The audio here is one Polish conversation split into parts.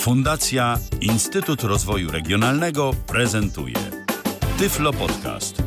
Fundacja Instytut Rozwoju Regionalnego prezentuje Tyflo Podcast.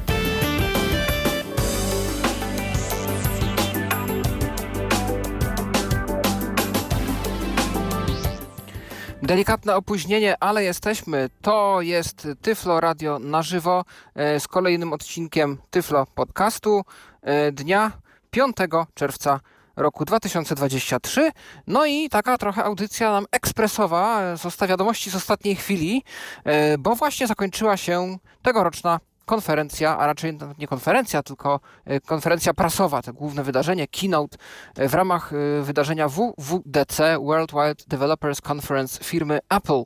Delikatne opóźnienie, ale jesteśmy. To jest Tyflo Radio na żywo e, z kolejnym odcinkiem Tyflo Podcastu e, dnia 5 czerwca roku 2023. No i taka trochę audycja nam ekspresowa, została wiadomości z ostatniej chwili, e, bo właśnie zakończyła się tegoroczna konferencja, a raczej nie konferencja, tylko e, konferencja prasowa, to główne wydarzenie, keynote e, w ramach e, wydarzenia WWDC, Worldwide Developers Conference firmy Apple.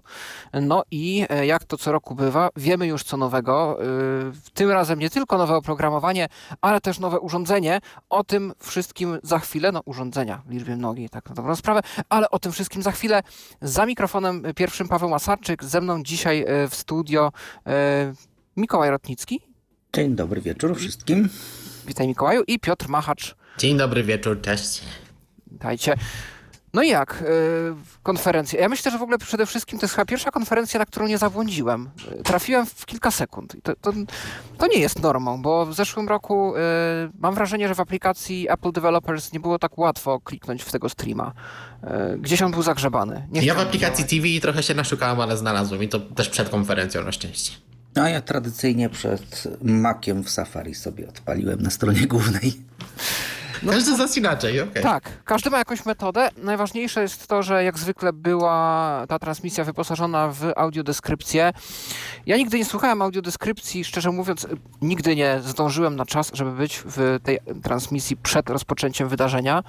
No i jak to co roku bywa, wiemy już co nowego. Tym razem nie tylko nowe oprogramowanie, ale też nowe urządzenie. O tym wszystkim za chwilę, no urządzenia w liczbie tak na dobrą sprawę, ale o tym wszystkim za chwilę. Za mikrofonem pierwszym Paweł Masarczyk, ze mną dzisiaj w studio Mikołaj Rotnicki. Dzień dobry wieczór wszystkim. Witaj Mikołaju i Piotr Machacz. Dzień dobry wieczór, cześć. Witajcie. No i jak? Yy, konferencja. Ja myślę, że w ogóle przede wszystkim to jest chyba pierwsza konferencja, na którą nie zabłądziłem. Trafiłem w kilka sekund. To, to, to nie jest normą, bo w zeszłym roku yy, mam wrażenie, że w aplikacji Apple Developers nie było tak łatwo kliknąć w tego streama. Yy, gdzieś on był zagrzebany. Nie ja w aplikacji TV trochę się naszukałem, ale znalazłem i to też przed konferencją na szczęście. No a ja tradycyjnie przed Maciem w Safari sobie odpaliłem na stronie głównej. No, każdy z nas inaczej, okej. Okay. Tak, każdy ma jakąś metodę. Najważniejsze jest to, że jak zwykle była ta transmisja wyposażona w audiodeskrypcję. Ja nigdy nie słuchałem audiodeskrypcji, szczerze mówiąc, nigdy nie zdążyłem na czas, żeby być w tej transmisji przed rozpoczęciem wydarzenia.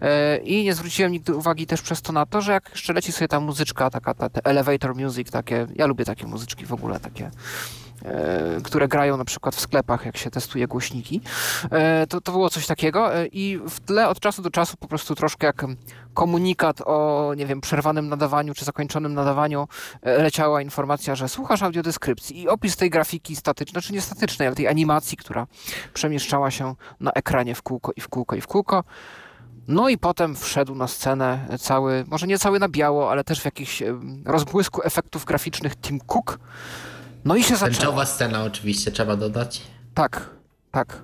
E, I nie zwróciłem nigdy uwagi też przez to na to, że jak jeszcze leci sobie ta muzyczka, taka ta, ta elevator music, takie, ja lubię takie muzyczki w ogóle, takie które grają na przykład w sklepach, jak się testuje głośniki. E, to, to było coś takiego e, i w tle od czasu do czasu po prostu troszkę jak komunikat o, nie wiem, przerwanym nadawaniu czy zakończonym nadawaniu leciała informacja, że słuchasz audiodeskrypcji i opis tej grafiki statycznej, czy nie statycznej, ale tej animacji, która przemieszczała się na ekranie w kółko i w kółko i w kółko. No i potem wszedł na scenę cały, może nie cały na biało, ale też w jakichś rozbłysku efektów graficznych Tim Cook, no i się zaczęło. Tęczowa scena oczywiście, trzeba dodać. Tak, tak.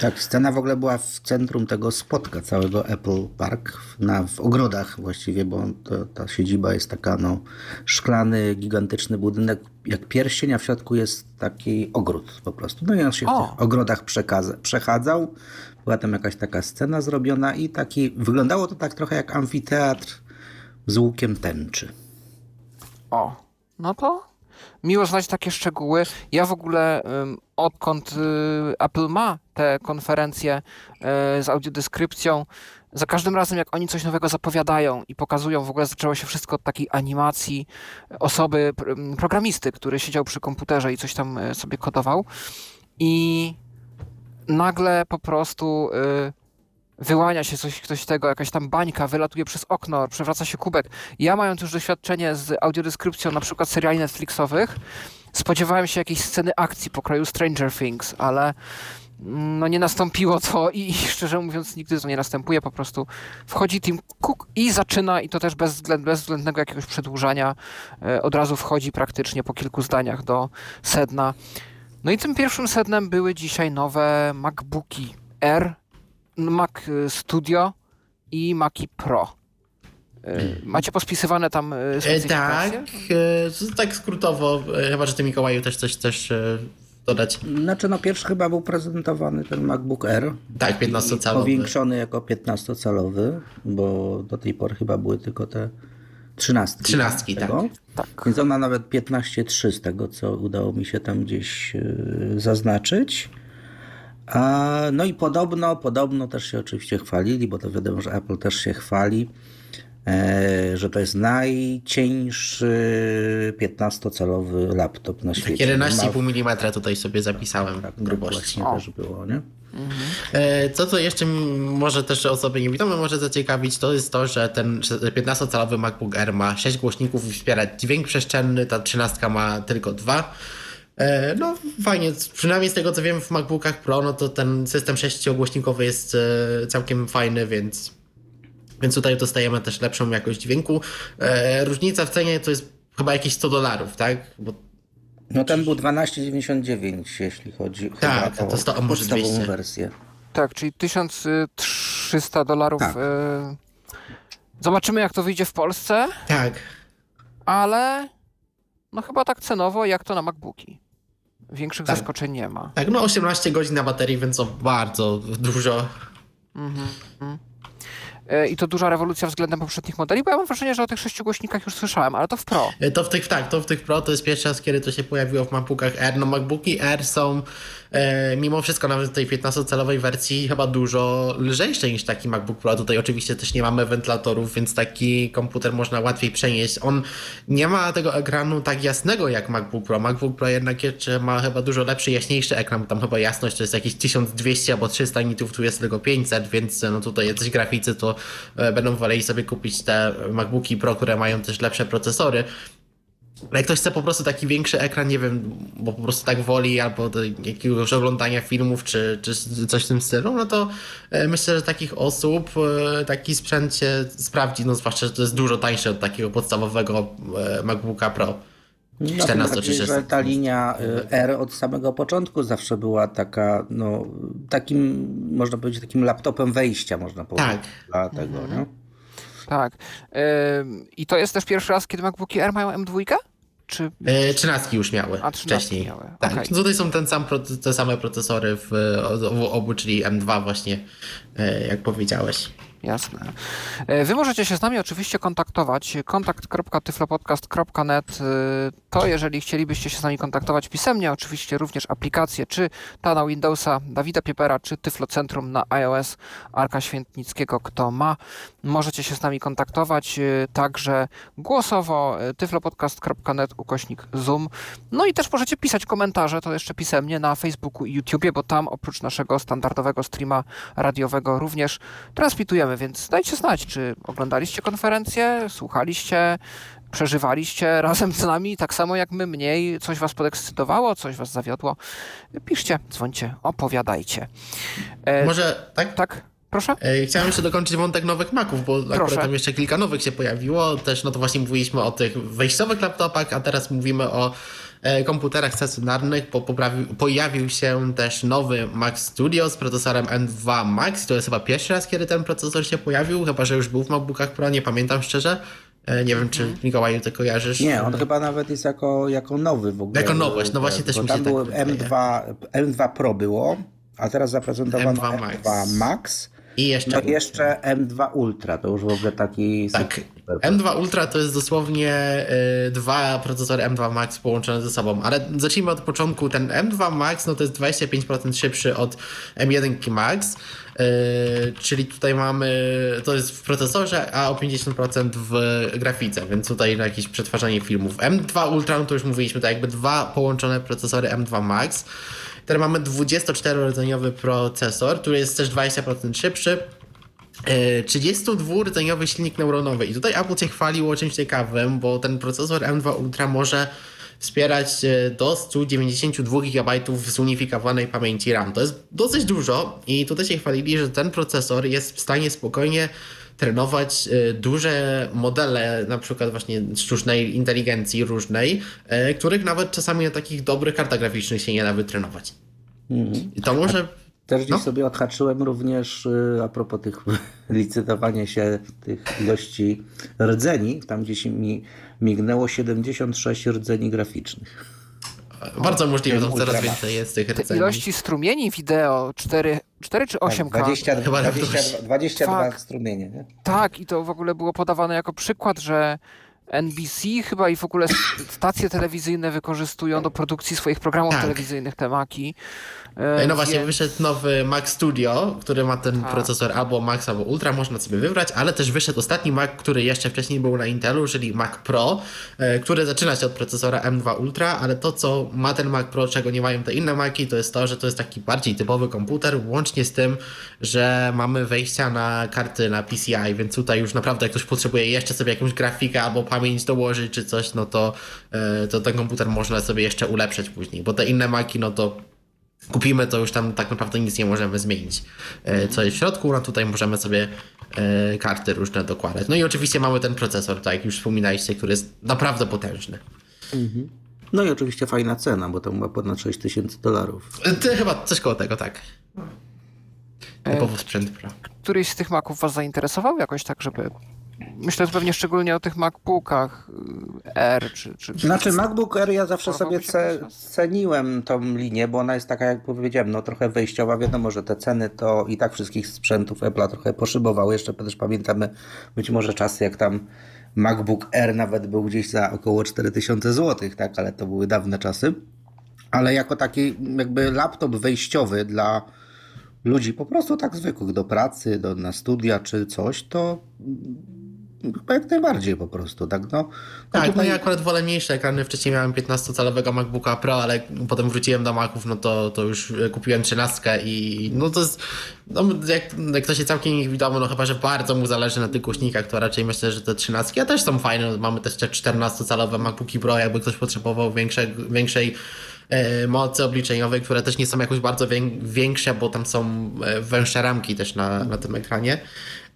Tak, scena w ogóle była w centrum tego spotka całego Apple Park, na, w ogrodach właściwie, bo to, ta siedziba jest taka, no, szklany, gigantyczny budynek, jak pierścień, a w środku jest taki ogród po prostu. No i on się o. w tych ogrodach przechadzał, była tam jakaś taka scena zrobiona i taki, wyglądało to tak trochę jak amfiteatr z łukiem tęczy. O, no to miło znać takie szczegóły. Ja w ogóle odkąd y, Apple ma te konferencje y, z audiodeskrypcją, za każdym razem jak oni coś nowego zapowiadają i pokazują, w ogóle zaczęło się wszystko od takiej animacji osoby, programisty, który siedział przy komputerze i coś tam y, sobie kodował i nagle po prostu wyłania się coś, coś tego, jakaś tam bańka, wylatuje przez okno, przewraca się kubek. Ja mając już doświadczenie z audiodeskrypcją na przykład seriali Netflixowych, spodziewałem się jakiejś sceny akcji po kraju Stranger Things, ale no nie nastąpiło to i, szczerze mówiąc nigdy to nie następuje, po prostu wchodzi Tim Cook i zaczyna i to też bez, względ, bez względnego jakiegoś przedłużania e, od razu wchodzi praktycznie po kilku zdaniach do sedna. No i tym pierwszym sednem były dzisiaj nowe MacBooki R Mac y, Studio i Maci Pro. Y. Macie pospisywane tam y, e, specyfikacje? Tak, tak skrótowo, chyba że ty Mikołaju też coś chcesz dodać. Znaczy no pierwszy chyba był prezentowany ten MacBook Air. Tak, 15-calowy. Powiększony jako 15-calowy, bo do tej pory chyba były tylko te 13. 13, tak. tak. Więc ona nawet 15.3 z tego, co udało mi się tam gdzieś zaznaczyć. No i podobno, podobno też się oczywiście chwalili, bo to wiadomo, że Apple też się chwali, e, że to jest najcieńszy 15-calowy laptop na świecie. 11,5 mm tutaj sobie zapisałem tak, grubości. Tak też było, nie? Mhm. To, co jeszcze może też osoby niewidome może zaciekawić, to jest to, że ten 15-calowy MacBook Air ma 6 głośników i wspiera dźwięk przestrzenny, ta 13 ma tylko dwa. E, no fajnie, przynajmniej z tego co wiem w MacBookach Pro, no to ten system sześciogłośnikowy jest e, całkiem fajny, więc Więc tutaj dostajemy też lepszą jakość dźwięku. E, różnica w cenie to jest chyba jakieś 100 dolarów, tak? Bo No ten był 12,99 jeśli chodzi Tak, chyba to sto- a może podstawową 200. wersję. Tak, czyli 1300 dolarów. Tak. Zobaczymy, jak to wyjdzie w Polsce, tak, ale no chyba tak cenowo, jak to na MacBooki. Większych Tak. zaskoczeń nie ma. tak, no 18 godzin na baterii, więc to bardzo dużo. E, I to duża rewolucja względem poprzednich modeli, bo ja mam wrażenie, że o tych sześciu głośnikach już słyszałem, ale to w Pro. E, To w tych, tak, to w tych Pro to jest pierwszy raz, kiedy to się pojawiło w MacBookach Air. No MacBooki Air są mimo wszystko nawet w tej 15-calowej wersji chyba dużo lżejsze niż taki MacBook Pro. Tutaj oczywiście też nie mamy wentylatorów, więc taki komputer można łatwiej przenieść. On nie ma tego ekranu tak jasnego jak MacBook Pro. MacBook Pro jednak jeszcze ma chyba dużo lepszy, jaśniejszy ekran. Tam chyba jasność to jest jakieś 1200 albo 300 nitów, tu jest tylko 500, więc no tutaj jacyś graficy to e, będą woleli sobie kupić te MacBooki Pro, które mają też lepsze procesory. Ale jak ktoś chce po prostu taki większy ekran, nie wiem, bo po prostu tak woli, albo do jakiegoś oglądania filmów, czy, czy coś w tym stylu, no to e, myślę, że takich osób e, taki sprzęt się sprawdzi, no zwłaszcza, że to jest dużo tańsze od takiego podstawowego e, MacBooka Pro. No, 14 tym czy bardziej, 16. że ta linia R od samego początku zawsze była taka, no, takim, można powiedzieć, takim laptopem wejścia, można powiedzieć, Tak. dla tego, nie? Tak. I to jest też pierwszy raz, kiedy MacBooki Air mają M2? Czy E, trzynastki już miały A, trzynastki wcześniej. miały, Tak, no tutaj są ten sam, te same procesory w w obu, czyli M2 właśnie, e, jak powiedziałeś. Jasne. E, Wy możecie się z nami oczywiście kontaktować. kontakt.tyflopodcast.net e, to jeżeli chcielibyście się z nami kontaktować pisemnie, oczywiście również aplikacje, czy ta na Windowsa Dawida Piepera, czy Tyflo Centrum na iOS Arka Świętnickiego, kto ma. Możecie się z nami kontaktować e, także głosowo e, tyflopodcast.net ukośnik Zoom. No i też możecie pisać komentarze, to jeszcze pisemnie na Facebooku i YouTubie, bo tam oprócz naszego standardowego streama radiowego również więc dajcie znać, czy oglądaliście konferencję, słuchaliście, przeżywaliście razem z nami, tak samo jak my mniej, coś was podekscytowało, coś was zawiodło. Piszcie, dzwońcie, opowiadajcie. E, Może, tak? tak, proszę? E, Chciałem jeszcze dokończyć wątek nowych Maców, bo akurat Proszę. tam jeszcze kilka nowych się pojawiło. Też no to właśnie mówiliśmy o tych wejściowych laptopach, a teraz mówimy o komputerach stacjonarnych, poprawił, pojawił się też nowy Mac Studio z procesorem M2 Max. To jest chyba pierwszy raz, kiedy ten procesor się pojawił, chyba że już był w MacBookach Pro, nie pamiętam szczerze. E, Nie wiem, czy Mhm. Mikołaju ty kojarzysz. Nie, on chyba nawet jest jako, jako nowy w ogóle. Jako nowość, no właśnie też mi tam się było tak wydaje. M2, M2 Pro było, a teraz zaprezentowano M2 M2 Max. I jeszcze... No jeszcze M2 Ultra, to już w ogóle taki Tak. super. M2 Ultra to jest dosłownie y, dwa procesory M2 Max połączone ze sobą, ale zacznijmy od początku. Ten M2 Max no to jest 25% szybszy od M1 Max, y, czyli tutaj mamy, to jest w procesorze, a o 50% w grafice, więc tutaj na jakieś przetwarzanie filmów. M2 Ultra no to już mówiliśmy, to jakby dwa połączone procesory M2 Max. Teraz mamy 24-rdzeniowy procesor, który jest też 20% szybszy. E, 32-rdzeniowy silnik neuronowy. I tutaj Apple się chwaliło czymś ciekawym, bo ten procesor M2 Ultra może wspierać e, do 192 GB zunifikowanej pamięci RAM. To jest dosyć dużo i tutaj się chwalili, że ten procesor jest w stanie spokojnie trenować e, duże modele, na przykład właśnie sztucznej inteligencji różnej, e, których nawet czasami na takich dobrych kartach graficznych się nie da wytrenować. I to może Też gdzieś No. sobie odhaczyłem również y, a propos tych licytowania się tych ilości rdzeni, tam gdzieś mi mignęło 76 rdzeni graficznych. Bardzo możliwe, że Ultra coraz więcej jest tych Te rdzeni. ilości strumieni wideo 4, 4 czy 8K? 20, Chyba 20, 22 Fuck. strumienie. Nie? Tak, i to w ogóle było podawane jako przykład, że NBC chyba i w ogóle stacje telewizyjne wykorzystują do produkcji swoich programów Tak. telewizyjnych te Maki. E, No właśnie, wyszedł nowy Mac Studio, który ma ten Tak. procesor albo Max, albo Ultra, można sobie wybrać, ale też wyszedł ostatni Mac, który jeszcze wcześniej był na Intelu, czyli Mac Pro, e, który zaczyna się od procesora M2 Ultra, ale to, co ma ten Mac Pro, czego nie mają te inne Maki, to jest to, że to jest taki bardziej typowy komputer, łącznie z tym, że mamy wejścia na karty na PCI, więc tutaj już naprawdę jak ktoś potrzebuje jeszcze sobie jakąś grafikę albo pamięć dołożyć czy coś, no to, e, to ten komputer można sobie jeszcze ulepszyć później, bo te inne Maki, no to kupimy, to już tam tak naprawdę nic nie możemy zmienić. E, co jest w środku, no tutaj możemy sobie e, karty różne dokładać. No i oczywiście mamy ten procesor, tak jak już wspominaliście, który jest naprawdę potężny. No i oczywiście fajna cena, bo to była ponad 6 tysięcy dolarów. E, Ty chyba coś koło tego, tak. Typowo sprzęt Pro. Któryś z tych Maców was zainteresował jakoś tak, żeby... Myślę że pewnie szczególnie o tych MacBookach y, R, czy... czy, czy Znaczy MacBook Air ja zawsze sobie ce, ceniłem tą linię, bo ona jest taka, jak powiedziałem, no trochę wejściowa. Wiadomo, że te ceny to i tak wszystkich sprzętów Apple'a trochę poszybowały. Jeszcze też pamiętamy być może czasy, jak tam MacBook Air nawet był gdzieś za około 4000 zł, tak, ale to były dawne czasy. Ale jako taki jakby laptop wejściowy dla ludzi po prostu tak zwykłych, do pracy, do, na studia czy coś, to chyba jak najbardziej po prostu, tak, no. no Tak, no tutaj- ja akurat wolę mniejsze ekrany. Wcześniej miałem 15-calowego MacBooka Pro, ale potem wróciłem do Maców, no to, to już kupiłem 13 i no to jest, no jak, jak to się całkiem nie wiadomo, no chyba, że bardzo mu zależy na tych głośnikach, to raczej myślę, że te 13 też są fajne. Mamy też te 14-calowe MacBooki Pro, jakby ktoś potrzebował większej, większej mocy obliczeniowej, które też nie są jakoś bardzo wię- większe, bo tam są e, węższe ramki też na, na tym ekranie.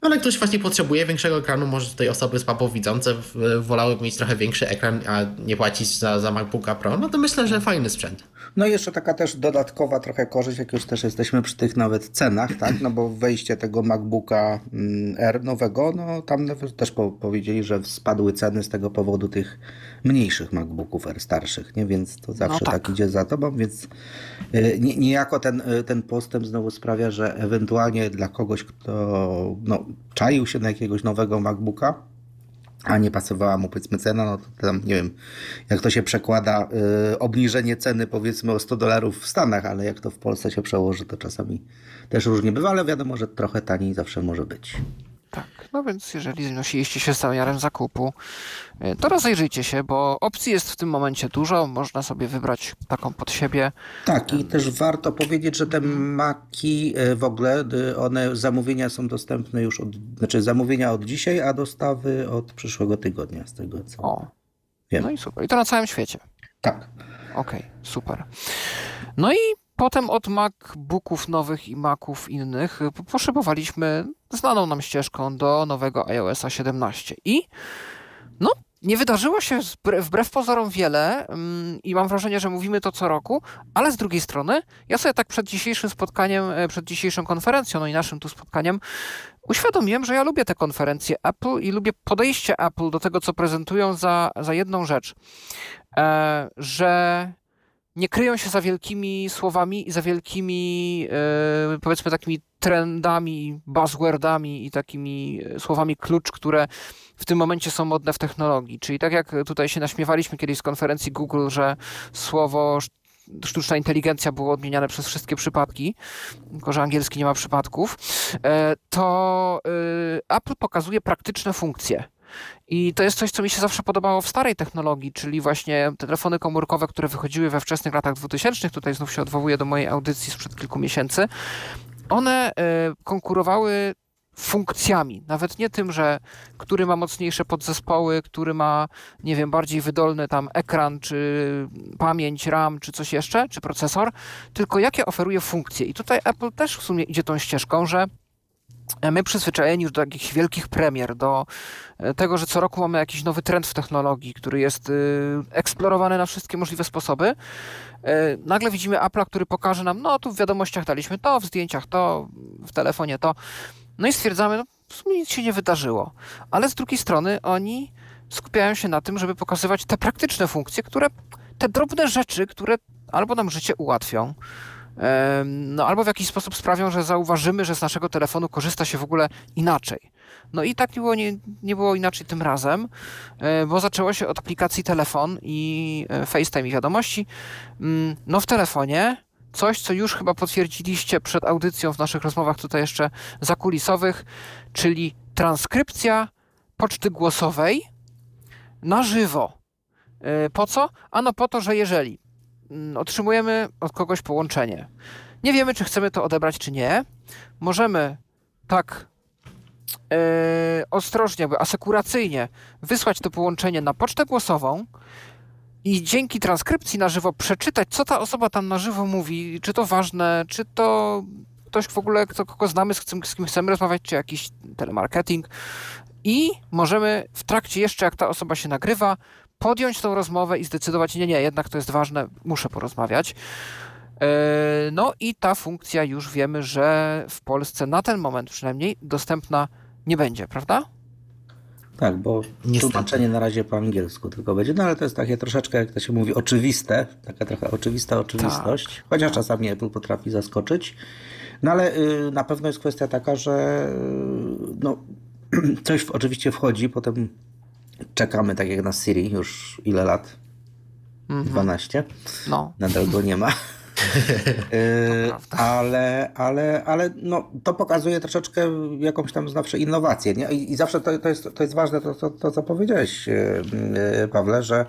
No, Ale ktoś właśnie potrzebuje większego ekranu, może tutaj osoby słabowidzące w- wolałyby mieć trochę większy ekran, a nie płacić za, za MacBooka Pro, no to myślę, że fajny sprzęt. No i jeszcze taka też dodatkowa trochę korzyść, jak już też jesteśmy przy tych nawet cenach, tak? No bo wejście tego MacBooka mm, R nowego, no tam też po, powiedzieli, że spadły ceny z tego powodu tych mniejszych MacBooków R starszych, nie? Więc to zawsze tak. tak. idzie za tobą, więc y, nie, niejako ten, y, ten postęp znowu sprawia, że ewentualnie dla kogoś, kto no, czaił się na jakiegoś nowego MacBooka, a nie pasowała mu powiedzmy cena, no to tam nie wiem, jak to się przekłada, y, obniżenie ceny powiedzmy o 100 dolarów w Stanach, ale jak to w Polsce się przełoży, to czasami też różnie bywa, ale wiadomo, że trochę taniej zawsze może być. Tak, no więc jeżeli znosiliście się z zamiarem zakupu, y, to rozejrzyjcie się, bo opcji jest w tym momencie dużo, można sobie wybrać taką pod siebie. Tak, i też warto powiedzieć, że te maki y, w ogóle, y, one zamówienia są dostępne już od, znaczy zamówienia od dzisiaj, a dostawy od przyszłego tygodnia, z tego co O, wiem. no i super. I to na całym świecie. Tak. Okej, super. No i potem od MacBooków nowych i Maców innych y, po- poszybowaliśmy znaną nam ścieżką do nowego iOSa 17. I no, nie wydarzyło się wbrew, wbrew pozorom wiele mm, i mam wrażenie, że mówimy to co roku, ale z drugiej strony ja sobie tak przed dzisiejszym spotkaniem, e, przed dzisiejszą konferencją, no i naszym tu spotkaniem uświadomiłem, że ja lubię te konferencje Apple i lubię podejście Apple do tego, co prezentują za, za jedną rzecz, e, że nie kryją się za wielkimi słowami i za wielkimi, e, powiedzmy, takimi trendami, buzzwordami i takimi e, słowami klucz, które w tym momencie są modne w technologii. Czyli tak jak tutaj się naśmiewaliśmy kiedyś z konferencji Google, że słowo sz- sztuczna inteligencja było odmieniane przez wszystkie przypadki, tylko że angielski nie ma przypadków, e, to Apple pokazuje praktyczne funkcje. I to jest coś, co mi się zawsze podobało w starej technologii, czyli właśnie te telefony komórkowe, które wychodziły we wczesnych latach 2000. Tutaj znów się odwołuję do mojej audycji sprzed kilku miesięcy. One e, konkurowały funkcjami, nawet nie tym, że który ma mocniejsze podzespoły, który ma, nie wiem, bardziej wydolny tam ekran, czy pamięć, RAM, czy coś jeszcze, czy procesor, tylko jakie oferuje funkcje. I tutaj Apple też w sumie idzie tą ścieżką, że my przyzwyczajeni już do jakichś wielkich premier, do e, tego, że co roku mamy jakiś nowy trend w technologii, który jest y, eksplorowany na wszystkie możliwe sposoby. E, Nagle widzimy Apple'a, który pokaże nam, no tu w wiadomościach daliśmy to, w zdjęciach to, w telefonie to. No i stwierdzamy, no w sumie nic się nie wydarzyło. Ale z drugiej strony oni skupiają się na tym, żeby pokazywać te praktyczne funkcje, które, te drobne rzeczy, które albo nam życie ułatwią, no albo w jakiś sposób sprawią, że zauważymy, że z naszego telefonu korzysta się w ogóle inaczej. No i tak nie było, nie, nie było inaczej tym razem, e, bo zaczęło się od aplikacji telefon i e, FaceTime i wiadomości. Mm, No w telefonie coś, co już chyba potwierdziliście przed audycją w naszych rozmowach tutaj jeszcze zakulisowych, czyli transkrypcja poczty głosowej na żywo. E, Po co? Ano po to, że jeżeli otrzymujemy od kogoś połączenie, nie wiemy, czy chcemy to odebrać, czy nie, możemy tak e, ostrożnie, jakby asekuracyjnie wysłać to połączenie na pocztę głosową, i dzięki transkrypcji na żywo przeczytać, co ta osoba tam na żywo mówi, czy to ważne, czy to ktoś w ogóle, kto, kogo znamy, z kim, z kim chcemy rozmawiać, czy jakiś telemarketing. I możemy w trakcie jeszcze, jak ta osoba się nagrywa, podjąć tą rozmowę i zdecydować, nie, nie, jednak to jest ważne, muszę porozmawiać. E, no i ta funkcja już wiemy, że w Polsce na ten moment przynajmniej dostępna nie będzie, prawda? Tak, bo Niestety. tłumaczenie na razie po angielsku tylko będzie, no ale to jest takie troszeczkę, jak to się mówi, oczywiste, taka trochę oczywista oczywistość, chociaż czasami Apple potrafi zaskoczyć. No ale y, na pewno jest kwestia taka, że y, no, coś w, oczywiście wchodzi, potem czekamy, tak jak na Siri, już ile lat? 12. No. Nadal go nie ma. Yy, ale, ale, ale no, to pokazuje troszeczkę jakąś tam zawsze innowację. Nie? I, I zawsze to, to, jest, to jest ważne, to, to, to co powiedziałeś, yy, Pawle, że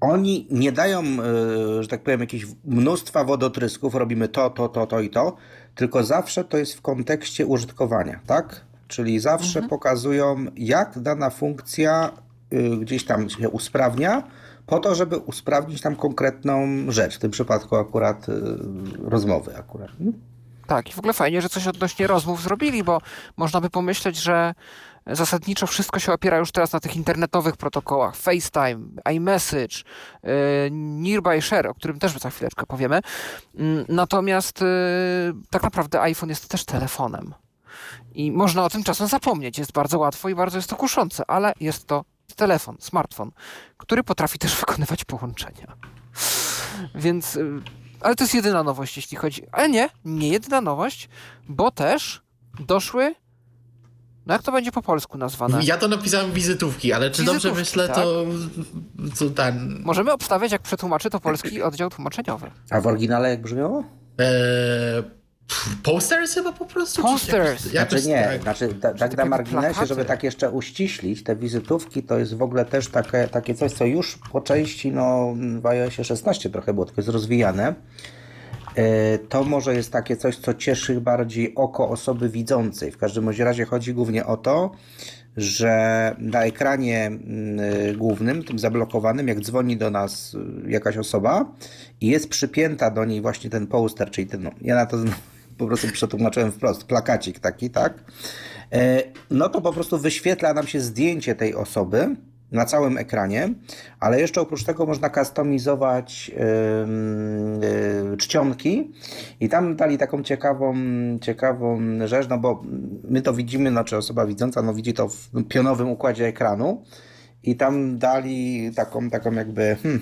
oni nie dają, yy, że tak powiem, jakieś mnóstwa wodotrysków, robimy to, to, to, to i to, tylko zawsze to jest w kontekście użytkowania, tak? Czyli zawsze pokazują, jak dana funkcja y, gdzieś tam się usprawnia, po to, żeby usprawnić tam konkretną rzecz, w tym przypadku akurat y, rozmowy akurat. nie? Tak, i w ogóle fajnie, że coś odnośnie rozmów zrobili, bo można by pomyśleć, że zasadniczo wszystko się opiera już teraz na tych internetowych protokołach. FaceTime, iMessage, yy, Nearby Share, o którym też za chwileczkę powiemy. Mm, Natomiast tak naprawdę iPhone jest też telefonem. I można o tym czasem zapomnieć. Jest bardzo łatwo i bardzo jest to kuszące, ale jest to telefon, smartfon, który potrafi też wykonywać połączenia. Więc, y, ale to jest jedyna nowość, jeśli chodzi. Ale nie, nie jedyna nowość, bo też doszły. No jak to będzie po polsku nazwane? Ja to napisałem wizytówki, ale czy dobrze Wizytówki, myślę, to, to ten. Możemy obstawiać, jak przetłumaczy to polski oddział tłumaczeniowy. A w oryginale jak brzmiało? E, pff, posters chyba po prostu? Posters. jakoś- jakoś Znaczy nie, tak. znaczy ta, tak na marginesie, plakaty. żeby tak jeszcze uściślić, te wizytówki to jest w ogóle też takie, takie coś, co już po części no, w iOSie 16 trochę było, tylko jest rozwijane. E, To może jest takie coś, co cieszy bardziej oko osoby widzącej. W każdym razie chodzi głównie o to, że na ekranie mm, y, głównym, tym zablokowanym, jak dzwoni do nas y, jakaś osoba i jest przypięta do niej właśnie ten poster, czyli ten, no, ja na to po prostu przetłumaczyłem wprost, plakacik taki, tak? E, No to po prostu wyświetla nam się zdjęcie tej osoby na całym ekranie, ale jeszcze oprócz tego można kustomizować y, czcionki i tam dali taką ciekawą, ciekawą rzecz, no bo my to widzimy, znaczy osoba widząca no widzi to w pionowym układzie ekranu i tam dali taką, taką jakby hmm,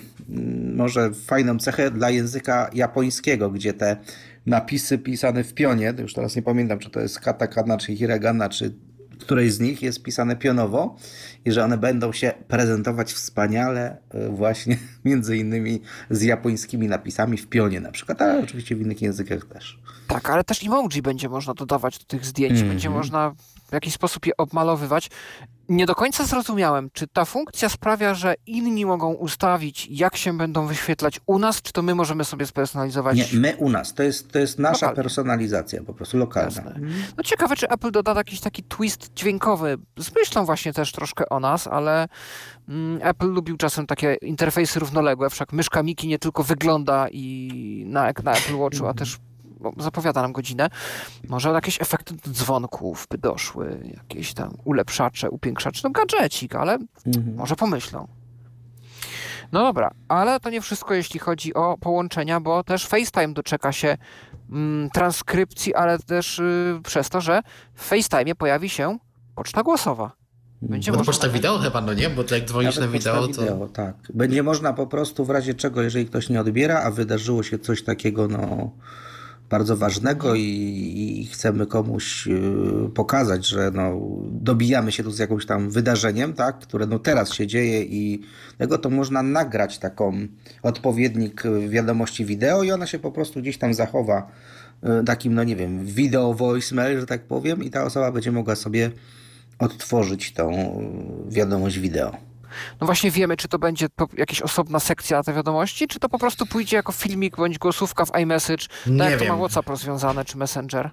może fajną cechę dla języka japońskiego, gdzie te napisy pisane w pionie, już teraz nie pamiętam, czy to jest katakana, czy hiragana, czy której z nich jest pisane pionowo i że one będą się prezentować wspaniale y, właśnie między innymi z japońskimi napisami w pionie na przykład, ale oczywiście w innych językach też. Tak, ale też emoji będzie można dodawać do tych zdjęć, będzie można w jakiś sposób je obmalowywać. Nie do końca zrozumiałem, czy ta funkcja sprawia, że inni mogą ustawić, jak się będą wyświetlać u nas, czy to my możemy sobie spersonalizować. Nie, my u nas, to jest, to jest nasza Lokalnie. personalizacja, po prostu lokalna. Jasne. No ciekawe, czy Apple doda jakiś taki twist dźwiękowy. Z myślą właśnie też troszkę o nas, ale mm, Apple lubił czasem takie interfejsy równoległe, wszak myszka Miki nie tylko wygląda i na, na Apple Watchu, a też bo zapowiada nam godzinę. Może jakieś efekty dzwonków by doszły, jakieś tam ulepszacze, upiększacze, no gadżecik, ale może pomyślą. No dobra, ale to nie wszystko, jeśli chodzi o połączenia, bo też FaceTime doczeka się mm, transkrypcji, ale też y, przez to, że w FaceTime pojawi się poczta głosowa. Będzie Bo to można poczta wideo chyba, no nie? Bo jak dzwonisz na Nawet wideo, posta to... wideo, tak. Będzie można po prostu w razie czego, jeżeli ktoś nie odbiera, a wydarzyło się coś takiego, no bardzo ważnego i, i chcemy komuś y, pokazać, że no, dobijamy się tu z jakimś tam wydarzeniem, tak, które no teraz się dzieje i tego to można nagrać taką odpowiednik y, wiadomości wideo i ona się po prostu gdzieś tam zachowa y, takim, no nie wiem, video voicemail, że tak powiem i ta osoba będzie mogła sobie odtworzyć tą wiadomość wideo. No właśnie wiemy, czy to będzie jakaś osobna sekcja te wiadomości, czy to po prostu pójdzie jako filmik bądź głosówka w iMessage, Nie tak jak to ma WhatsApp rozwiązane, czy Messenger.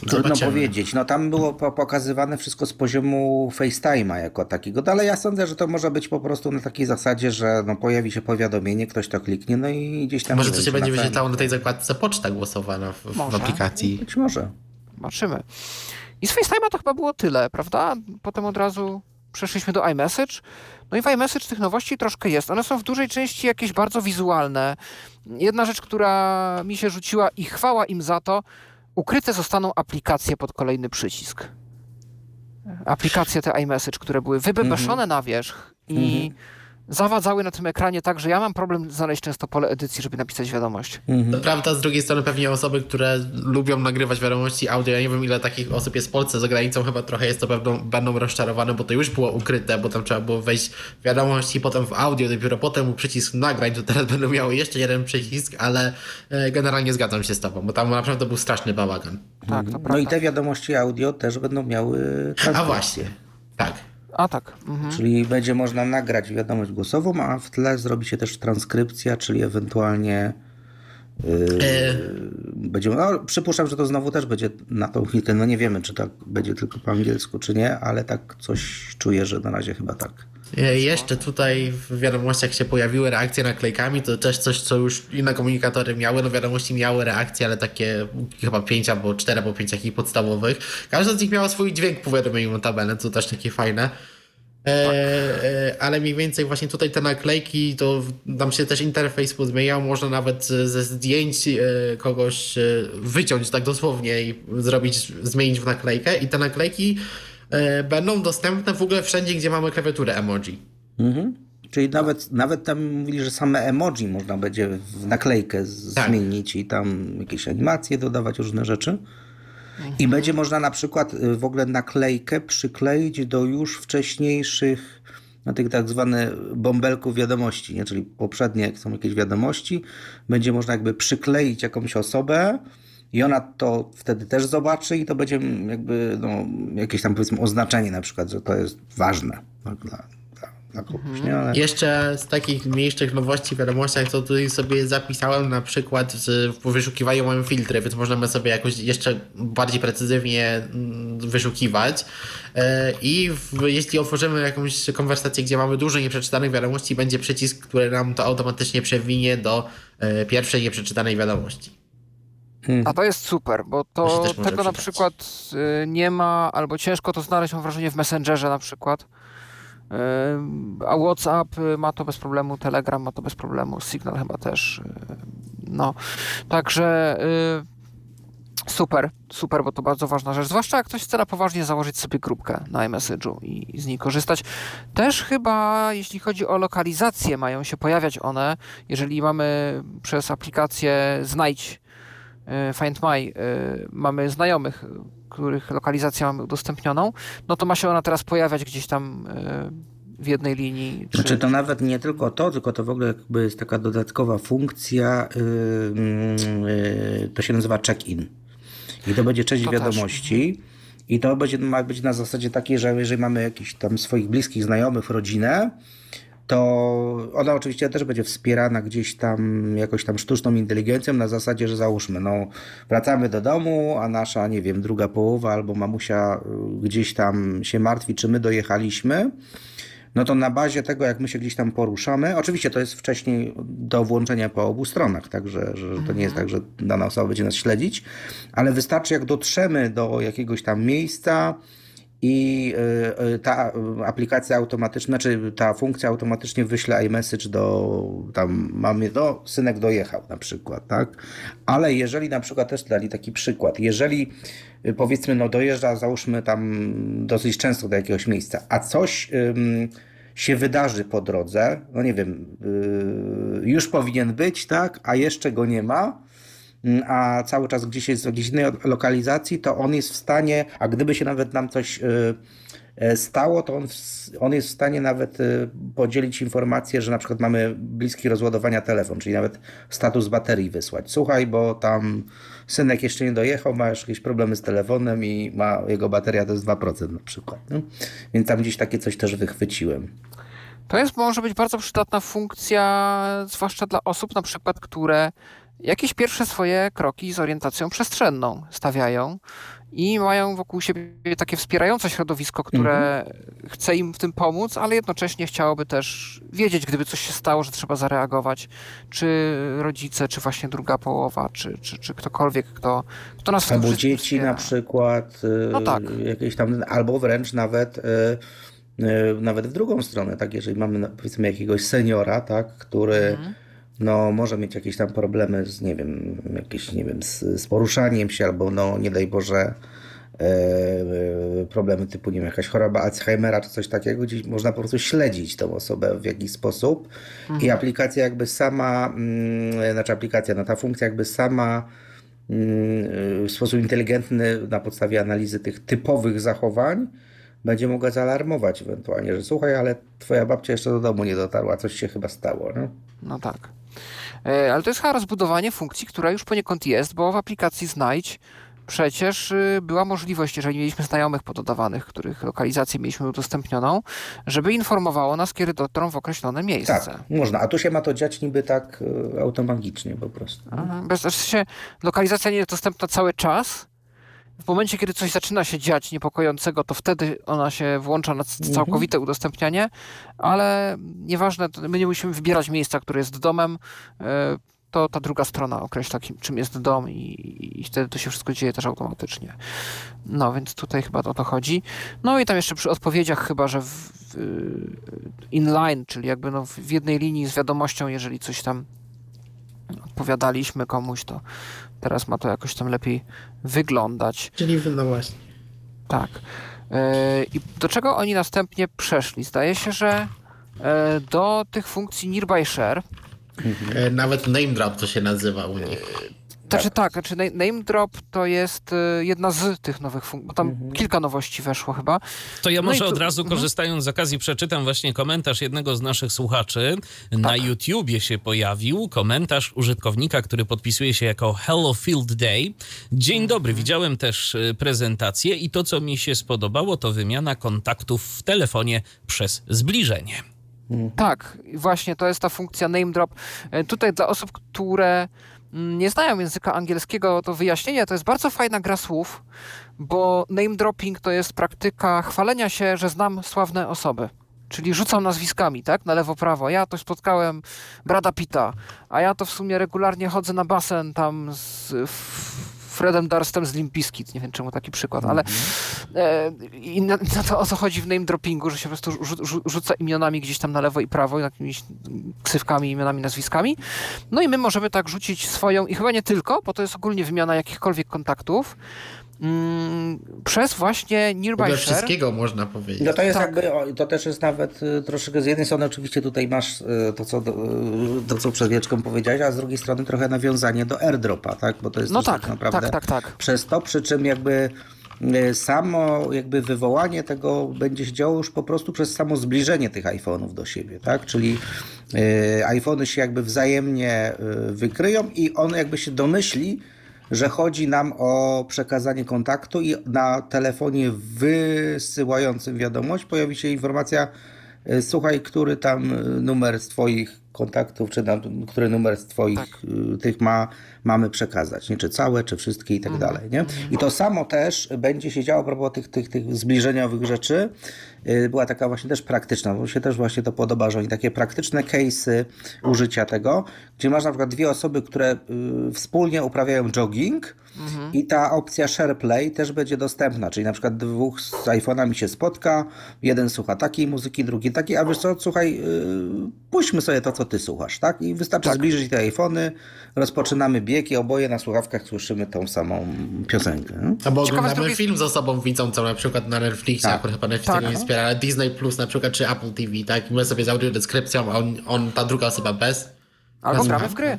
Trudno Zobaczymy. powiedzieć. No tam było po- pokazywane wszystko z poziomu FaceTime'a jako takiego, no, ale ja sądzę, że to może być po prostu na takiej zasadzie, że no, pojawi się powiadomienie, ktoś to kliknie, no i gdzieś tam... Może to się będzie wyświetlało na tej zakładce poczta głosowana w, w aplikacji. Być może. Zobaczymy. I z FaceTime'a to chyba było tyle, prawda? Potem od razu przeszliśmy do iMessage. No i w iMessage tych nowości troszkę jest. One są w dużej części jakieś bardzo wizualne. Jedna rzecz, która mi się rzuciła i chwała im za to, ukryte zostaną aplikacje pod kolejny przycisk. Aplikacje te iMessage, które były wybebeszone na wierzch i zawadzały na tym ekranie tak, że ja mam problem znaleźć często pole edycji, żeby napisać wiadomość. Mhm. To prawda, z drugiej strony pewnie osoby, które lubią nagrywać wiadomości audio, ja nie wiem ile takich osób jest w Polsce, za granicą chyba trochę jest to pewną, będą rozczarowane, bo to już było ukryte, bo tam trzeba było wejść w wiadomości, potem w audio, dopiero potem przycisk nagrań, to teraz będą miały jeszcze jeden przycisk, ale e, generalnie zgadzam się z tobą, bo tam naprawdę był straszny bałagan. Tak, to No i te wiadomości audio też będą miały A właśnie, tak. A tak. Mhm. Czyli będzie można nagrać wiadomość głosową, a w tle zrobi się też transkrypcja, czyli ewentualnie E, będzie. No, przypuszczam, że to znowu też będzie na tą chwilkę. No nie wiemy, czy tak będzie tylko po angielsku, czy nie, ale tak coś czuję, że na razie chyba tak. E, Jeszcze tutaj w wiadomościach się pojawiły reakcje naklejkami, to też coś, co już inne komunikatory miały. No wiadomości miały reakcje, ale takie chyba pięć albo cztery albo pięć takich podstawowych. Każda z nich miała swój dźwięk w powiadomieniu notabene, to też takie fajne. E, e, ale mniej więcej właśnie tutaj te naklejki, to tam się też interfejs pozmieniał, można nawet ze zdjęć e, kogoś e, wyciąć tak dosłownie i zrobić, zmienić w naklejkę i te naklejki będą dostępne w ogóle wszędzie, gdzie mamy klawiaturę emoji. Mhm. Czyli nawet, nawet tam mówili, że same emoji można będzie w naklejkę Tak. zmienić i tam jakieś animacje dodawać, różne rzeczy. I będzie można na przykład y, w ogóle naklejkę przykleić do już wcześniejszych, na tych tak zwanych bąbelków wiadomości, nie? czyli poprzednie, jak są jakieś wiadomości, będzie można jakby przykleić jakąś osobę i ona to wtedy też zobaczy i to będzie jakby no, jakieś tam powiedzmy oznaczenie na przykład, że to jest ważne tak, dla, nie? Ale... Jeszcze z takich mniejszych nowości w wiadomościach, to tutaj sobie zapisałem na przykład w wyszukiwaniu mamy filtry, więc możemy sobie jakoś jeszcze bardziej precyzyjnie mm, wyszukiwać. E, I w, jeśli otworzymy jakąś konwersację, gdzie mamy dużo nieprzeczytanych wiadomości, będzie przycisk, który nam to automatycznie przewinie do e, pierwszej nieprzeczytanej wiadomości. A to jest super, bo To tego na przykład y, nie ma, albo ciężko to znaleźć, mam wrażenie, w Messengerze na przykład. A WhatsApp y, ma to bez problemu, Telegram ma to bez problemu, Signal chyba też. y, No, także y, super, super, bo to bardzo ważna rzecz. Zwłaszcza jak ktoś chce na poważnie założyć sobie grupkę na iMessage'u i, i z niej korzystać. Też chyba, jeśli chodzi o lokalizację, mają się pojawiać one, jeżeli mamy przez aplikację Znajdź Find My, mamy znajomych, których lokalizację mamy udostępnioną, no to ma się ona teraz pojawiać gdzieś tam e, w jednej linii. Czy... Znaczy to nawet nie tylko to, tylko to w ogóle jakby jest taka dodatkowa funkcja, yy, yy, to się nazywa check-in. I to będzie część To też. wiadomości. I to będzie, ma być na zasadzie takiej, że jeżeli mamy jakichś tam swoich bliskich znajomych, rodzinę, to ona oczywiście też będzie wspierana gdzieś tam jakoś tam sztuczną inteligencją na zasadzie, że załóżmy, no wracamy do domu, a nasza, nie wiem, druga połowa albo mamusia y, gdzieś tam się martwi, czy my dojechaliśmy, no to na bazie tego, jak my się gdzieś tam poruszamy, oczywiście to jest wcześniej do włączenia po obu stronach, także że, że to nie jest tak, że dana osoba będzie nas śledzić, ale wystarczy jak dotrzemy do jakiegoś tam miejsca i y, y, ta y, aplikacja automatyczna, czy ta funkcja automatycznie wyśle iMessage do tam mamy, do synek dojechał na przykład, tak? Ale jeżeli na przykład też dali taki przykład, jeżeli powiedzmy no dojeżdża załóżmy tam dosyć często do jakiegoś miejsca, a coś ym, się wydarzy po drodze, no nie wiem, y, już powinien być, tak, a jeszcze go nie ma, a cały czas gdzieś jest w jakiejś innej lokalizacji, to on jest w stanie, a gdyby się nawet nam coś y, e, stało, to on, on jest w stanie nawet y, podzielić informację, że na przykład mamy bliski rozładowania telefon, czyli nawet status baterii wysłać. Słuchaj, bo tam synek jeszcze nie dojechał, ma jakieś problemy z telefonem i ma jego bateria to jest 2% na przykład. No? Więc tam gdzieś takie coś też wychwyciłem. To jest, może być bardzo przydatna funkcja, zwłaszcza dla osób na przykład, które jakieś pierwsze swoje kroki z orientacją przestrzenną stawiają i mają wokół siebie takie wspierające środowisko, które chce im w tym pomóc, ale jednocześnie chciałoby też wiedzieć, gdyby coś się stało, że trzeba zareagować, czy rodzice, czy właśnie druga połowa, czy, czy, czy ktokolwiek, kto, kto nas Albo dzieci wspiera. na przykład, y, No tak. jakieś tam, albo wręcz nawet, y, y, nawet w drugą stronę, tak, jeżeli mamy powiedzmy jakiegoś seniora, tak, który Mhm. No, może mieć jakieś tam problemy z, nie wiem, jakieś, nie wiem, z, z poruszaniem się, albo no, nie daj Boże, e, problemy typu, nie wiem, jakaś choroba Alzheimera czy coś takiego, gdzieś można po prostu śledzić tą osobę w jakiś sposób i aplikacja jakby sama, mm, znaczy aplikacja, no ta funkcja jakby sama mm, w sposób inteligentny na podstawie analizy tych typowych zachowań będzie mogła zaalarmować ewentualnie, że słuchaj, ale twoja babcia jeszcze do domu nie dotarła, coś się chyba stało. No? No tak. E, Ale to jest chyba rozbudowanie funkcji, która już poniekąd jest, bo w aplikacji Znajdź przecież y, była możliwość, jeżeli mieliśmy znajomych pododawanych, których lokalizację mieliśmy udostępnioną, żeby informowało nas, kiedy dotrą w określone miejsce. Tak, można. A tu się ma to dziać niby tak y, automagicznie po prostu. Mhm. Bez, w sensie lokalizacja nie jest dostępna cały czas. W momencie, kiedy coś zaczyna się dziać niepokojącego, to wtedy ona się włącza na c- całkowite udostępnianie, ale nieważne, my nie musimy wybierać miejsca, które jest domem. e, To ta druga strona określa, kim, czym jest dom, i, i wtedy to się wszystko dzieje też automatycznie. No więc tutaj chyba o to chodzi. No i tam jeszcze przy odpowiedziach, chyba że w inline, czyli jakby no w jednej linii z wiadomością, jeżeli coś tam odpowiadaliśmy komuś, to teraz ma to jakoś tam lepiej wyglądać. Czyli no właśnie. Tak. E, I do czego oni następnie przeszli? Zdaje się, że e, do tych funkcji Nearby Share. E, Nawet name drop to się nazywa u nich. Znaczy tak, znaczy na- name drop to jest e, jedna z tych nowych funkcji, bo tam kilka nowości weszło chyba. To ja No może tu- od razu, mhm. korzystając z okazji, przeczytam właśnie komentarz jednego z naszych słuchaczy. Na Tak. YouTubie się pojawił komentarz użytkownika, który podpisuje się jako Hello Field Day. Dzień Mhm. dobry, widziałem też y, prezentację i to, co mi się spodobało, to wymiana kontaktów w telefonie przez zbliżenie. Tak, właśnie to jest ta funkcja name drop. E, Tutaj dla osób, które nie znają języka angielskiego, to wyjaśnienie to jest bardzo fajna gra słów, bo name dropping to jest praktyka chwalenia się, że znam sławne osoby. Czyli rzucam nazwiskami, tak? Na lewo, prawo. Ja to spotkałem Brada Pitta, a ja to w sumie regularnie chodzę na basen tam z F- Fredem Durstem z Limp Bizkit. Nie wiem czemu taki przykład, ale e, i na, na to o co chodzi w name droppingu, że się po prostu rzu, rzu, rzuca imionami gdzieś tam na lewo i prawo, jakimiś ksywkami, imionami, nazwiskami. No i my możemy tak rzucić swoją, i chyba nie tylko, bo to jest ogólnie wymiana jakichkolwiek kontaktów, przez właśnie Nearby Share. wszystkiego można powiedzieć. No to jest Tak. jakby, to też jest nawet y, troszeczkę, z jednej strony oczywiście tutaj masz y, to, co, do- y, to, co przed wieczką powiedziałeś, a z drugiej strony trochę nawiązanie do airdropa, tak? Bo to jest No tak, tak naprawdę tak, tak, tak. przez to, przy czym jakby samo jakby wywołanie tego będzie się działo już po prostu przez samo zbliżenie tych iPhone'ów do siebie, tak? Czyli y, iPhony się jakby wzajemnie wykryją i on jakby się domyśli, że chodzi nam o przekazanie kontaktu i na telefonie wysyłającym wiadomość pojawi się informacja y, słuchaj, który tam y, numer z twoich kontaktów, czy tam, który numer z twoich Tak. y, tych ma, mamy przekazać, nie? czy całe, czy wszystkie i tak Mhm. dalej. Nie? I to samo też będzie się działo a propos tych, tych, tych zbliżeniowych rzeczy. Y, Była taka właśnie też praktyczna, bo się też właśnie to podoba, że oni takie praktyczne case'y użycia tego, gdzie masz na przykład dwie osoby, które y, wspólnie uprawiają jogging i ta opcja SharePlay też będzie dostępna, czyli na przykład dwóch z iPhone'ami się spotka, jeden słucha takiej muzyki, drugi takiej, a wiesz co, słuchaj, yy, puśćmy sobie to, co ty słuchasz, tak? I wystarczy zbliżyć te iPhony, rozpoczynamy bieg i oboje na słuchawkach słyszymy tą samą piosenkę. Albo oglądamy drugiej- film z osobą widzącą, na przykład na Netflixie, Tak. akurat chyba Netflix Tak. nie wspiera, ale Disney Plus na przykład, czy Apple TV, tak? I my sobie z audiodeskrypcją, a on, on, ta druga osoba bez. Albo gramy w słuchawek. gry.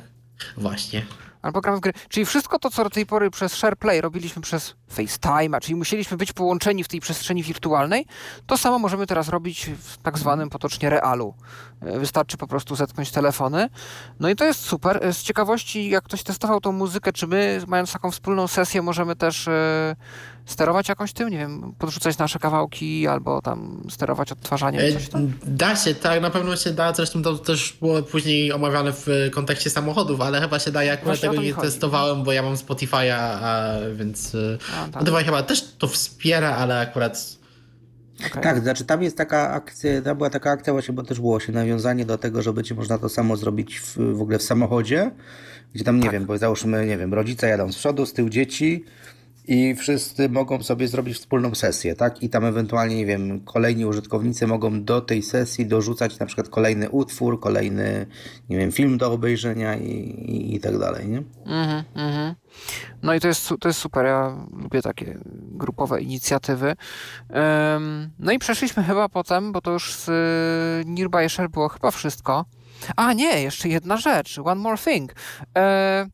Właśnie. Albo gramy w gry. Czyli wszystko to, co do tej pory przez SharePlay robiliśmy przez FaceTime'a, czyli musieliśmy być połączeni w tej przestrzeni wirtualnej, to samo możemy teraz robić w tak zwanym potocznie realu. E, Wystarczy po prostu zetknąć telefony. No i to jest super. E, Z ciekawości, jak ktoś testował tą muzykę, czy my, mając taką wspólną sesję, możemy też e, sterować jakąś tym, nie wiem, podrzucać nasze kawałki, albo tam sterować odtwarzaniem, E, coś tam? Da się, tak, na pewno się da, zresztą to też było później omawiane w kontekście samochodów, ale chyba się daje akurat Właśnie tego nie chodzi. testowałem, bo ja mam Spotify'a, a, więc A, tak. Spotify chyba też to wspiera, ale akurat Okej. Tak, znaczy tam jest taka akcja, tam była taka akcja właśnie, bo też było się nawiązanie do tego, że będzie można to samo zrobić w, w ogóle w samochodzie, gdzie tam, nie wiem, bo załóżmy, nie wiem, rodzice jadą z przodu, z tyłu dzieci i wszyscy mogą sobie zrobić wspólną sesję, tak? I tam ewentualnie, nie wiem, kolejni użytkownicy mogą do tej sesji dorzucać na przykład kolejny utwór, kolejny, nie wiem, film do obejrzenia i, i, i tak dalej, nie? Mhm, mhm. No i to jest, to jest super. Ja lubię takie grupowe inicjatywy. No i przeszliśmy chyba potem, bo to już z y, Nearby Share było chyba wszystko. A nie, jeszcze jedna rzecz. One more thing. E,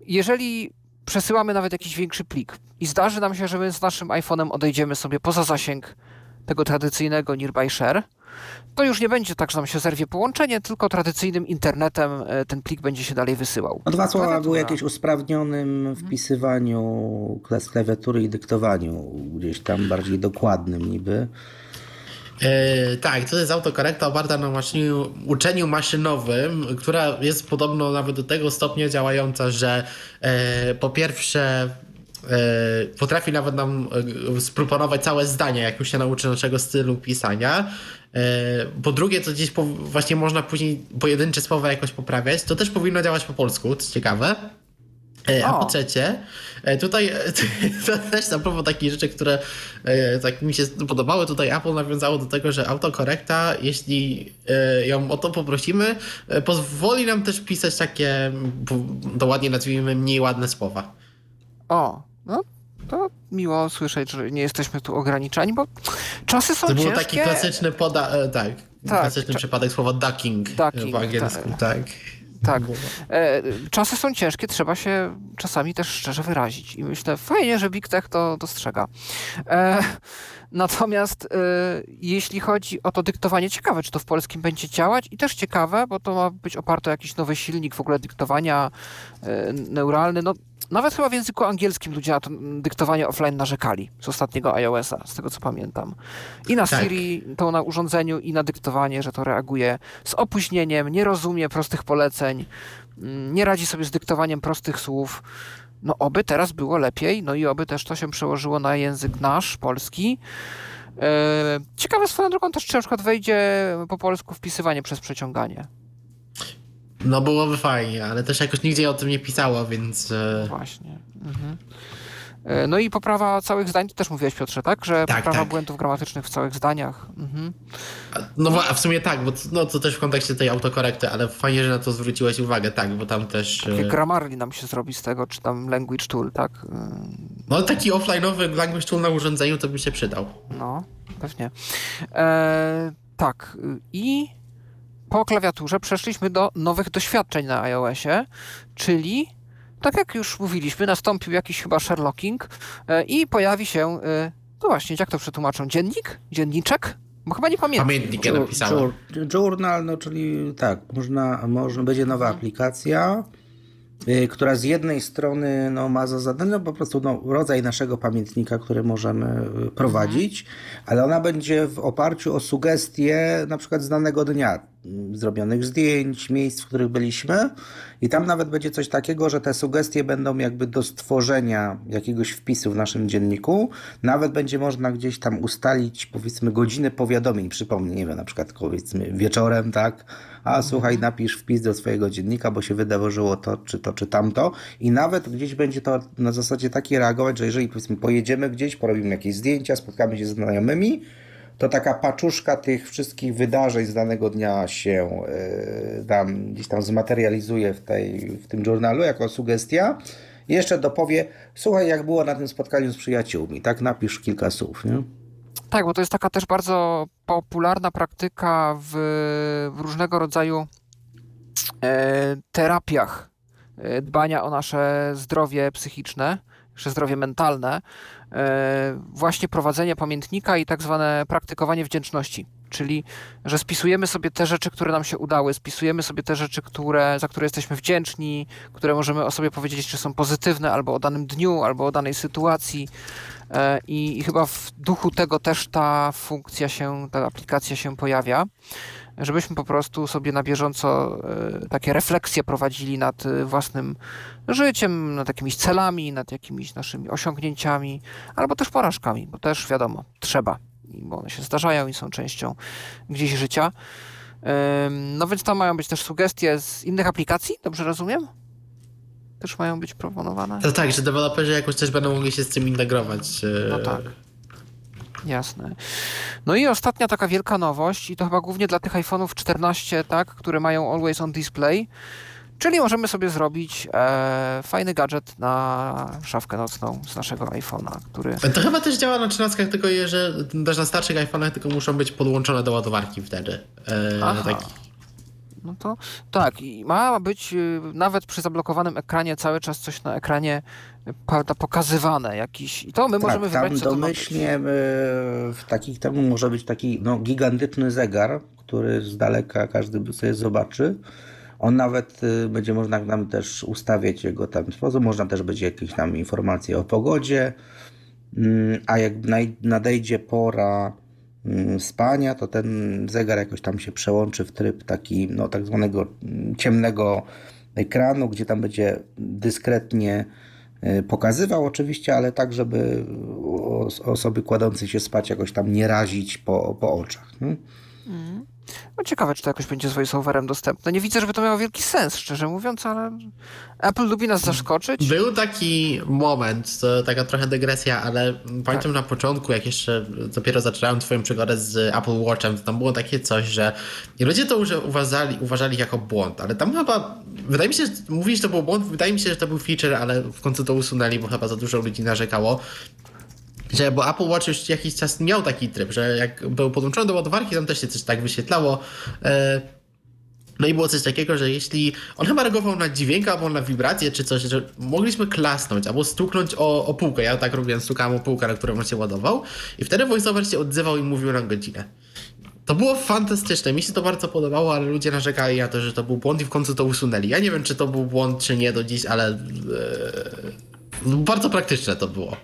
jeżeli przesyłamy nawet jakiś większy plik i zdarzy nam się, że my z naszym iPhone'em odejdziemy sobie poza zasięg tego tradycyjnego Nearby Share, to już nie będzie tak, że nam się zerwie połączenie, tylko tradycyjnym internetem e, ten plik będzie się dalej wysyłał. No dwa słowa były jakieś usprawnionym wpisywaniu klas klawiatury i dyktowaniu, gdzieś tam bardziej dokładnym niby. Yy, tak, to jest autokorekta oparta na uczeniu maszynowym, która jest podobno nawet do tego stopnia działająca, że e, po pierwsze e, potrafi nawet nam sproponować całe zdanie, jak już się nauczy naszego stylu pisania. Po drugie, to gdzieś po, właśnie można później pojedyncze słowa jakoś poprawiać. To też powinno działać po polsku, co ciekawe. E, A O. po trzecie, e, tutaj e, to też a propos takich rzeczy, które tak mi się podobały, tutaj Apple nawiązało do tego, że autokorekta, jeśli ją o to poprosimy, pozwoli nam też pisać takie, to ładnie nazwijmy, mniej ładne słowa. O, no to miło słyszeć, że nie jesteśmy tu ograniczeni, bo czasy są To był ciężkie. taki klasyczny poda, tak, Tak, klasyczny cza- przypadek słowa ducking, Ducking, po angielsku, tak. tak. Tak. E, czasy są ciężkie, trzeba się czasami też szczerze wyrazić. I myślę, fajnie, że Big Tech to dostrzega. E, natomiast e, jeśli chodzi o to dyktowanie, ciekawe, czy to w polskim będzie działać i też ciekawe, bo to ma być oparte o jakiś nowy silnik w ogóle dyktowania neuralny. No, nawet chyba w języku angielskim ludzie na to dyktowanie offline narzekali z ostatniego iOS-a, z tego co pamiętam. I na Tak. Siri, to na urządzeniu, i na dyktowanie, że to reaguje z opóźnieniem, nie rozumie prostych poleceń, mm, nie radzi sobie z dyktowaniem prostych słów. No oby teraz było lepiej, no i oby też to się przełożyło na język nasz, polski. E, Ciekawe swoją drogą też, czy na przykład wejdzie po polsku wpisywanie przez przeciąganie. No byłoby fajnie, ale też jakoś nigdzie o tym nie pisało, więc... e, Właśnie. Mhm. E, No i poprawa całych zdań, to też mówiłeś Piotrze, tak? Że Tak, poprawa tak. błędów gramatycznych w całych zdaniach. Mhm. No a w sumie tak, bo to, no, to też w kontekście tej autokorekty, ale fajnie, że na to zwróciłeś uwagę, tak, bo tam też... Takie e, Grammarly nam się zrobi z tego, czy tam language tool, tak? No taki offline'owy language tool na urządzeniu to by się przydał. No, pewnie. E, tak. I po klawiaturze przeszliśmy do nowych doświadczeń na iOSie, czyli tak jak już mówiliśmy, nastąpił jakiś chyba Sherlocking e, i pojawi się, e, no właśnie, jak to przetłumaczą, dziennik? Dzienniczek? Bo chyba nie pamiętam. Pamiętnik ja napisałem. jour- Journal, no czyli tak, można, można będzie nowa Mhm. aplikacja, która z jednej strony no, ma za zadanie no, po prostu no, rodzaj naszego pamiętnika, który możemy y, prowadzić, ale ona będzie w oparciu o sugestie na przykład z danego dnia, y, zrobionych zdjęć, miejsc, w których byliśmy i tam nawet będzie coś takiego, że te sugestie będą jakby do stworzenia jakiegoś wpisu w naszym dzienniku. Nawet będzie można gdzieś tam ustalić powiedzmy godziny powiadomień, przypomnij, nie wiem, na przykład powiedzmy wieczorem, tak? A słuchaj, napisz wpis do swojego dziennika, bo się wydarzyło to, czy to, czy tamto. I nawet gdzieś będzie to na zasadzie takiej reagować, że jeżeli powiedzmy pojedziemy gdzieś, porobimy jakieś zdjęcia, spotkamy się z znajomymi, to taka paczuszka tych wszystkich wydarzeń z danego dnia się yy, tam gdzieś tam zmaterializuje w, tej, w tym journalu jako sugestia. Jeszcze dopowie, słuchaj, jak było na tym spotkaniu z przyjaciółmi, tak napisz kilka słów, nie? Tak, bo to jest taka też bardzo popularna praktyka w, w różnego rodzaju e, terapiach e, dbania o nasze zdrowie psychiczne, nasze zdrowie mentalne, e, właśnie prowadzenie pamiętnika i tak zwane praktykowanie wdzięczności. Czyli, że spisujemy sobie te rzeczy, które nam się udały, spisujemy sobie te rzeczy, które, za które jesteśmy wdzięczni, które możemy o sobie powiedzieć, czy są pozytywne, albo o danym dniu, albo o danej sytuacji. E, I, I chyba w duchu tego też ta funkcja się, ta aplikacja się pojawia. Żebyśmy po prostu sobie na bieżąco e, takie refleksje prowadzili nad e, własnym życiem, nad jakimiś celami, nad jakimiś naszymi osiągnięciami, albo też porażkami, bo też wiadomo, trzeba, bo one się zdarzają i są częścią gdzieś życia. No więc tam mają być też sugestie z innych aplikacji, dobrze rozumiem? Też mają być proponowane? To tak, że deweloperzy jakoś też będą mogli się z tym integrować. e, No tak. Jasne. No i ostatnia taka wielka nowość, i to chyba głównie dla tych iPhone'ów 14, tak, które mają Always on Display, czyli możemy sobie zrobić e, fajny gadżet na szafkę nocną z naszego iPhone'a, który... To chyba też działa na 13, tylko je, że też na starszych iPhone'ach tylko muszą być podłączone do ładowarki wtedy. E, Aha. taki. No to tak, i ma być y, nawet przy zablokowanym ekranie cały czas coś na ekranie y, prawda, pokazywane jakiś. I to my możemy tak, tam wybrać, ma być. domyślnie w takich temu może być taki no, gigantyczny zegar, który z daleka każdy sobie zobaczy. On nawet y, będzie można tam też ustawiać jego tam sposób, można też będzie jakieś tam informacje o pogodzie, Mm, a jak nadejdzie pora spania, to ten zegar jakoś tam się przełączy w tryb taki, no tak zwanego mm, ciemnego ekranu, gdzie tam będzie dyskretnie y, pokazywał oczywiście, ale tak, żeby os- osoby kładącej się spać jakoś tam nie razić po, po oczach. nie? No ciekawe, czy to jakoś będzie z voiceoverem dostępne. Nie widzę, żeby to miało wielki sens, szczerze mówiąc, ale Apple lubi nas zaskoczyć. Był taki moment, to taka trochę dygresja, ale pamiętam Tak. na początku, jak jeszcze dopiero zaczynałem twoją przygodę z Apple Watchem, to tam było takie coś, że ludzie to już uważali, uważali jako błąd, ale tam chyba, wydaje mi się, że mówisz, że to był błąd, wydaje mi się, że to był feature, ale w końcu to usunęli, bo chyba za dużo ludzi narzekało. Że, bo Apple Watch już jakiś czas miał taki tryb, że jak był podłączony do ładowarki, tam też się coś tak wyświetlało. E, no i było coś takiego, że jeśli on chyba reagował na dźwięk albo na wibrację czy coś, że mogliśmy klasnąć albo stuknąć o, o półkę. Ja tak robiłem, stukałem o półkę, na którą on się ładował i wtedy voiceover się odzywał i mówił na godzinę. To było fantastyczne, mi się to bardzo podobało, ale ludzie narzekali na to, że to był błąd i w końcu to usunęli. Ja nie wiem, czy to był błąd, czy nie do dziś, ale no, bardzo praktyczne to było.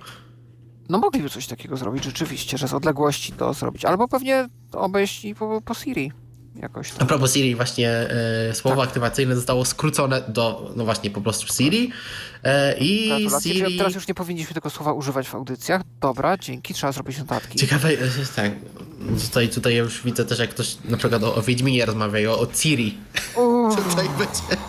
No mogliby coś takiego zrobić rzeczywiście, że z odległości to zrobić. Albo pewnie obejść i po, po Siri jakoś A propos Siri, właśnie e, słowo aktywacyjne zostało skrócone do, no właśnie, po prostu Siri. E, I Gratulacje. Siri... Teraz już nie powinniśmy tego słowa używać w audycjach. Dobra, dzięki, trzeba zrobić notatki. Ciekawe, e, tak, tutaj, tutaj już widzę też, jak ktoś na przykład o, o Wiedźminie rozmawiają, o Ciri. Uff, Tutaj będzie,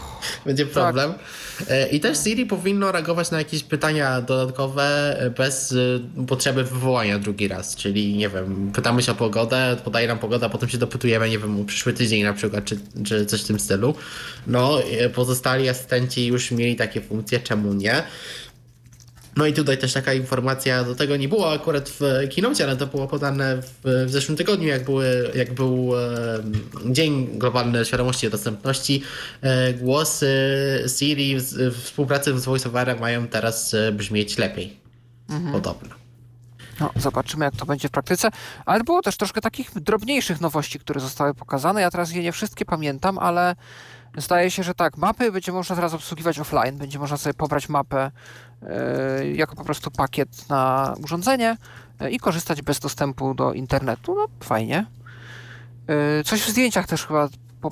będzie problem. E, I też Siri powinno reagować na jakieś pytania dodatkowe e, bez e, potrzeby wywołania drugi raz. Czyli, nie wiem, pytamy się o pogodę, podaje nam pogodę, a potem się dopytujemy, nie wiem, o przyszły tydzień na przykład, czy, czy coś w tym stylu. No, e, pozostali asystenci już mieli takie funkcje, czemu nie? No i tutaj też taka informacja, do tego nie było akurat w kinocie, ale to było podane w, w zeszłym tygodniu, jak, były, jak był e, Dzień Globalny Świadomości i Dostępności. E, głosy Siri w, w współpracy z VoiceOverem mają teraz e, brzmieć lepiej. Podobno. No, zobaczymy, jak to będzie w praktyce. Ale było też troszkę takich drobniejszych nowości, które zostały pokazane. Ja teraz je nie wszystkie pamiętam, ale zdaje się, że tak, mapy będzie można teraz obsługiwać offline. Będzie można sobie pobrać mapę e, jako po prostu pakiet na urządzenie e, i korzystać bez dostępu do internetu. No, fajnie. E, coś w zdjęciach też chyba po,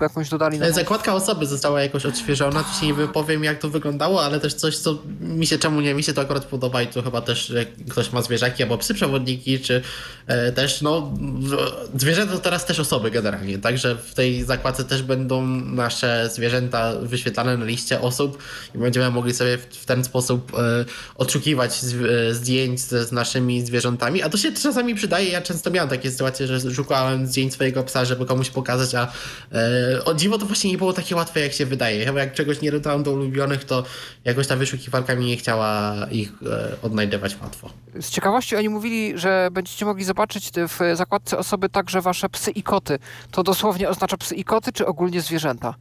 jakąś dodali. Nową- Zakładka osoby została jakoś odświeżona, tu się nie wypowiem jak to wyglądało, ale też coś, co mi się czemu nie, mi się to akurat podoba i to chyba też jak ktoś ma zwierzaki albo psy przewodniki, czy też no zwierzęta to teraz też osoby generalnie, także w tej zakładce też będą nasze zwierzęta wyświetlane na liście osób i będziemy mogli sobie w, ten sposób e, odszukiwać e, zdjęć z, naszymi zwierzętami, a to się czasami przydaje, ja często miałem takie sytuacje, że szukałem zdjęć swojego psa, żeby komuś pokazać, a e, o dziwo to właśnie nie było takie łatwe, jak się wydaje. Chyba jak czegoś nie dodałem do ulubionych, to jakoś ta wyszukiwarka mi nie chciała ich e, odnajdywać łatwo. Z ciekawości oni mówili, że będziecie mogli zobaczyć w zakładce osoby także wasze psy i koty. To dosłownie oznacza psy i koty, czy ogólnie zwierzęta?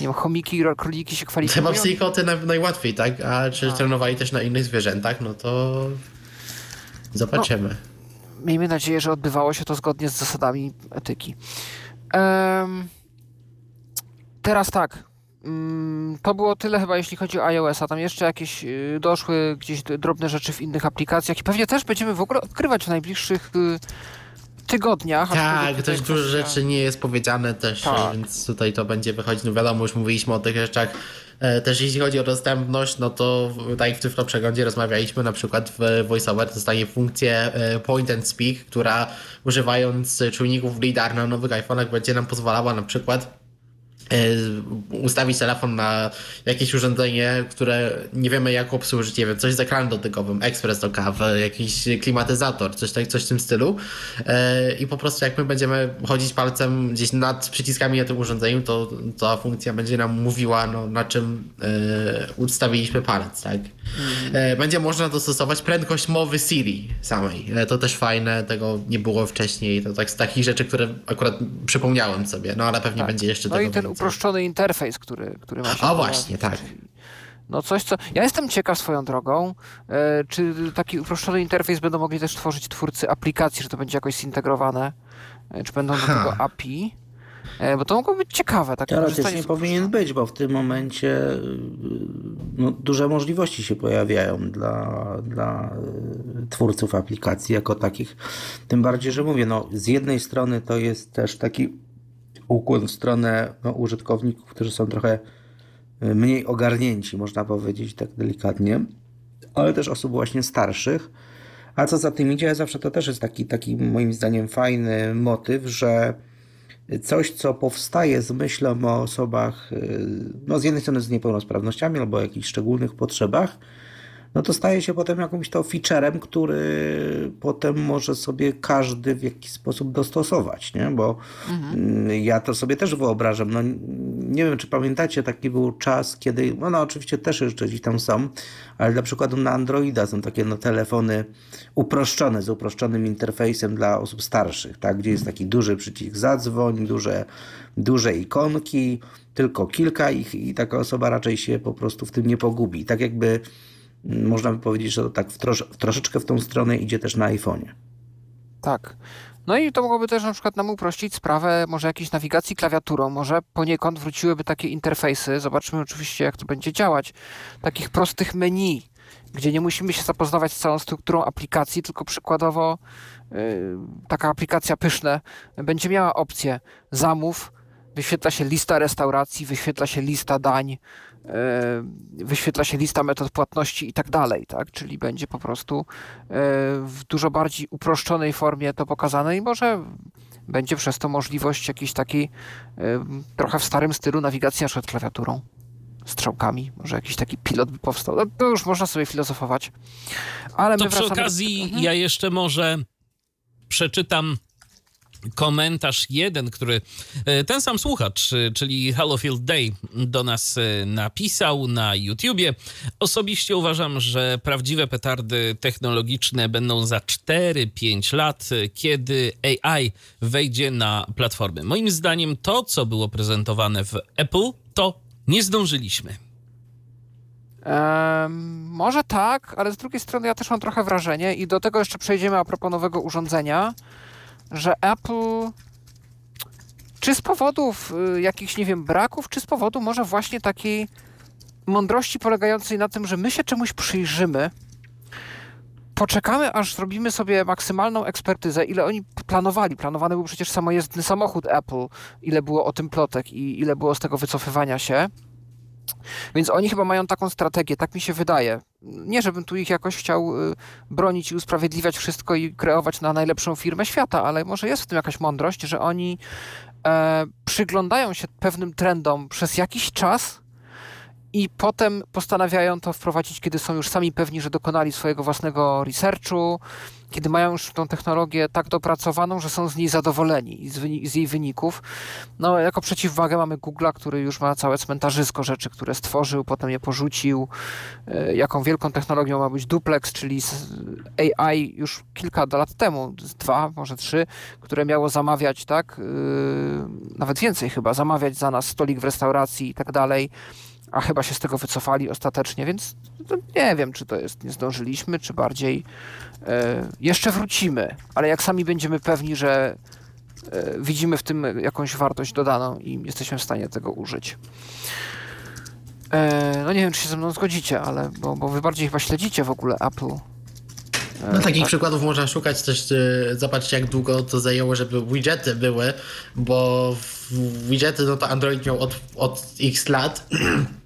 Nie wiem, chomiki, króliki się kwalifikują? Chyba psy i koty naj, najłatwiej, tak? A czy A. trenowali też na innych zwierzętach, no to zobaczymy. Miejmy nadzieję, że odbywało się to zgodnie z zasadami etyki. Em, teraz tak. Mm, To było tyle chyba, jeśli chodzi o iOS-a. Tam jeszcze jakieś y, doszły gdzieś drobne rzeczy w innych aplikacjach i pewnie też będziemy w ogóle odkrywać w najbliższych y, tygodniach. Tak, też dużo rzeczy nie jest powiedziane też, Tak. więc tutaj to będzie wychodzić. No wiadomo, już mówiliśmy o tych rzeczach. E, Też jeśli chodzi o dostępność, no to w- tak jak w Tyflo Przeglądzie rozmawialiśmy, na przykład w VoiceOver dostanie funkcję e, Point and Speak, która używając czujników LIDAR na nowych iPhone'ach będzie nam pozwalała na przykład e, ustawić telefon na jakieś urządzenie, które nie wiemy jak obsłużyć, nie wiem, coś z ekranem dotykowym, ekspres do kawy, jakiś klimatyzator, coś, tak, coś w tym stylu E, i po prostu jak my będziemy chodzić palcem gdzieś nad przyciskami na tym urządzeniu, to ta funkcja będzie nam mówiła, no, na czym e, ustawiliśmy palec, tak? E, Będzie można dostosować prędkość mowy Siri samej. E, To też fajne, tego nie było wcześniej. To tak z takich rzeczy, które akurat przypomniałem sobie, no ale pewnie Tak. będzie jeszcze No tego. Uproszczony interfejs, który, który ma się A właśnie, tak. No coś, co... Ja jestem ciekaw swoją drogą, e, czy taki uproszczony interfejs będą mogli też tworzyć twórcy aplikacji, że to będzie jakoś zintegrowane, e, czy będą do tego API, e, bo to mogło być ciekawe. Teoretycznie korzystanie z powinien być, bo w tym momencie no, duże możliwości się pojawiają dla, dla twórców aplikacji jako takich. Tym bardziej, że mówię, no, z jednej strony to jest też taki ukłon w stronę no, użytkowników, którzy są trochę y, mniej ogarnięci, można powiedzieć tak delikatnie, ale też osób właśnie starszych. A co za tym idzie, zawsze to też jest taki, taki moim zdaniem fajny motyw, że coś, co powstaje z myślą o osobach, y, no z jednej strony z niepełnosprawnościami albo o jakichś szczególnych potrzebach, no to staje się potem jakimś to featurem, który potem może sobie każdy w jakiś sposób dostosować, nie? Bo mm, ja to sobie też wyobrażam, no nie wiem, czy pamiętacie, taki był czas, kiedy, no, no oczywiście też jeszcze gdzieś tam są, ale dla przykładu na Androida są takie no, telefony uproszczone, z uproszczonym interfejsem dla osób starszych, tak? Gdzie jest taki duży przycisk zadzwoń, duże, duże ikonki, tylko kilka ich i taka osoba raczej się po prostu w tym nie pogubi. Tak jakby można by powiedzieć, że to tak w, trosz, w troszeczkę w tą stronę idzie też na iPhone'ie. Tak. No i to mogłoby też na przykład nam uprościć sprawę może jakiejś nawigacji klawiaturą, może poniekąd wróciłyby takie interfejsy, zobaczymy oczywiście jak to będzie działać, takich prostych menu, gdzie nie musimy się zapoznawać z całą strukturą aplikacji, tylko przykładowo yy, taka aplikacja pyszne będzie miała opcję zamów, wyświetla się lista restauracji, wyświetla się lista dań, wyświetla się lista metod płatności i tak dalej, tak? Czyli będzie po prostu yy, w dużo bardziej uproszczonej formie to pokazane i może będzie przez to możliwość jakiejś takiej yy, trochę w starym stylu nawigacji na przykład klawiaturą, strzałkami, może jakiś taki pilot by powstał. No, to już można sobie filozofować. Ale To przy wracamy do- okazji Mhm. ja jeszcze może przeczytam komentarz jeden, który e, ten sam słuchacz, e, czyli Hallowfield Day do nas e, napisał na YouTubie. Osobiście uważam, że prawdziwe petardy technologiczne będą za 4-5 lat, kiedy AI wejdzie na platformy. Moim zdaniem to, co było prezentowane w Apple, to nie zdążyliśmy. Em, może tak, ale z drugiej strony ja też mam trochę wrażenie i do tego jeszcze przejdziemy a propos nowego urządzenia, że Apple czy z powodów y, jakichś, nie wiem, braków, czy z powodu może właśnie takiej mądrości polegającej na tym, że my się czemuś przyjrzymy, poczekamy, aż zrobimy sobie maksymalną ekspertyzę, ile oni planowali. Planowany był przecież samojezdny samochód Apple, ile było o tym plotek i ile było z tego wycofywania się. Więc oni chyba mają taką strategię, tak mi się wydaje. Nie, żebym tu ich jakoś chciał y, bronić i usprawiedliwiać wszystko i kreować na najlepszą firmę świata, ale może jest w tym jakaś mądrość, że oni e, przyglądają się pewnym trendom przez jakiś czas i potem postanawiają to wprowadzić, kiedy są już sami pewni, że dokonali swojego własnego researchu, kiedy mają już tą technologię tak dopracowaną, że są z niej zadowoleni z, jej wyników. No, jako przeciwwagę mamy Google'a, który już ma całe cmentarzysko rzeczy, które stworzył, potem je porzucił. E, Jaką wielką technologią ma być duplex, czyli AI już kilka lat temu, dwa, może trzy, które miało zamawiać, tak, yy, nawet więcej chyba, zamawiać za nas stolik w restauracji i tak dalej, a chyba się z tego wycofali ostatecznie, więc nie wiem, czy to jest, nie zdążyliśmy, czy bardziej e, jeszcze wrócimy, ale jak sami będziemy pewni, że e, widzimy w tym jakąś wartość dodaną i jesteśmy w stanie tego użyć. E, no nie wiem, czy się ze mną zgodzicie, ale bo, bo wy bardziej chyba śledzicie w ogóle Apple. No takich tak. przykładów można szukać też, zobaczcie jak długo to zajęło, żeby widgety były, bo widgety no to Android miał od, od x lat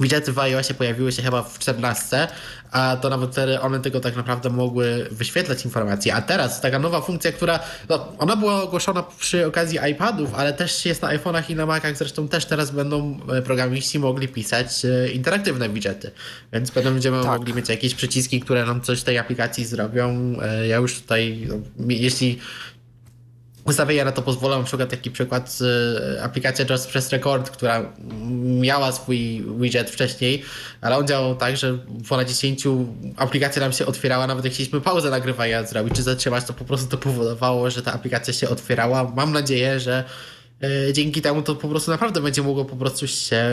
Widgety w iOSie pojawiły się chyba w 14, a to nawet wtedy one tego tak naprawdę mogły wyświetlać informacje. A teraz taka nowa funkcja, która no, ona była ogłoszona przy okazji iPadów, ale też jest na iPhone'ach i na Macach. Zresztą też teraz będą e, programiści mogli pisać e, interaktywne widgety. Więc będziemy tak. mogli mieć jakieś przyciski, które nam coś tej aplikacji zrobią. E, ja już tutaj, no, jeśli Ustawienia na to pozwolą. Na przykład taki przykład y, aplikacja Just Press Record, która miała swój widget wcześniej, ale on działał tak, że ponad 10 aplikacja nam się otwierała, nawet jak chcieliśmy pauzę nagrywania zrobić czy zatrzymać, to po prostu to powodowało, że ta aplikacja się otwierała. Mam nadzieję, że y, dzięki temu to po prostu naprawdę będzie mogło po prostu się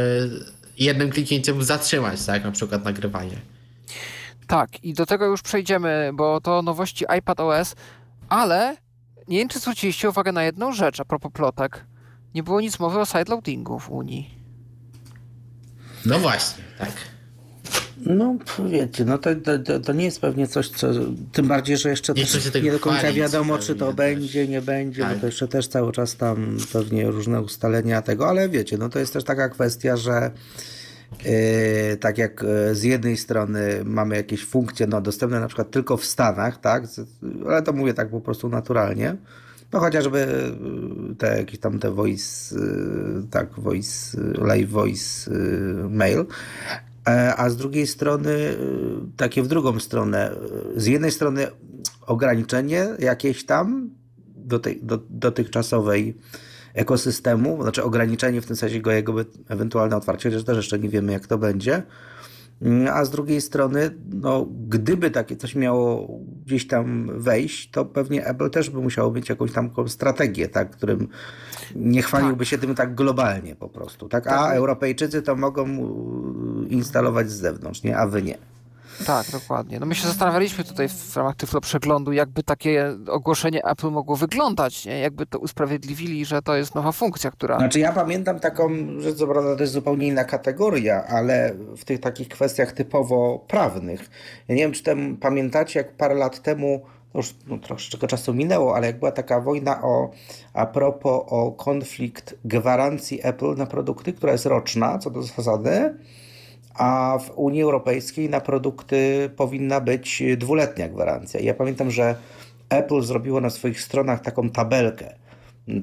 jednym kliknięciem zatrzymać, tak, na przykład nagrywanie. Tak, i do tego już przejdziemy, bo to nowości iPad OS, ale nie wiem, czy zwróciliście uwagę na jedną rzecz a propos plotek. Nie było nic mowy o sideloadingu w Unii. No właśnie, tak. No, wiecie, no to, to, to, nie jest pewnie coś, co. Tym bardziej, że jeszcze nie, nie do końca wiadomo, czy to będzie, nie będzie, tak. bo to jeszcze też cały czas tam pewnie różne ustalenia tego, ale wiecie, no to jest też taka kwestia, że tak jak e, z jednej strony mamy jakieś funkcje no, dostępne na przykład tylko w Stanach, tak, ale to mówię tak po prostu naturalnie, no chociażby e, te jakieś tam te voice, e, tak, voice, live voice mail, a z drugiej strony takie w drugą stronę, z jednej strony ograniczenie jakieś tam do tej, do, dotychczasowej ekosystemu, znaczy ograniczenie w tym sensie go jego ewentualne otwarcie, chociaż też jeszcze nie wiemy jak to będzie. Mm, a z drugiej strony, no, gdyby takie coś miało gdzieś tam wejść, to pewnie Apple też by musiało mieć jakąś tam strategię, tak, którym nie chwaliłby tak. się tym tak globalnie po prostu. Tak? A tak. Europejczycy to mogą instalować z zewnątrz, nie? a wy nie. Tak, dokładnie. No my się zastanawialiśmy tutaj w ramach Tyflo przeglądu, jakby takie ogłoszenie Apple mogło wyglądać, nie? jakby to usprawiedliwili, że to jest nowa funkcja, która... Znaczy ja pamiętam taką rzecz, co prawda to jest zupełnie inna kategoria, ale w tych takich kwestiach typowo prawnych. Ja nie wiem, czy tam pamiętacie, jak parę lat temu już no, troszeczkę czasu minęło, ale jak była taka wojna o, a propos o konflikt gwarancji Apple na produkty, która jest roczna, co do zasady, a w Unii Europejskiej na produkty powinna być dwuletnia gwarancja. Ja pamiętam, że Apple zrobiło na swoich stronach taką tabelkę,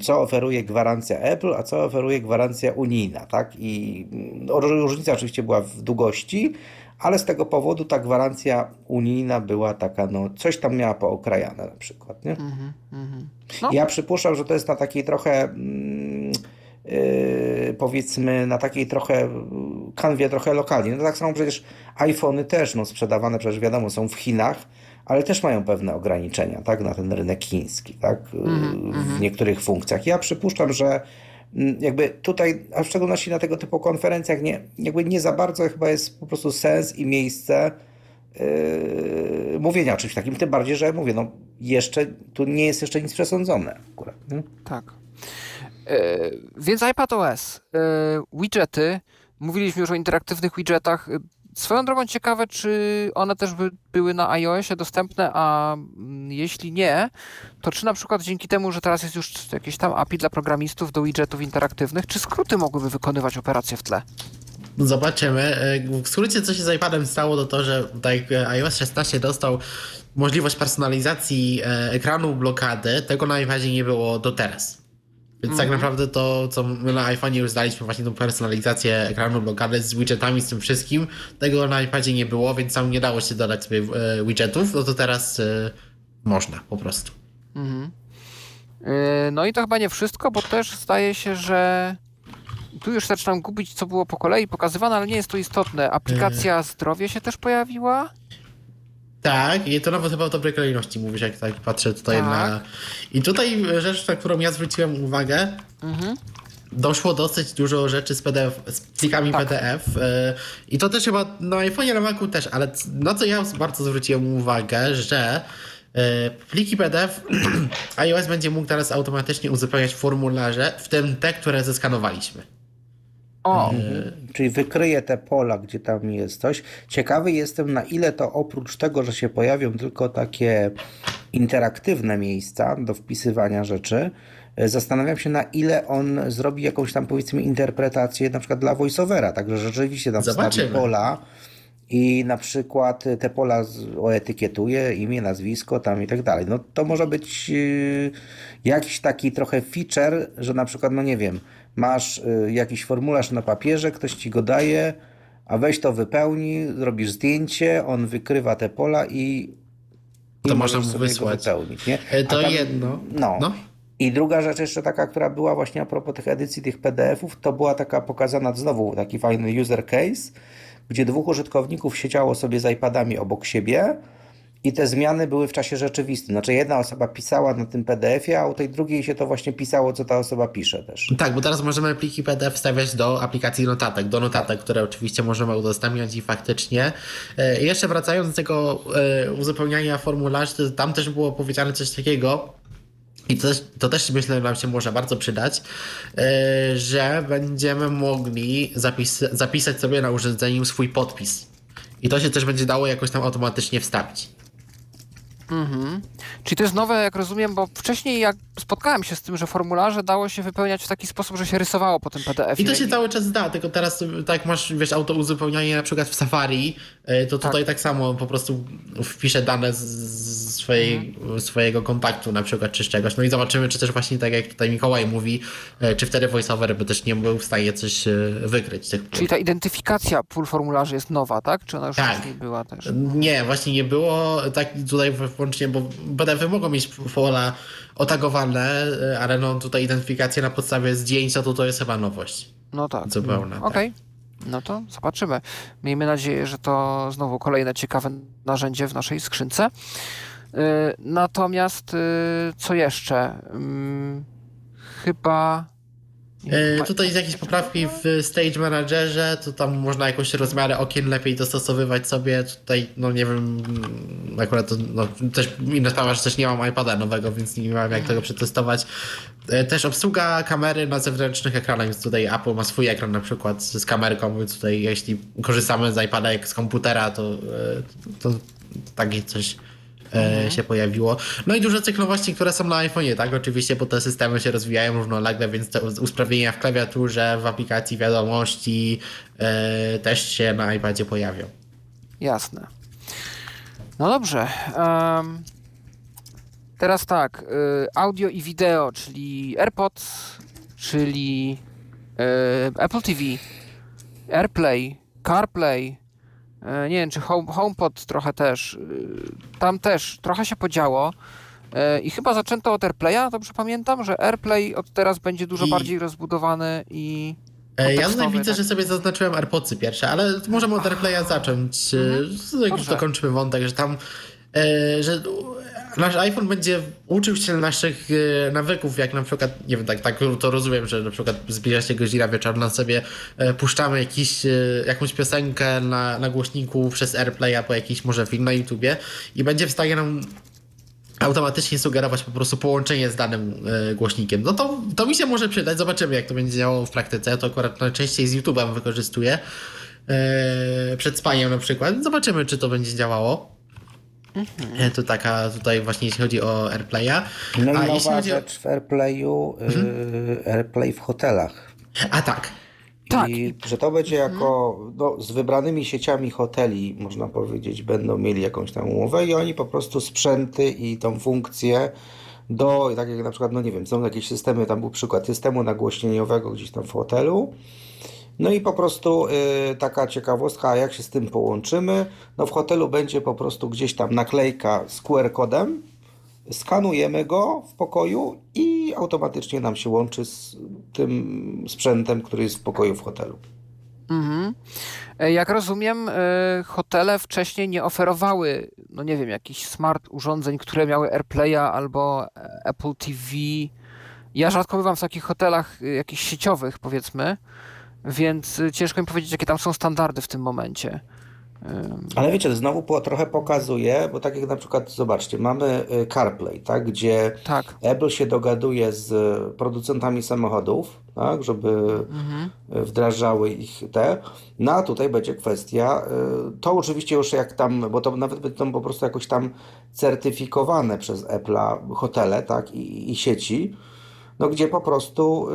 co oferuje gwarancja Apple, a co oferuje gwarancja unijna, tak? I no, różnica oczywiście była w długości, ale z tego powodu ta gwarancja unijna była taka, no coś tam miała pookrajane na przykład, nie? Mm -hmm. no. Ja przypuszczam, że to jest na takiej trochę... Mm, powiedzmy na takiej trochę kanwie trochę lokalnie. No tak samo przecież iPhony też no, sprzedawane przecież wiadomo są w Chinach, ale też mają pewne ograniczenia tak, na ten rynek chiński tak, mm, w mm. niektórych funkcjach. Ja przypuszczam, że mm, jakby tutaj, a w szczególności na tego typu konferencjach nie, jakby nie za bardzo chyba jest po prostu sens i miejsce yy, mówienia o czymś takim, tym bardziej, że mówię, no jeszcze tu nie jest jeszcze nic przesądzone akurat. Nie? Tak. E, więc iPadOS, e, widgety, mówiliśmy już o interaktywnych widgetach. Swoją drogą ciekawe, czy one też by były na iOSie dostępne, a mm, jeśli nie, to czy na przykład dzięki temu, że teraz jest już jakieś tam API dla programistów do widgetów interaktywnych, czy skróty mogłyby wykonywać operacje w tle? Zobaczymy. E, w skrócie, co się z iPadem stało, to to, że tak iOS 16 dostał możliwość personalizacji ekranu blokady. Tego na iPadzie nie było do teraz. Więc tak mhm. naprawdę to, co my na iPhone'ie już zdaliśmy, właśnie tą personalizację ekranu blokadę z widgetami, z tym wszystkim, tego na iPadzie nie było, więc tam nie dało się dodać sobie e, widgetów, no to teraz y, można po prostu. Mhm. E, no i to chyba nie wszystko, bo też zdaje się, że tu już zaczynam gubić, co było po kolei pokazywane, ale nie jest to istotne. Aplikacja zdrowie się też pojawiła? Tak, i to nawet chyba o dobrej kolejności mówisz, jak tak patrzę tutaj tak. na... I tutaj rzecz, na którą ja zwróciłem uwagę, mhm. doszło dosyć dużo rzeczy z, PDF, z plikami tak. PDF e, i to też chyba na iPhone, na Macu też, ale na co ja bardzo zwróciłem uwagę, że e, pliki PDF iOS będzie mógł teraz automatycznie uzupełniać formularze, w tym te, które zeskanowaliśmy. O, Mhm. Czyli wykryje te pola, gdzie tam jest coś. Ciekawy jestem, na ile to oprócz tego, że się pojawią tylko takie interaktywne miejsca do wpisywania rzeczy, e, zastanawiam się, na ile on zrobi jakąś tam powiedzmy interpretację na przykład dla voiceovera, także rzeczywiście tam wstawi pola i na przykład te pola oetykietuje, imię, nazwisko tam i tak dalej. No to może być yy, jakiś taki trochę feature, że na przykład, no nie wiem, masz y, jakiś formularz na papierze, ktoś ci go daje, a weź to wypełni, zrobisz zdjęcie, on wykrywa te pola i, i To możesz można mu wysłać. wypełnić. Nie? E, to tam- jedno. No. No. I druga rzecz jeszcze taka, która była właśnie a propos tych edycji tych PDF-ów, to była taka pokazana znowu taki fajny user case, gdzie dwóch użytkowników siedziało sobie z iPadami obok siebie i te zmiany były w czasie rzeczywistym. Znaczy jedna osoba pisała na tym PDF-ie, a u tej drugiej się to właśnie pisało, co ta osoba pisze też. Tak, bo teraz możemy pliki PDF wstawiać do aplikacji notatek, do notatek, które oczywiście możemy udostępniać i faktycznie. E, jeszcze wracając do tego e, uzupełniania formularzy, tam też było powiedziane coś takiego, i to też, to też myślę, że nam się może bardzo przydać, e, że będziemy mogli zapis, zapisać sobie na urządzeniu swój podpis. I to się też będzie dało jakoś tam automatycznie wstawić. Czyli to jest nowe, jak rozumiem, bo wcześniej jak spotkałem się z tym, że formularze dało się wypełniać w taki sposób, że się rysowało po tym PDF. I to się cały czas da, tylko teraz tak masz, wiesz, auto uzupełnianie na przykład w Safari, y, to tutaj tak, samo po prostu wpiszę dane z, swojej, swojego kontaktu na przykład, czy z czegoś. No i zobaczymy, czy też właśnie tak jak tutaj Mikołaj mówi, y, czy wtedy VoiceOver by też nie był w stanie coś y, wykryć. Tych Czyli ta identyfikacja pól formularzy jest nowa, tak? Czy ona już Tak. wcześniej była też? Nie, właśnie nie było tak tutaj wyłącznie, bo PDF mogą mieć pola otagowane, ale no tutaj identyfikacja na podstawie zdjęcia to to jest chyba nowość. No tak. Zupełna, tak. Okej. No to zobaczymy. Miejmy nadzieję, że to znowu kolejne ciekawe narzędzie w naszej skrzynce. Yy, Natomiast yy, co jeszcze? Ym, Chyba. E, tutaj jakieś poprawki w Stage Managerze, to tam można jakoś rozmiary okien lepiej dostosowywać sobie. Tutaj, no nie wiem, akurat to no, też inna sprawa, że też nie mam iPada nowego, więc nie mam jak tego przetestować. E, Też obsługa kamery na zewnętrznych ekranach, więc tutaj Apple ma swój ekran na przykład z kamerką, więc tutaj jeśli korzystamy z iPada jak z komputera, to, e, to, to takie coś e, się pojawiło. No i dużo cyklowości, które są na iPhone'ie, tak? Oczywiście, bo te systemy się rozwijają równolegle, więc te usprawnienia w klawiaturze, w aplikacji wiadomości e, też się na iPadzie pojawią. Jasne. No dobrze. em, teraz tak. y, audio i wideo, czyli AirPods, czyli y, Apple TV, AirPlay, CarPlay. Y, nie wiem, czy home, HomePod trochę też. y, tam też trochę się podziało. y, I chyba zaczęto od AirPlaya, dobrze pamiętam, że AirPlay od teraz będzie dużo I- bardziej rozbudowany i E, Ja tutaj widzę, tak. że sobie zaznaczyłem AirPodsy pierwsze, ale możemy od AirPlaya zacząć. Mhm. E, Jak już dokończymy wątek, że tam, e, że nasz iPhone będzie uczył się naszych e, nawyków, jak na przykład, nie wiem, tak, tak to rozumiem, że na przykład zbliża się godzina wieczorna, sobie e, puszczamy jakiś, e, jakąś piosenkę na, na głośniku przez AirPlaya po jakiś może film na YouTubie i będzie w stanie nam automatycznie sugerować po prostu połączenie z danym głośnikiem. No to, to mi się może przydać, zobaczymy jak to będzie działało w praktyce. Ja to akurat najczęściej z YouTube'em wykorzystuję. Przed spaniem na przykład. Zobaczymy, czy to będzie działało. E, to taka tutaj właśnie jeśli chodzi o AirPlaya. No i A nowa chodzi o... rzecz w AirPlayu, y, AirPlay w hotelach. A tak. Tak. I że to będzie jako no, z wybranymi sieciami hoteli, można powiedzieć, będą mieli jakąś tam umowę i oni po prostu sprzęty i tą funkcję do, tak jak na przykład, no nie wiem, są jakieś systemy, tam był przykład systemu nagłośnieniowego gdzieś tam w hotelu. No i po prostu y, taka ciekawostka, a jak się z tym połączymy? No w hotelu będzie po prostu gdzieś tam naklejka z QR-kodem, skanujemy go w pokoju i automatycznie nam się łączy z tym sprzętem, który jest w pokoju w hotelu. Mhm. E, Jak rozumiem, e, hotele wcześniej nie oferowały, no nie wiem, jakichś smart urządzeń, które miały AirPlaya albo e, Apple TV. Ja rzadko bywam w takich hotelach jakichś sieciowych, powiedzmy, więc e, ciężko mi powiedzieć, jakie tam są standardy w tym momencie. Ale wiecie, znowu po, trochę pokazuje, bo tak jak na przykład, zobaczcie, mamy y, CarPlay, tak, gdzie Tak. Apple się dogaduje z producentami samochodów, tak, żeby Mhm. wdrażały ich te. No a tutaj będzie kwestia, y, to oczywiście już jak tam, bo to nawet będą po prostu jakoś tam certyfikowane przez Apple'a hotele, tak, i, i sieci, no gdzie po prostu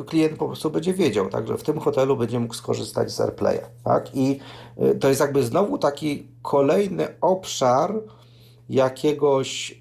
y, klient po prostu będzie wiedział, tak, że w tym hotelu będzie mógł skorzystać z AirPlaya, tak, i y, to jest jakby znowu taki kolejny obszar jakiegoś, y,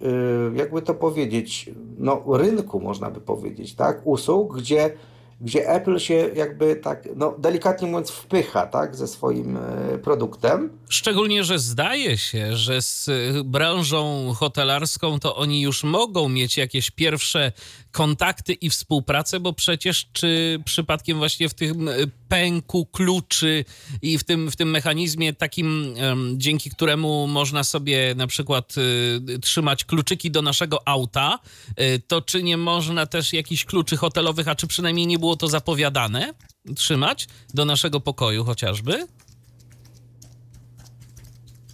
jakby to powiedzieć, no rynku można by powiedzieć, tak, usług, gdzie, gdzie Apple się jakby tak, no delikatnie mówiąc wpycha, tak, ze swoim y, produktem. Szczególnie, że zdaje się, że z y, branżą hotelarską to oni już mogą mieć jakieś pierwsze kontakty i współpracę, bo przecież czy przypadkiem właśnie w tym y, pęku kluczy i w tym, w tym mechanizmie takim, dzięki któremu można sobie na przykład y, trzymać kluczyki do naszego auta, y, to czy nie można też jakichś kluczy hotelowych, a czy przynajmniej nie było to zapowiadane, trzymać do naszego pokoju chociażby?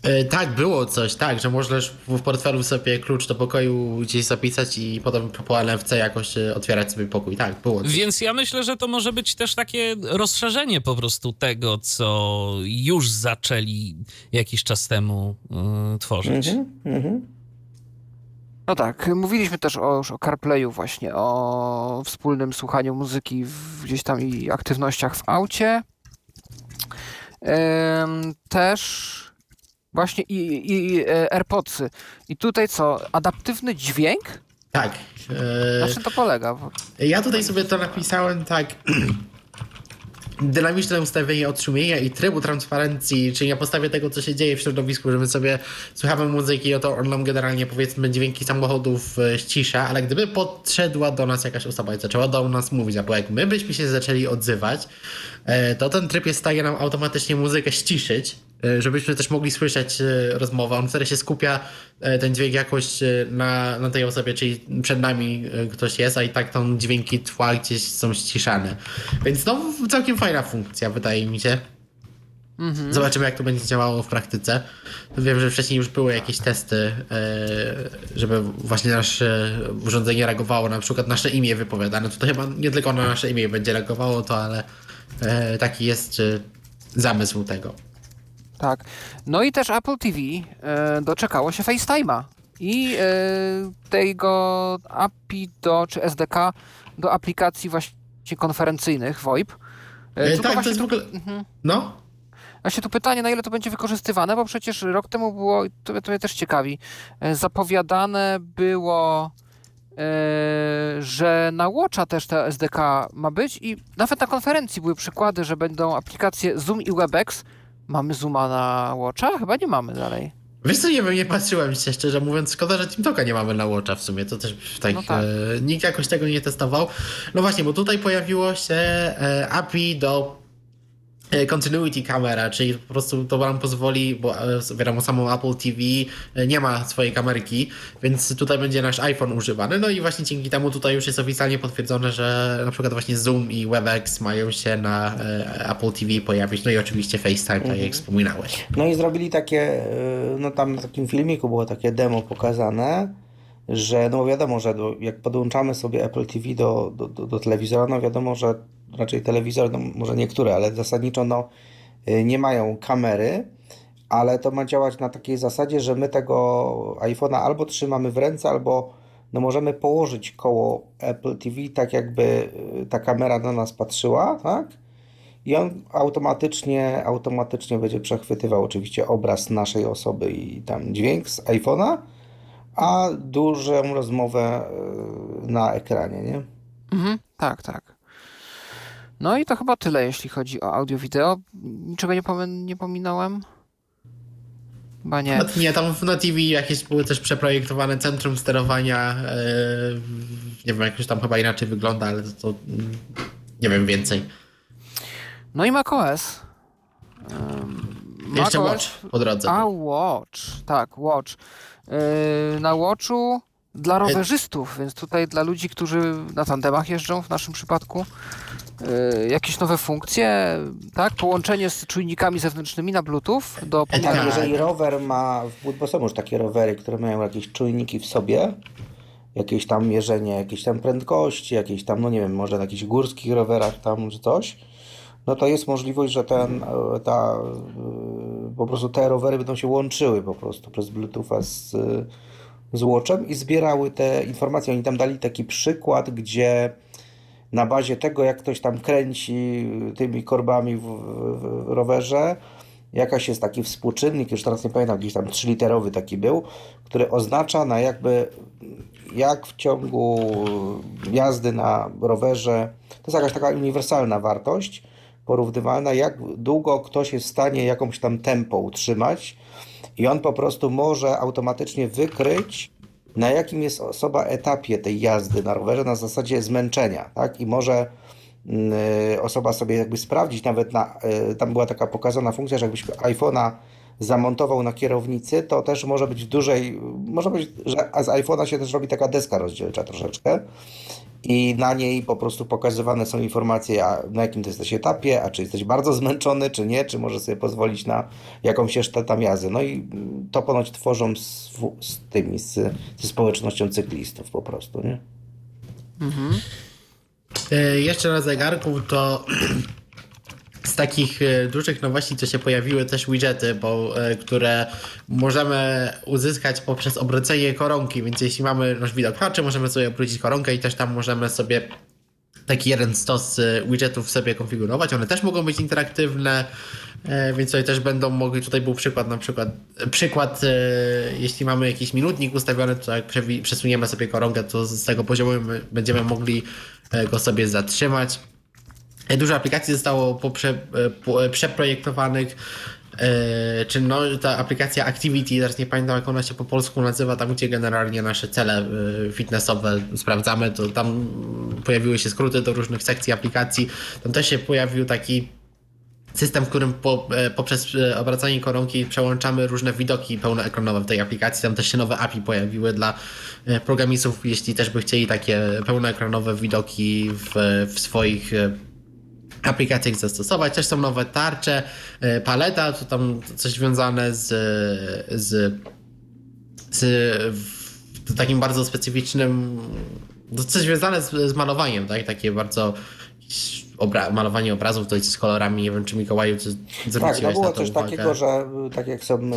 E, Tak, było coś, tak, że możesz w portfelu sobie klucz do pokoju gdzieś zapisać i potem po NFC jakoś e, otwierać sobie pokój. Tak, było coś. Więc ja myślę, że to może być też takie rozszerzenie po prostu tego, co już zaczęli jakiś czas temu y, tworzyć. Mhm. No tak, mówiliśmy też o, już o CarPlayu właśnie, o wspólnym słuchaniu muzyki w, gdzieś tam i aktywnościach w aucie. Em, też właśnie i, i, i e, AirPodsy. I tutaj co, adaptywny dźwięk? Tak. e, Na czym to polega? Ja tutaj sobie to napisałem tak. Dynamiczne ustawienie odszumienia i trybu transparencji, czyli na podstawie tego, co się dzieje w środowisku, że my sobie słuchamy muzyki, no to on nam generalnie powiedzmy dźwięki samochodów e, ścisza, ale gdyby podszedła do nas jakaś osoba i zaczęła do nas mówić, albo jak my byśmy się zaczęli odzywać, to ten tryb jest w stanie nam automatycznie muzykę ściszyć, żebyśmy też mogli słyszeć e, rozmowę. On wtedy się skupia e, ten dźwięk jakoś e, na, na tej osobie, czyli przed nami e, ktoś jest, a i tak tam dźwięki tła gdzieś są ściszane. Więc no, całkiem fajna funkcja, wydaje mi się. Zobaczymy, jak to będzie działało w praktyce. Wiem, że wcześniej już były jakieś testy, e, żeby właśnie nasze urządzenie reagowało, na przykład nasze imię wypowiadane. Tutaj chyba nie tylko na nasze imię będzie reagowało to, ale e, taki jest e, zamysł tego. Tak. No i też Apple TV e, doczekało się FaceTime'a i e, tego API do, czy SDK do aplikacji właśnie konferencyjnych VoIP. E, E, tak, to jest w ogóle... Mhm. No, Właśnie tu pytanie, na ile to będzie wykorzystywane, bo przecież rok temu było, to, to mnie też ciekawi, e, zapowiadane było, e, że na Watcha też ta SDK ma być i nawet na konferencji były przykłady, że będą aplikacje Zoom i WebEx. Mamy Zooma na Watcha? Chyba nie mamy dalej. Wiesz co, nie wiem, nie patrzyłem się, szczerze mówiąc, szkoda, że TeamTalka nie mamy na Watcha w sumie, to też tak, No tak. E, nikt jakoś tego nie testował. No właśnie, bo tutaj pojawiło się e, API do Continuity Camera, czyli po prostu to nam pozwoli, bo e, wiadomo, samo Apple TV e, nie ma swojej kamerki, więc tutaj będzie nasz iPhone używany, no i właśnie dzięki temu tutaj już jest oficjalnie potwierdzone, że na przykład właśnie Zoom i WebEx mają się na e, Apple TV pojawić, no i oczywiście FaceTime, tak jak wspominałeś. No i zrobili takie, no tam na takim filmiku było takie demo pokazane, że no wiadomo, że jak podłączamy sobie Apple TV do, do, do, do telewizora, no wiadomo, że raczej telewizor, no może niektóre, ale zasadniczo no y, nie mają kamery, ale to ma działać na takiej zasadzie, że my tego iPhone'a albo trzymamy w ręce, albo no możemy położyć koło Apple TV, tak jakby y, ta kamera na nas patrzyła, tak? I on automatycznie, automatycznie będzie przechwytywał oczywiście obraz naszej osoby i tam dźwięk z iPhone'a, a dużą rozmowę y, na ekranie, nie? Mhm, tak, tak. No i to chyba tyle, jeśli chodzi o audio-wideo. Niczego nie, pomin- nie pominąłem? Chyba nie. No, nie, tam na TV jakieś były też przeprojektowane centrum sterowania. e, nie wiem, jakoś tam chyba inaczej wygląda, ale to, to nie wiem więcej. No i macOS. Ym, Jeszcze macOS- Watch po drodze. A, Watch. Tak, Watch. Yy, na Watchu dla rowerzystów, więc tutaj dla ludzi, którzy na tandemach jeżdżą w naszym przypadku, jakieś nowe funkcje, tak? Połączenie z czujnikami zewnętrznymi na Bluetooth do Tak, Tak. jeżeli rower ma, bo są już takie rowery, które mają jakieś czujniki w sobie, jakieś tam mierzenie, jakieś tam prędkości, jakieś tam, no nie wiem, może na jakichś górskich rowerach tam czy coś, no to jest możliwość, że ten, e, ta, e, po prostu te rowery będą się łączyły po prostu przez Bluetootha z, z Watchem i zbierały te informacje. Oni tam dali taki przykład, gdzie na bazie tego, jak ktoś tam kręci tymi korbami w, w, w rowerze, jakaś jest taki współczynnik, już teraz nie pamiętam, jakiś tam trzyliterowy taki był, który oznacza na jakby jak w ciągu jazdy na rowerze, to jest jakaś taka uniwersalna wartość, porównywalna, jak długo ktoś jest w stanie jakąś tam tempo utrzymać i on po prostu może automatycznie wykryć, na jakim jest osoba etapie tej jazdy na rowerze na zasadzie zmęczenia, tak? I może mm, y, osoba sobie jakby sprawdzić nawet na, y, tam była taka pokazana funkcja, że jakbyś iPhone'a zamontował na kierownicy, to też może być w dużej, może być, że z iPhone'a się też robi taka deska rozdzielcza troszeczkę i na niej po prostu pokazywane są informacje, a na jakim ty jesteś etapie, a czy jesteś bardzo zmęczony, czy nie, czy możesz sobie pozwolić na jakąś jeszcze tam jazdę. No i to ponoć tworzą z, z tymi, z, ze społecznością cyklistów po prostu, nie? E, Jeszcze na zegarku to z takich e, dużych nowości, co się pojawiły też widgety, bo, e, które możemy uzyskać poprzez obrócenie koronki, więc jeśli mamy nasz widok patrzy, możemy sobie obrócić koronkę i też tam możemy sobie taki jeden stos e, widgetów sobie konfigurować. One też mogą być interaktywne, więc tutaj też będą mogli, tutaj był przykład na przykład, przykład jeśli mamy jakiś minutnik ustawiony, to jak przesuniemy sobie koronkę, to z tego poziomu my będziemy mogli go sobie zatrzymać. E, Dużo aplikacji zostało poprze, e, e, przeprojektowanych. Czy no, ta aplikacja Activity, teraz nie pamiętam jak ona się po polsku nazywa, tam gdzie generalnie nasze cele fitnessowe sprawdzamy, to tam pojawiły się skróty do różnych sekcji aplikacji. Tam też się pojawił taki system, w którym po, poprzez obracanie koronki przełączamy różne widoki pełnoekranowe w tej aplikacji. Tam też się nowe API pojawiły dla programistów, jeśli też by chcieli takie pełnoekranowe widoki w, w swoich aplikacjach zastosować. Też są nowe tarcze, e, paleta, to tam coś związane z, z, z takim bardzo specyficznym, no coś związane z, z malowaniem, tak? Takie bardzo obra malowanie obrazów to jest z kolorami, nie wiem czy Mikołaju czy Tak, no było coś uwagę. takiego, że tak jak są y,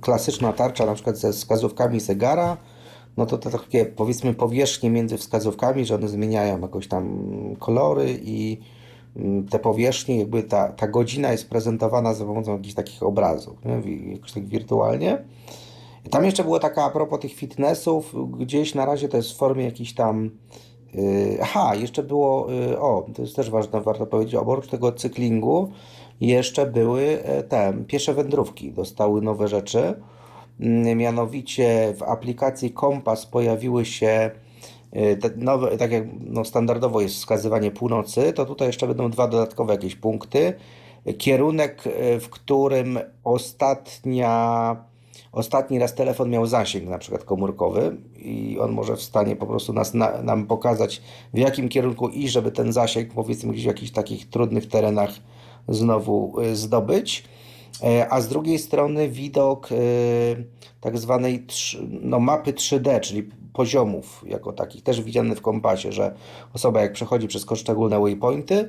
klasyczna tarcza na przykład ze wskazówkami zegara, no to te takie powiedzmy powierzchnie między wskazówkami, że one zmieniają jakoś tam kolory i te powierzchnie, jakby ta, ta godzina jest prezentowana za pomocą jakichś takich obrazów, nie? Jakoś tak wirtualnie. I tam jeszcze było taka a propos tych fitnessów, gdzieś na razie to jest w formie jakichś tam Yy, Aha, jeszcze było, yy, o, to jest też ważne, warto powiedzieć, oprócz tego cyklingu jeszcze były e, te piesze wędrówki, dostały nowe rzeczy. Mm, Mianowicie w aplikacji Kompas pojawiły się nowe, tak jak no, standardowo jest wskazywanie północy, to tutaj jeszcze będą dwa dodatkowe jakieś punkty. Kierunek, yy, w którym ostatnia Ostatni raz telefon miał zasięg, na przykład komórkowy, i on może w stanie po prostu nas, na, nam pokazać, w jakim kierunku iść, żeby ten zasięg, powiedzmy, gdzieś w jakichś takich trudnych terenach znowu y, zdobyć. E, A z drugiej strony widok y, tak zwanej no, mapy 3D, czyli poziomów jako takich, też widziany w kompasie, że osoba jak przechodzi przez poszczególne waypointy,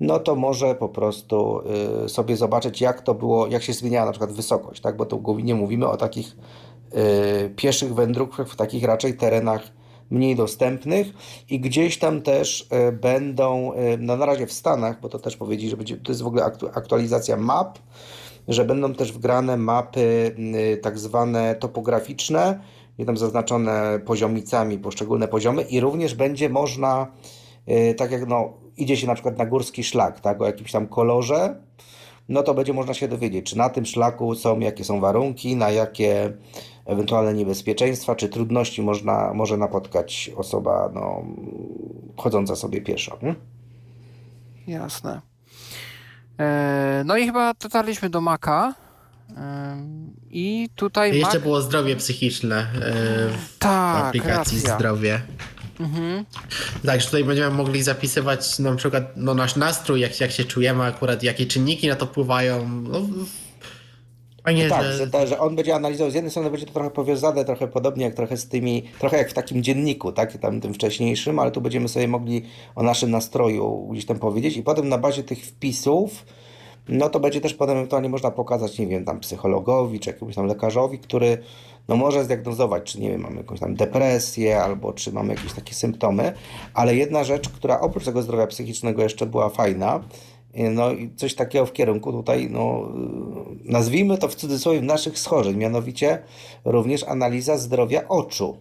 no to może po prostu y, sobie zobaczyć, jak to było, jak się zmieniała na przykład wysokość, tak? Bo tu głównie mówimy o takich y, pieszych wędrówkach w takich raczej terenach mniej dostępnych i gdzieś tam też y, będą, no na razie w Stanach, bo to też powiedzieli, że będzie, to jest w ogóle aktu, aktualizacja map, że będą też wgrane mapy tak zwane topograficzne, tam zaznaczone poziomicami poszczególne poziomy i również będzie można Yy, tak jak no, idzie się na przykład na górski szlak, tak, o jakimś tam kolorze, no to będzie można się dowiedzieć, czy na tym szlaku są, jakie są warunki, na jakie ewentualne niebezpieczeństwa, czy trudności można, może napotkać osoba no, chodząca sobie pieszo. Nie? Jasne. E, No i chyba dotarliśmy do Maka. I tutaj Jeszcze Mac... było zdrowie psychiczne e, w Tak, aplikacji racja. zdrowie. Mhm. Tak, że tutaj będziemy mogli zapisywać na przykład no, nasz nastrój, jak, jak się czujemy akurat, jakie czynniki na to wpływają. No, fajnie, Tak, że... że, to, że on będzie analizował, z jednej strony będzie to trochę powiązane, trochę podobnie jak trochę z tymi, trochę jak w takim dzienniku, tak, tam tym wcześniejszym, ale tu będziemy sobie mogli o naszym nastroju gdzieś tam powiedzieć i potem na bazie tych wpisów, no to będzie też potem ewentualnie można pokazać, nie wiem, tam psychologowi, czy jakiemuś tam lekarzowi, który no może zdiagnozować, czy nie wiem, mamy jakąś tam depresję, albo czy mamy jakieś takie symptomy, ale jedna rzecz, która oprócz tego zdrowia psychicznego jeszcze była fajna, no i coś takiego w kierunku tutaj, no nazwijmy to w cudzysłowie naszych schorzeń, mianowicie również analiza zdrowia oczu.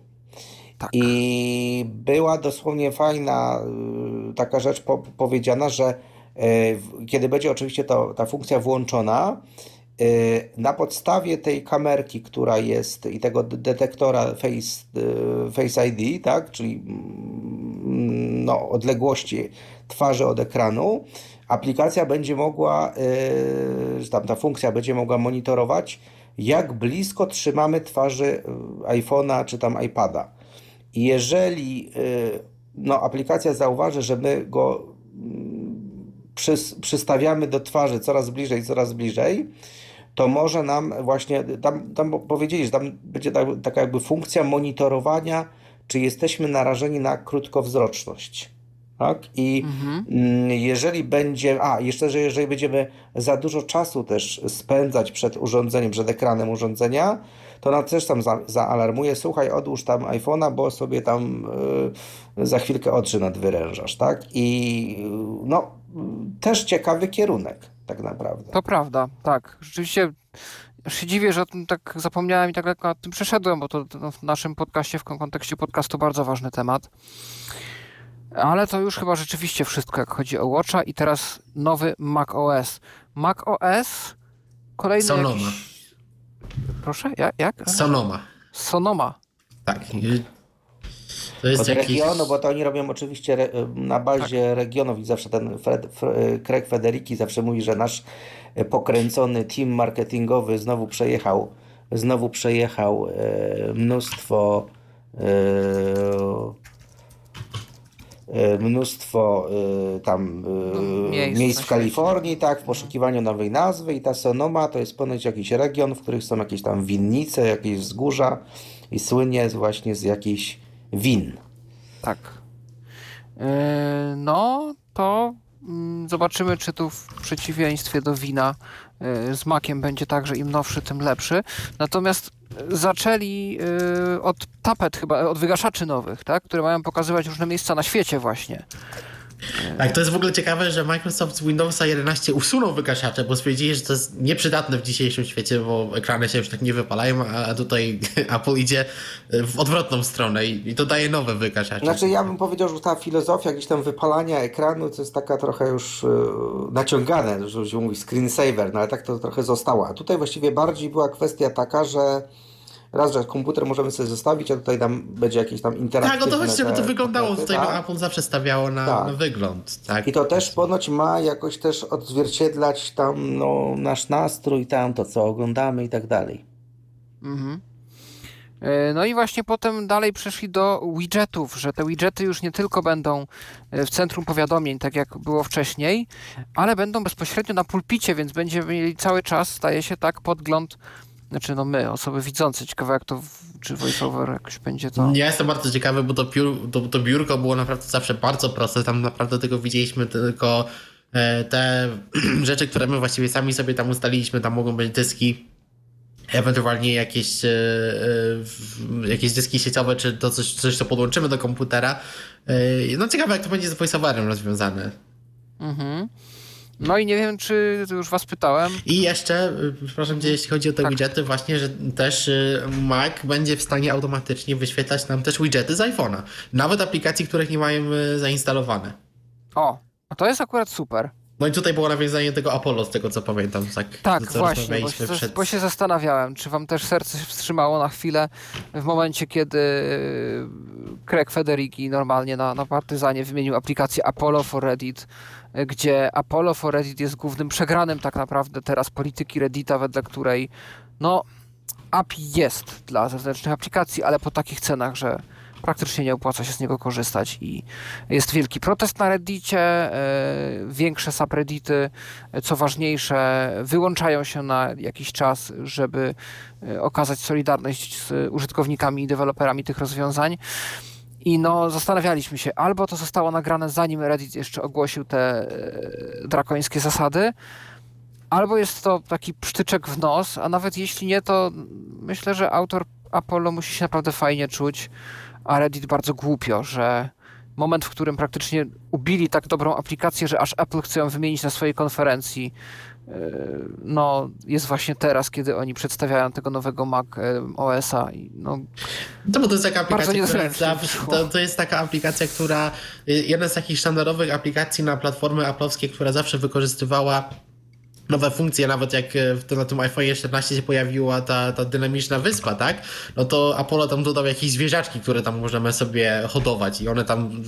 Tak. I była dosłownie fajna y, taka rzecz po, powiedziana, że y, kiedy będzie oczywiście to, ta funkcja włączona, y, na podstawie tej kamerki, która jest i tego detektora Face, y, face ID, tak, czyli mm, no, odległości twarzy od ekranu, aplikacja będzie mogła, yy, tam ta funkcja będzie mogła monitorować, jak blisko trzymamy twarzy iPhone'a czy tam iPada. I jeżeli no, aplikacja zauważy, że my go przys, przystawiamy do twarzy coraz bliżej, coraz bliżej, to może nam właśnie, tam, tam powiedzieli, że tam będzie ta, taka jakby funkcja monitorowania, czy jesteśmy narażeni na krótkowzroczność. Tak? I mm, jeżeli będzie, a jeszcze, że jeżeli będziemy za dużo czasu też spędzać przed urządzeniem, przed ekranem urządzenia, to nam też tam za, zaalarmuje, słuchaj, odłóż tam iPhone'a, bo sobie tam y, za chwilkę oczy nadwyrężasz, tak? I y, no, też ciekawy kierunek, tak naprawdę. To prawda, tak. Rzeczywiście aż się dziwię, że o tym tak zapomniałem i tak lekko nad tym przeszedłem, bo to w naszym podcaście, w kon- kontekście podcastu bardzo ważny temat. Ale to już chyba rzeczywiście wszystko, jak chodzi o Watcha i teraz nowy Mac OS. Mac OS kolejny Sonoma. jakiś... Proszę? Jak? jak? Sonoma. Sonoma. Tak. To jest Od jakiś... regionu, bo to oni robią oczywiście re, na bazie regionów i zawsze ten Fred, Fre, Craig Federiki zawsze mówi, że nasz pokręcony team marketingowy znowu przejechał, znowu przejechał e, mnóstwo e, e, mnóstwo e, tam e, miejsc miejsc, w Kalifornii, tak, w poszukiwaniu nowej nazwy i ta Sonoma to jest ponoć jakiś region, w których są jakieś tam winnice, jakieś wzgórza i słynie właśnie z jakichś win. Tak. Yy, No, to mm, zobaczymy, czy tu w przeciwieństwie do wina yy, z makiem będzie tak, że im nowszy, tym lepszy. Natomiast yy, zaczęli od tapet chyba, od wygaszaczy nowych, tak? które mają pokazywać różne miejsca na świecie właśnie. Tak, to jest w ogóle ciekawe, że Microsoft z Windowsa 11 usunął wygaszacze, bo stwierdzili, że to jest nieprzydatne w dzisiejszym świecie, bo ekrany się już tak nie wypalają, a tutaj Apple idzie w odwrotną stronę i, dodaje nowe wygaszacze. Znaczy ja bym powiedział, że ta filozofia gdzieś tam wypalania ekranu to jest taka trochę już yy, naciągane, że się mówi screensaver, no ale tak to trochę zostało. A tutaj właściwie bardziej była kwestia taka, że raz, że komputer możemy sobie zostawić, a tutaj tam będzie jakieś tam tak, interaktywne... o to chodzi, żeby to te wyglądało tapety, tutaj, bo tak? Apple zawsze stawiało na, Tak. na wygląd. Tak? I to też ponoć ma jakoś też odzwierciedlać tam no, nasz nastrój, tam to co oglądamy i tak dalej. Mhm. Yy, No i właśnie potem dalej przeszli do widgetów, że te widgety już nie tylko będą yy, w centrum powiadomień, tak jak było wcześniej, ale będą bezpośrednio na pulpicie, więc będziemy mieli cały czas, staje się tak, podgląd, znaczy no my, osoby widzące, ciekawe jak to, czy voiceover jakoś będzie to... Ja jestem bardzo ciekawy, bo to, piór, to, to biurko było naprawdę zawsze bardzo proste. Tam naprawdę tylko widzieliśmy tylko e, te rzeczy, które my właściwie sami sobie tam ustaliliśmy. Tam mogą być dyski, ewentualnie jakieś, e, e, jakieś dyski sieciowe, czy to coś, coś, co podłączymy do komputera. No ciekawe, jak to będzie z voiceoverem rozwiązane. Mhm. No i nie wiem, czy już was pytałem. I jeszcze, y, przepraszam cię, jeśli chodzi o te Tak. widgety, właśnie, że też y, Mac będzie w stanie automatycznie wyświetlać nam też widgety z iPhone'a. Nawet aplikacji, których nie mają y, zainstalowane. O, a to jest akurat super. No i tutaj było nawiązanie tego Apollo, z tego co pamiętam. Tak, Tak, co właśnie, bo się, przed... bo się zastanawiałem, czy wam też serce się wstrzymało na chwilę w momencie, kiedy Craig Federighi normalnie na, na partyzanie wymienił aplikację Apollo for Reddit, gdzie Apollo for Reddit jest głównym przegranym tak naprawdę teraz polityki Reddita, wedle której no API jest dla zewnętrznych aplikacji, ale po takich cenach, że praktycznie nie opłaca się z niego korzystać i jest wielki protest na Reddicie, e, większe subreddity, e, co ważniejsze, wyłączają się na jakiś czas, żeby e, okazać solidarność z użytkownikami i deweloperami tych rozwiązań. I no, zastanawialiśmy się, albo to zostało nagrane zanim Reddit jeszcze ogłosił te e, drakońskie zasady, albo jest to taki psztyczek w nos, a nawet jeśli nie, to myślę, że autor Apollo musi się naprawdę fajnie czuć, a Reddit bardzo głupio, że moment, w którym praktycznie ubili tak dobrą aplikację, że aż Apple chce ją wymienić na swojej konferencji, no, jest właśnie teraz, kiedy oni przedstawiają tego nowego Mac e, OS-a. I no, To, bo to jest taka aplikacja, która to, to jest taka aplikacja, która, jedna z takich sztandarowych aplikacji na platformy aplowskie, która zawsze wykorzystywała nowe funkcje, nawet jak e, w- na tym iPhone 14 się pojawiła ta, ta dynamiczna wyspa, tak? No to Apollo tam dodał jakieś zwierzaczki, które tam możemy sobie hodować i one tam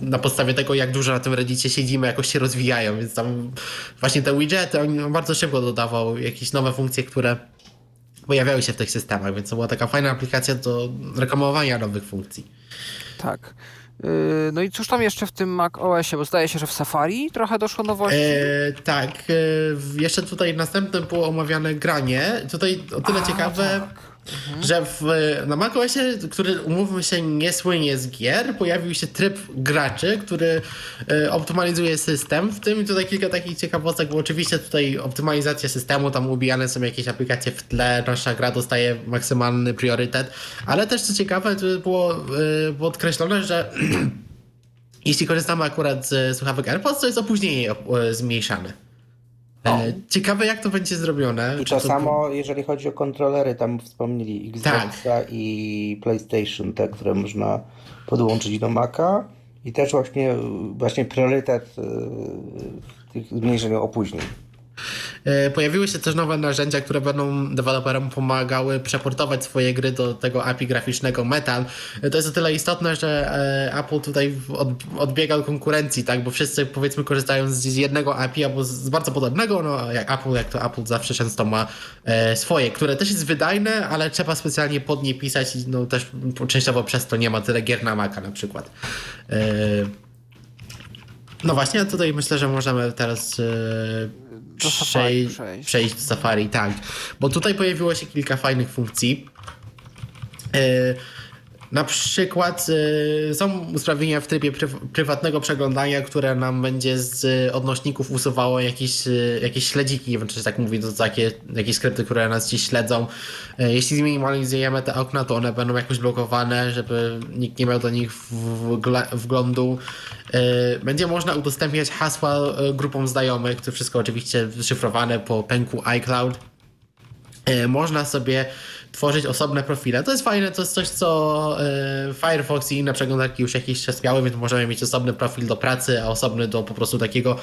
na podstawie tego, jak dużo na tym Reddicie siedzimy, jakoś się rozwijają, więc tam właśnie te widgety, on bardzo szybko dodawał jakieś nowe funkcje, które pojawiały się w tych systemach, więc to była taka fajna aplikacja do reklamowania nowych funkcji. tak. Yy, No i cóż tam jeszcze w tym Mac OS-ie, bo zdaje się, że w Safari trochę doszło nowości. E, tak, e, jeszcze tutaj następnym było omawiane granie. Tutaj o tyle A, ciekawe, tak. Że w, na macOSie, który umówmy się nie słynie z gier, pojawił się tryb graczy, który e, optymalizuje system. W tym i tutaj kilka takich ciekawostek, bo oczywiście tutaj optymalizacja systemu, tam ubijane są jakieś aplikacje w tle, nasza gra dostaje maksymalny priorytet, ale też co ciekawe, było e, podkreślone, że jeśli korzystamy akurat z słuchawek AirPods, to jest opóźnienie e, zmniejszane. E, Ciekawe, jak to będzie zrobione. I Czy to samo, jeżeli chodzi o kontrolery, tam wspomnieli Xboxa i PlayStation, te, które można podłączyć do Maca. I też właśnie, właśnie priorytet w tych zmniejszeniu opóźnień. E, Pojawiły się też nowe narzędzia, które będą deweloperom pomagały przeportować swoje gry do tego API graficznego Metal. E, To jest o tyle istotne, że e, Apple tutaj od, odbiega od konkurencji, tak? bo wszyscy powiedzmy korzystają z, jednego API albo z, bardzo podobnego, no jak Apple, jak to Apple zawsze często ma swoje, które też jest wydajne, ale trzeba specjalnie pod nie pisać i no też częściowo przez to nie ma tyle gier na Maca na przykład. No właśnie, tutaj myślę, że możemy teraz e, Do Safari przej- przejść. przejść do Safari, tak. Bo tutaj pojawiło się kilka fajnych funkcji. E, na przykład e, są usprawnienia w trybie pryw- prywatnego przeglądania, które nam będzie z odnośników usuwało jakieś, e, jakieś śledziki, nie wiem czy się tak mówi, to takie jakieś skrypty, które nas gdzieś śledzą. E, Jeśli zminimalizujemy te okna, to one będą jakoś blokowane, żeby nikt nie miał do nich wglądu. E, Będzie można udostępniać hasła e, grupom znajomych, to wszystko oczywiście szyfrowane po pęku iCloud. Można sobie tworzyć osobne profile. To jest fajne, to jest coś, co e, Firefox i inne przeglądarki już jakiś czas miały, więc możemy mieć osobny profil do pracy, a osobny do po prostu takiego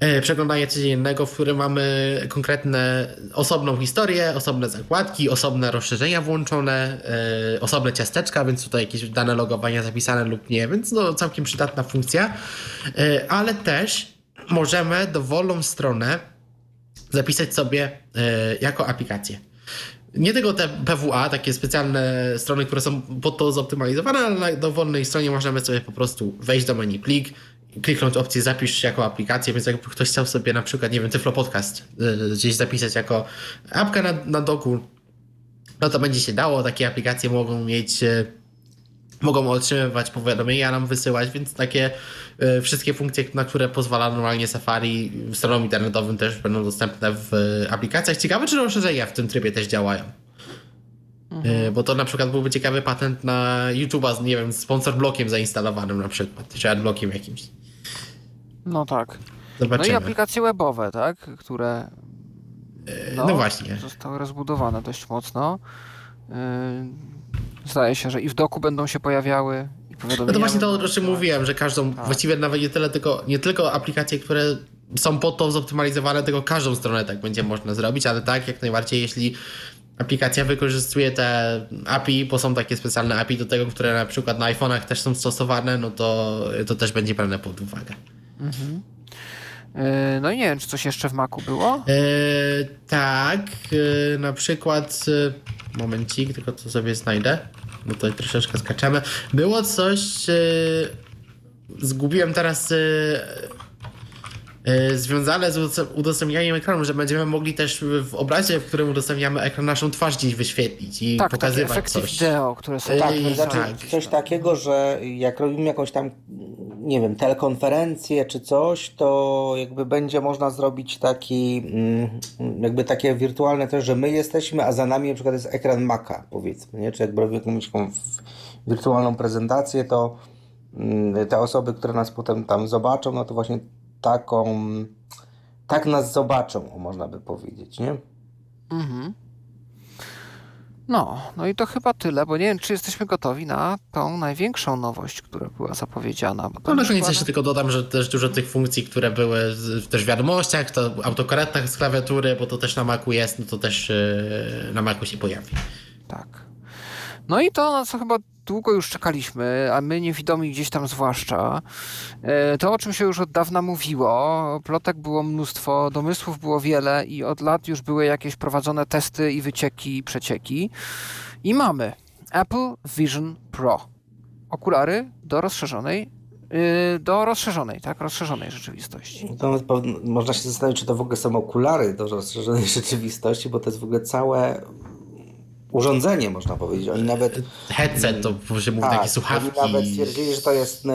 e, przeglądania codziennego, w którym mamy konkretne, osobną historię, osobne zakładki, osobne rozszerzenia włączone, e, osobne ciasteczka, więc tutaj jakieś dane logowania zapisane lub nie, więc no całkiem przydatna funkcja, ale też możemy dowolną stronę zapisać sobie jako aplikację. Nie tylko te PWA, takie specjalne strony, które są pod to zoptymalizowane, ale na dowolnej stronie możemy sobie po prostu wejść do menu plik, kliknąć opcję zapisz jako aplikację, więc jakby ktoś chciał sobie na przykład, nie wiem, Tyflo Podcast y, gdzieś zapisać jako apkę na, na doku, no to będzie się dało. Takie aplikacje mogą mieć y, mogą otrzymywać powiadomienia, nam wysyłać, więc takie y, wszystkie funkcje, na które pozwala normalnie Safari stronom internetowym też będą dostępne w y, aplikacjach. Ciekawe, czy rozszerzenia w tym trybie też działają. Y, Bo to na przykład byłby ciekawy patent na YouTube'a z, nie wiem, sponsor blokiem zainstalowanym na przykład, czy adblockiem jakimś. No tak. No i Zobaczymy. aplikacje webowe, tak? Które no właśnie. zostały rozbudowane dość mocno. Yy, Zdaje się, że i w doku będą się pojawiały i. No to właśnie to, o czym mówiłem, że każdą, Tak. właściwie nawet nie tyle tylko, nie tylko aplikacje, które są pod to zoptymalizowane, tylko każdą stronę tak będzie można zrobić, ale tak, jak najbardziej, jeśli aplikacja wykorzystuje te API, bo są takie specjalne API do tego, które na przykład na iPhone'ach też są stosowane, no to, to też będzie brane pod uwagę. Yy, No i nie wiem, czy coś jeszcze w Macu było? E, tak, e, na przykład, e, momencik, tylko to sobie znajdę. bo tutaj troszeczkę skaczemy. Było coś, e, zgubiłem teraz e, e, związane z udostępnianiem ekranu, że będziemy mogli też w obrazie, w którym udostępniamy ekran, naszą twarz gdzieś wyświetlić i Tak, takie pokazywać efekty coś. wideo, które są Tak, tak, to znaczy tak. coś takiego, że jak robimy jakąś tam, nie wiem, telekonferencję czy coś, to jakby będzie można zrobić taki, mm, jakby takie wirtualne też, że my jesteśmy, a za nami na przykład jest ekran Maca, powiedzmy, nie? Czy jak robimy jakąś wirtualną prezentację, to mm, te osoby, które nas potem tam zobaczą, no to właśnie taką, tak nas zobaczą, można by powiedzieć, nie? Mhm. No, no i to chyba tyle, bo nie wiem, czy jesteśmy gotowi na tą największą nowość, która była zapowiedziana. Bo No koniec była- jeszcze tylko dodam, że też dużo tych funkcji, które były z- też w wiadomościach, to autokorektach z klawiatury, bo to też na Macu jest, no to też e, na Macu się pojawi. Tak. No i to, na co chyba długo już czekaliśmy, a my niewidomi gdzieś tam zwłaszcza, e, to o czym się już od dawna mówiło, plotek było mnóstwo, domysłów było wiele i od lat już były jakieś prowadzone testy i wycieki i przecieki. I mamy Apple Vision Pro. Okulary do rozszerzonej, yy, do rozszerzonej, tak? Rozszerzonej rzeczywistości. To można się zastanowić, czy to w ogóle są okulary do rozszerzonej rzeczywistości, bo to jest w ogóle całe urządzenie, można powiedzieć. Oni nawet, Headset to się mówi takie tak, słuchawki. oni nawet stwierdzili, że to jest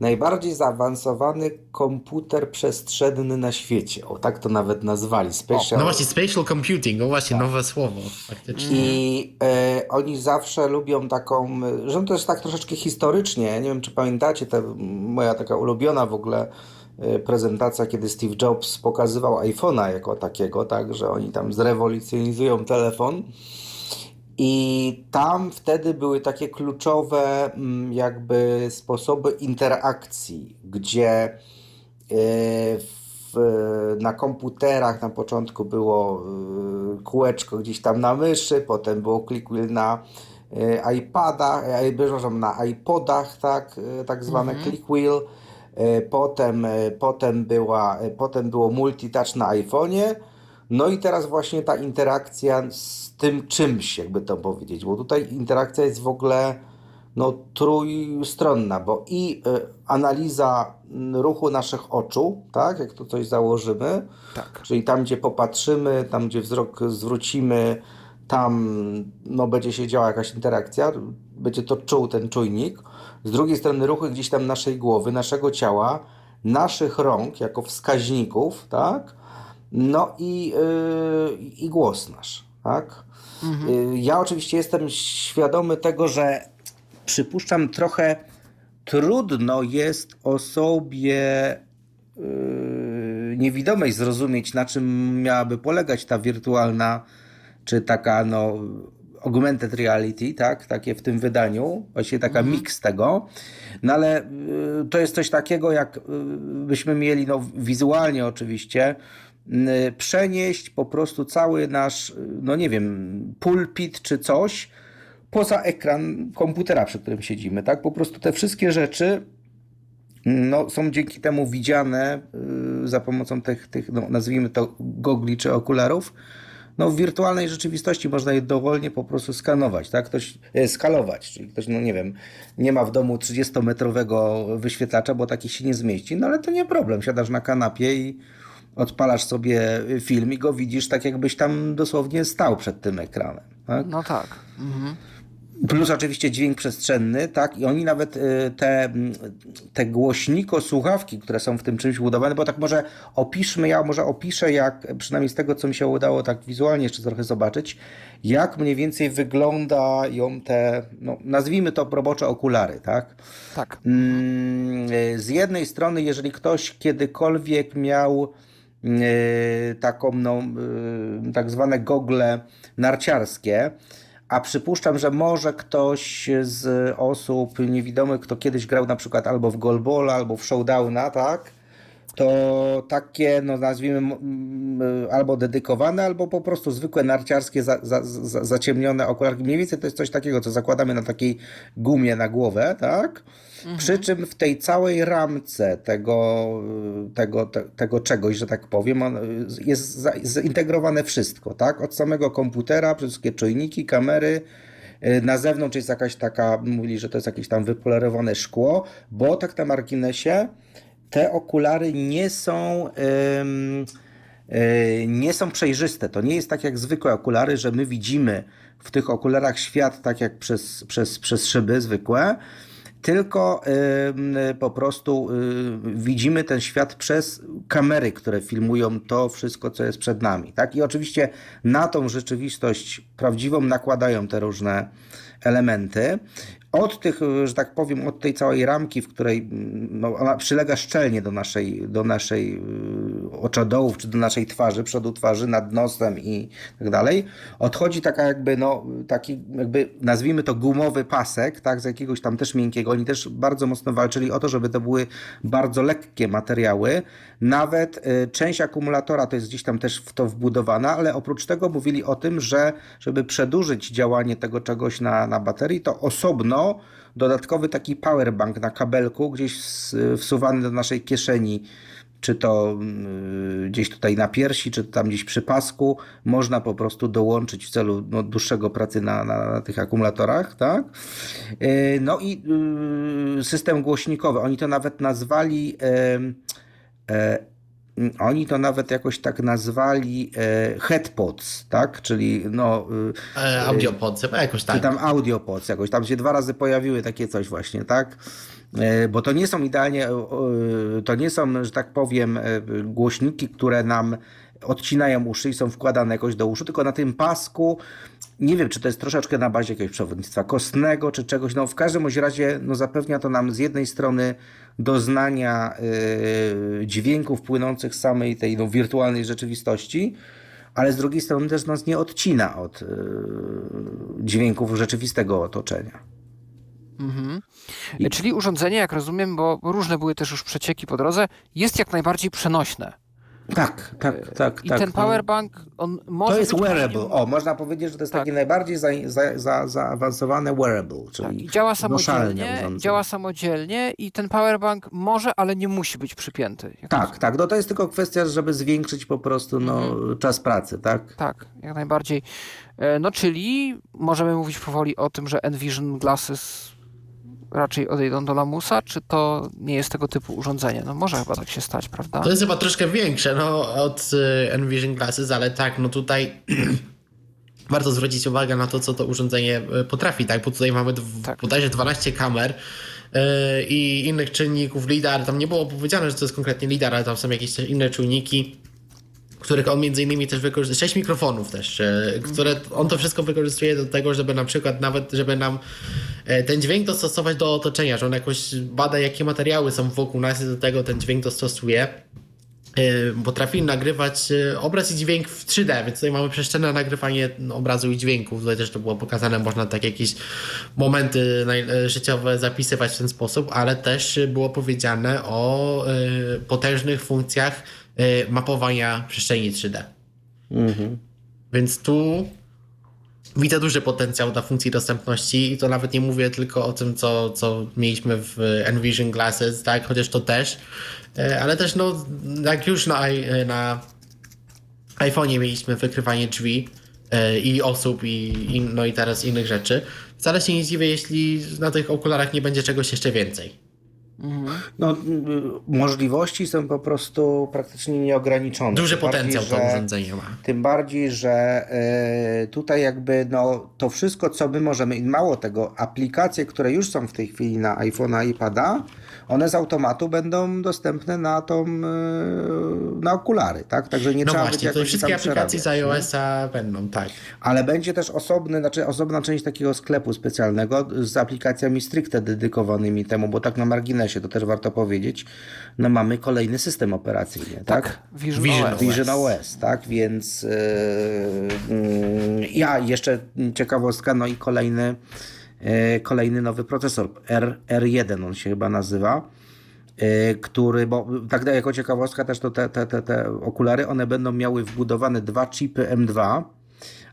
najbardziej zaawansowany komputer przestrzenny na świecie. O, tak to nawet nazwali. Spatial. No właśnie, spatial computing, no właśnie, nowe słowo faktycznie. I e, oni zawsze lubią taką, że to jest tak troszeczkę historycznie. Nie wiem, czy pamiętacie, ta moja taka ulubiona w ogóle e, prezentacja, kiedy Steve Jobs pokazywał iPhone'a jako takiego, tak, że oni tam zrewolucjonizują telefon. I tam wtedy były takie kluczowe mm, jakby sposoby interakcji, gdzie e, w, na komputerach na początku było e, kółeczko gdzieś tam na myszy, potem było click wheel na e, iPadach, przepraszam, na iPodach, tak, tak zwane click wheel. Potem, potem, była, potem było multitouch na iPhone'ie. No i teraz właśnie ta interakcja z tym czymś, jakby to powiedzieć, bo tutaj interakcja jest w ogóle no, trójstronna, bo i y, analiza mm, ruchu naszych oczu, tak, jak tu coś założymy, Tak. czyli tam, gdzie popatrzymy, tam, gdzie wzrok zwrócimy, tam no, będzie się działa jakaś interakcja, będzie to czuł ten czujnik. Z drugiej strony ruchy gdzieś tam naszej głowy, naszego ciała, naszych rąk jako wskaźników, tak? No i, yy, i głos nasz, tak? Yy, ja oczywiście jestem świadomy tego, że przypuszczam trochę trudno jest osobie yy, niewidomej zrozumieć, na czym miałaby polegać ta wirtualna, czy taka no augmented reality, tak, takie w tym wydaniu, właściwie taka miks tego, no ale y, to jest coś takiego, jak y, byśmy mieli, no wizualnie oczywiście, y, przenieść po prostu cały nasz, y, no nie wiem, pulpit czy coś poza ekran komputera, przy którym siedzimy, tak, po prostu te wszystkie rzeczy no, są dzięki temu widziane y, za pomocą tych, tych no, nazwijmy to gogli czy okularów. No, w wirtualnej rzeczywistości można je dowolnie po prostu skanować, tak? Ktoś, e, skalować, czyli ktoś, no nie wiem, nie ma w domu 30-metrowego wyświetlacza, bo taki się nie zmieści, no ale to nie problem, siadasz na kanapie i odpalasz sobie film i go widzisz tak, jakbyś tam dosłownie stał przed tym ekranem, tak? No tak. Mhm. Plus oczywiście dźwięk przestrzenny, tak? I oni nawet y, te, mm, te głośniko słuchawki, które są w tym czymś budowane, bo tak może opiszmy, ja może opiszę, jak przynajmniej z tego, co mi się udało tak wizualnie jeszcze trochę zobaczyć, jak mniej więcej wyglądają te, no, nazwijmy to robocze okulary, tak? Tak. Mm, y, Z jednej strony, jeżeli ktoś kiedykolwiek miał taką, no, y, tak zwane gogle narciarskie, a przypuszczam, że może ktoś z osób niewidomych, kto kiedyś grał na przykład albo w golbola, albo w showdowna, tak? To takie, no nazwijmy, albo dedykowane, albo po prostu zwykłe narciarskie, za, za, za, zaciemnione okularki. Mniej więcej to jest coś takiego, co zakładamy na takiej gumie na głowę, tak? Przy czym w tej całej ramce tego, tego, te, tego czegoś, że tak powiem, on, jest zintegrowane wszystko, tak? Od samego komputera, przez wszystkie czujniki, kamery, Na zewnątrz jest jakaś taka, mówili, że to jest jakieś tam wypolerowane szkło, bo tak na marginesie te okulary nie są. nie są przejrzyste. To nie jest tak jak zwykłe okulary, że my widzimy w tych okularach świat tak jak przez, przez, przez szyby zwykłe, tylko po prostu y, widzimy ten świat przez kamery, które filmują to wszystko, co jest przed nami. Tak? I oczywiście na tą rzeczywistość prawdziwą nakładają te różne elementy od tych, że tak powiem, od tej całej ramki, w której no, ona przylega szczelnie do naszej, do naszej y, oczodołów, czy do naszej twarzy, przodu twarzy, nad nosem i tak dalej, odchodzi taka jakby, no, taki jakby, nazwijmy to gumowy pasek, tak, z jakiegoś tam też miękkiego. Oni też bardzo mocno walczyli o to, żeby to były bardzo lekkie materiały. Nawet y, część akumulatora to jest gdzieś tam też w to wbudowana, ale oprócz tego mówili o tym, że żeby przedłużyć działanie tego czegoś na, na baterii, to osobno dodatkowy taki powerbank na kabelku, gdzieś wsuwany do naszej kieszeni, czy to y, gdzieś tutaj na piersi, czy tam gdzieś przy pasku, można po prostu dołączyć w celu no, dłuższego pracy na, na, na tych akumulatorach, tak? Y, no i y, system głośnikowy, oni to nawet nazwali e, Mm, oni to nawet jakoś tak nazwali e, headpods, tak? Czyli no... E, e audiopods, jakoś tak. Czy tam audiopods, jakoś tam się dwa razy pojawiły takie coś właśnie, tak? Bo to nie są idealnie, to nie są, że tak powiem, głośniki, które nam odcinają uszy i są wkładane jakoś do uszu, tylko na tym pasku nie wiem, czy to jest troszeczkę na bazie jakiegoś przewodnictwa kostnego, czy czegoś. No w każdym razie no, zapewnia to nam z jednej strony doznania yy, dźwięków płynących z samej tej no, wirtualnej rzeczywistości, ale z drugiej strony też nas nie odcina od yy, dźwięków rzeczywistego otoczenia. Mhm. I... Czyli urządzenie, jak rozumiem, bo różne były też już przecieki po drodze, jest jak najbardziej przenośne. Tak, tak, tak. I tak, ten powerbank, on może. To jest wearable. O, można powiedzieć, że to jest tak. takie najbardziej za, za, za, zaawansowane wearable. Czyli tak. działa samodzielnie, działa samodzielnie i ten powerbank może, ale nie musi być przypięty. Tak, tak. No to jest tylko kwestia, żeby zwiększyć po prostu no, mhm. czas pracy, tak? Tak, jak najbardziej. E, no czyli możemy mówić powoli o tym, że Envision Glasses raczej odejdą do lamusa, czy to nie jest tego typu urządzenie? No może chyba tak się stać, prawda? To jest chyba troszkę większe no, od y, Envision Glasses, ale tak, no tutaj warto zwrócić uwagę na to, co to urządzenie y, potrafi, tak? Bo tutaj mamy tak. bodajże 12 kamer y, i innych czynników LIDAR. Tam nie było powiedziane, że to jest konkretnie LIDAR, ale tam są jakieś inne czujniki których on między innymi też wykorzystuje, sześć mikrofonów też, które on to wszystko wykorzystuje do tego, żeby na przykład nawet, żeby nam ten dźwięk dostosować do otoczenia, że on jakoś bada, jakie materiały są wokół nas i do tego ten dźwięk dostosuje. E, potrafi nagrywać obraz i dźwięk w 3D, więc tutaj mamy przestrzenne nagrywanie obrazu i dźwięku. Tutaj też to było pokazane, można tak jakieś momenty życiowe zapisywać w ten sposób, ale też było powiedziane o potężnych funkcjach mapowania przestrzeni 3D. Mhm. Więc tu widzę duży potencjał dla funkcji dostępności i to nawet nie mówię tylko o tym, co, co mieliśmy w Envision Glasses, tak, chociaż to też, y, ale też no, jak już na, na iPhone'ie mieliśmy wykrywanie drzwi y, i osób i, i, no i teraz innych rzeczy, wcale się nie dziwię, jeśli na tych okularach nie będzie czegoś jeszcze więcej. No, możliwości są po prostu praktycznie nieograniczone. Duży tym potencjał bardziej, to urządzenie ma. Tym bardziej, że y, tutaj jakby no, to wszystko, co my możemy, mało tego, aplikacje, które już są w tej chwili na iPhone'a i iPada, one z automatu będą dostępne na tą, e, na okulary, tak? Także nie no trzeba właśnie, to wszystkie aplikacje z iOS-a będą, tak. Ale będzie też osobny, znaczy osobna część takiego sklepu specjalnego z aplikacjami stricte dedykowanymi temu, bo tak na marginesie, to też warto powiedzieć, no mamy kolejny system operacyjny, tak? tak? Vision, Vision, OS. Vision OS, tak? Więc yy, yy, ja jeszcze ciekawostka, no i kolejny kolejny nowy procesor, R, R1 on się chyba nazywa, e, który, bo tak jako ciekawostka też to te, te, te, te okulary, one będą miały wbudowane dwa chipy M2,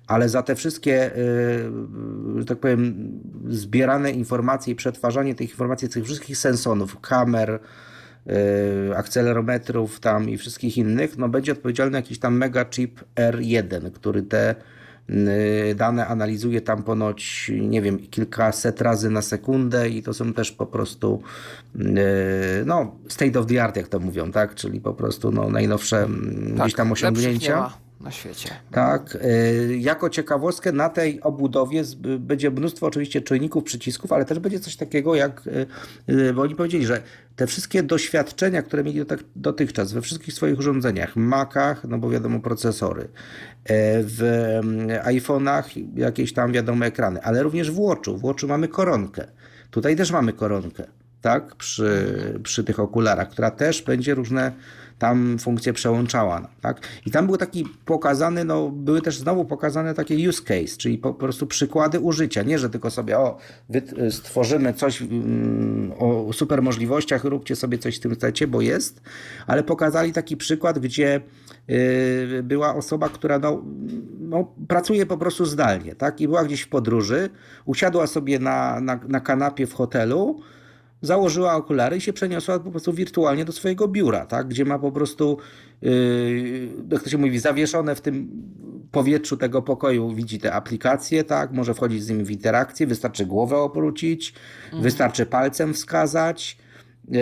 ale za te wszystkie, e, że tak powiem, zbierane informacje i przetwarzanie tych informacji, tych wszystkich sensonów, kamer, akcelerometrów tam i wszystkich innych, no będzie odpowiedzialny jakiś tam mega chip R1, który te dane analizuje tam ponoć, nie wiem, kilkaset razy na sekundę i to są też po prostu y, no, state of the art, jak to mówią, tak? Czyli po prostu no, najnowsze mm, Tak, gdzieś tam osiągnięcia. Na świecie. Tak. y, Jako ciekawostkę na tej obudowie będzie mnóstwo oczywiście czujników, przycisków, ale też będzie coś takiego jak, y, y, bo oni powiedzieli, że te wszystkie doświadczenia, które mieli dotyk- dotychczas we wszystkich swoich urządzeniach, Macach, no bo wiadomo procesory, w iPhone'ach jakieś tam wiadomo ekrany, ale również w Watchu. W Watchu mamy koronkę. Tutaj też mamy koronkę, tak, przy, przy tych okularach, która też będzie różne tam funkcje przełączała, tak? I tam był taki pokazany, no były też znowu pokazane takie use case, czyli po prostu przykłady użycia, nie, że tylko sobie o, wy, stworzymy coś mm, o super możliwościach, róbcie sobie coś z tym chcecie, bo jest, ale pokazali taki przykład, gdzie y, była osoba, która no, no, pracuje po prostu zdalnie, tak? I była gdzieś w podróży, usiadła sobie na, na, na kanapie w hotelu, założyła okulary i się przeniosła po prostu wirtualnie do swojego biura, tak? gdzie ma po prostu, yy, jak to się mówi, zawieszone w tym powietrzu tego pokoju, widzi te aplikacje, tak? może wchodzić z nimi w interakcję, wystarczy głowę obrócić, wystarczy palcem wskazać, yy,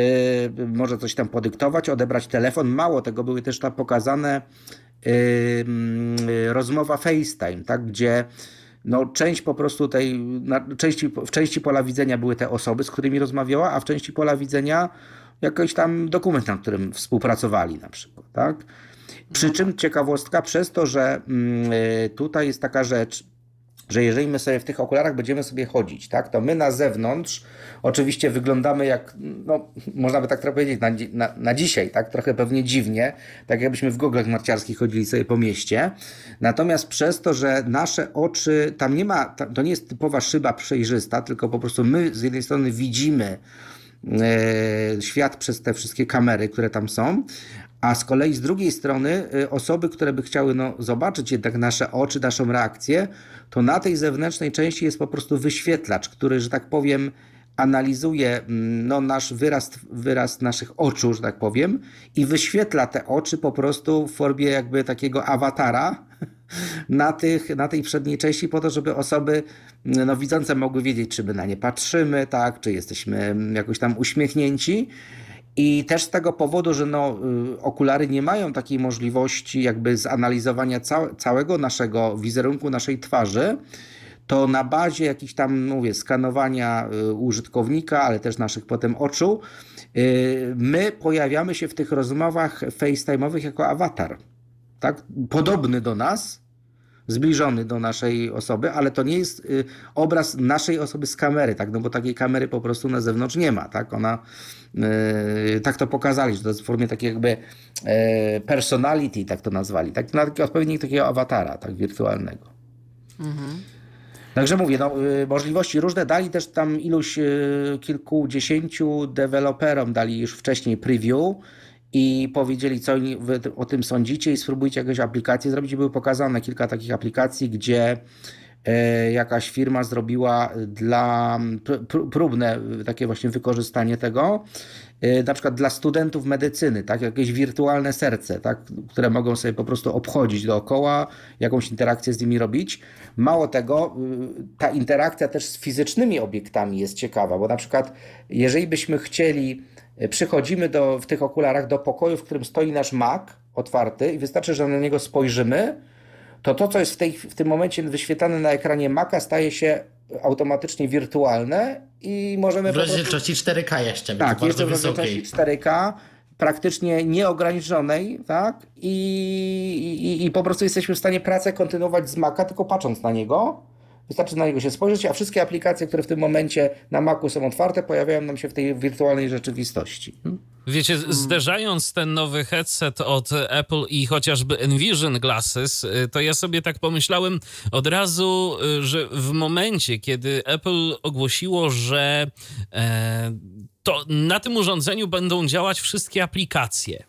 może coś tam podyktować, odebrać telefon. Mało tego, były też tam pokazane yy, rozmowa FaceTime, tak? gdzie no, część po prostu tej, na, części, w części pola widzenia były te osoby, z którymi rozmawiała, a w części pola widzenia jakiś tam dokument, na którym współpracowali na przykład, tak? Przy czym ciekawostka, przez to, że mm, y, tutaj jest taka rzecz, że jeżeli my sobie w tych okularach będziemy sobie chodzić, tak, to my na zewnątrz oczywiście wyglądamy jak, no, można by tak trochę powiedzieć, na, na, na dzisiaj, tak, trochę pewnie dziwnie, tak jakbyśmy w goglach narciarskich chodzili sobie po mieście. Natomiast przez to, że nasze oczy, tam nie ma, to nie jest typowa szyba przejrzysta, tylko po prostu my z jednej strony widzimy e, świat przez te wszystkie kamery, które tam są, a z kolei z drugiej strony y, osoby, które by chciały no, zobaczyć jednak nasze oczy, naszą reakcję, to na tej zewnętrznej części jest po prostu wyświetlacz, który, że tak powiem, analizuje mm, no, nasz wyraz, wyraz naszych oczu, że tak powiem, i wyświetla te oczy po prostu w formie jakby takiego awatara na, tych, na tej przedniej części, po to, żeby osoby no, widzące mogły wiedzieć, czy my na nie patrzymy, tak, czy jesteśmy mm, jakoś tam uśmiechnięci. I też z tego powodu, że no, y, okulary nie mają takiej możliwości jakby zanalizowania cał, całego naszego wizerunku, naszej twarzy, to na bazie jakichś tam, mówię, skanowania y, użytkownika, ale też naszych potem oczu, y, my pojawiamy się w tych rozmowach FaceTime'owych jako awatar. Tak? Podobny do nas, zbliżony do naszej osoby, ale to nie jest obraz naszej osoby z kamery, tak? No bo takiej kamery po prostu na zewnątrz nie ma, tak? Ona, tak to pokazali, że to jest w formie takiej jakby y, personality, tak to nazwali, tak? Na taki odpowiednik takiego awatara, tak? Wirtualnego. Także mówię, no, y, możliwości różne dali też tam iluś y, kilkudziesięciu deweloperom dali już wcześniej preview i powiedzieli, co oni wy o tym sądzicie i spróbujcie jakąś aplikację zrobić. Były pokazane kilka takich aplikacji, gdzie e, jakaś firma zrobiła dla pr- pr- próbne takie właśnie wykorzystanie tego, e, na przykład dla studentów medycyny, tak, jakieś wirtualne serce, tak, które mogą sobie po prostu obchodzić dookoła, jakąś interakcję z nimi robić. Mało tego, y, ta interakcja też z fizycznymi obiektami jest ciekawa, bo na przykład jeżeli byśmy chcieli, y, przychodzimy do, w tych okularach do pokoju, w którym stoi nasz Mac otwarty i wystarczy, że na niego spojrzymy, to to, co jest w, tej, w tym momencie wyświetlane na ekranie Maca, staje się automatycznie wirtualne i możemy W po prostu... rozdzielczości 4K jeszcze, Tak, jeszcze w rozdzielczości 4K, praktycznie nieograniczonej, tak? I, i, I po prostu jesteśmy w stanie pracę kontynuować z Maca, tylko patrząc na niego. Wystarczy na niego się spojrzeć, a wszystkie aplikacje, które w tym momencie na Macu są otwarte, pojawiają nam się w tej wirtualnej rzeczywistości. Hmm? Wiecie, zderzając ten nowy headset od Apple i chociażby Envision Glasses, y, to ja sobie tak pomyślałem od razu, y, że w momencie, kiedy Apple ogłosiło, że e, to na tym urządzeniu będą działać wszystkie aplikacje,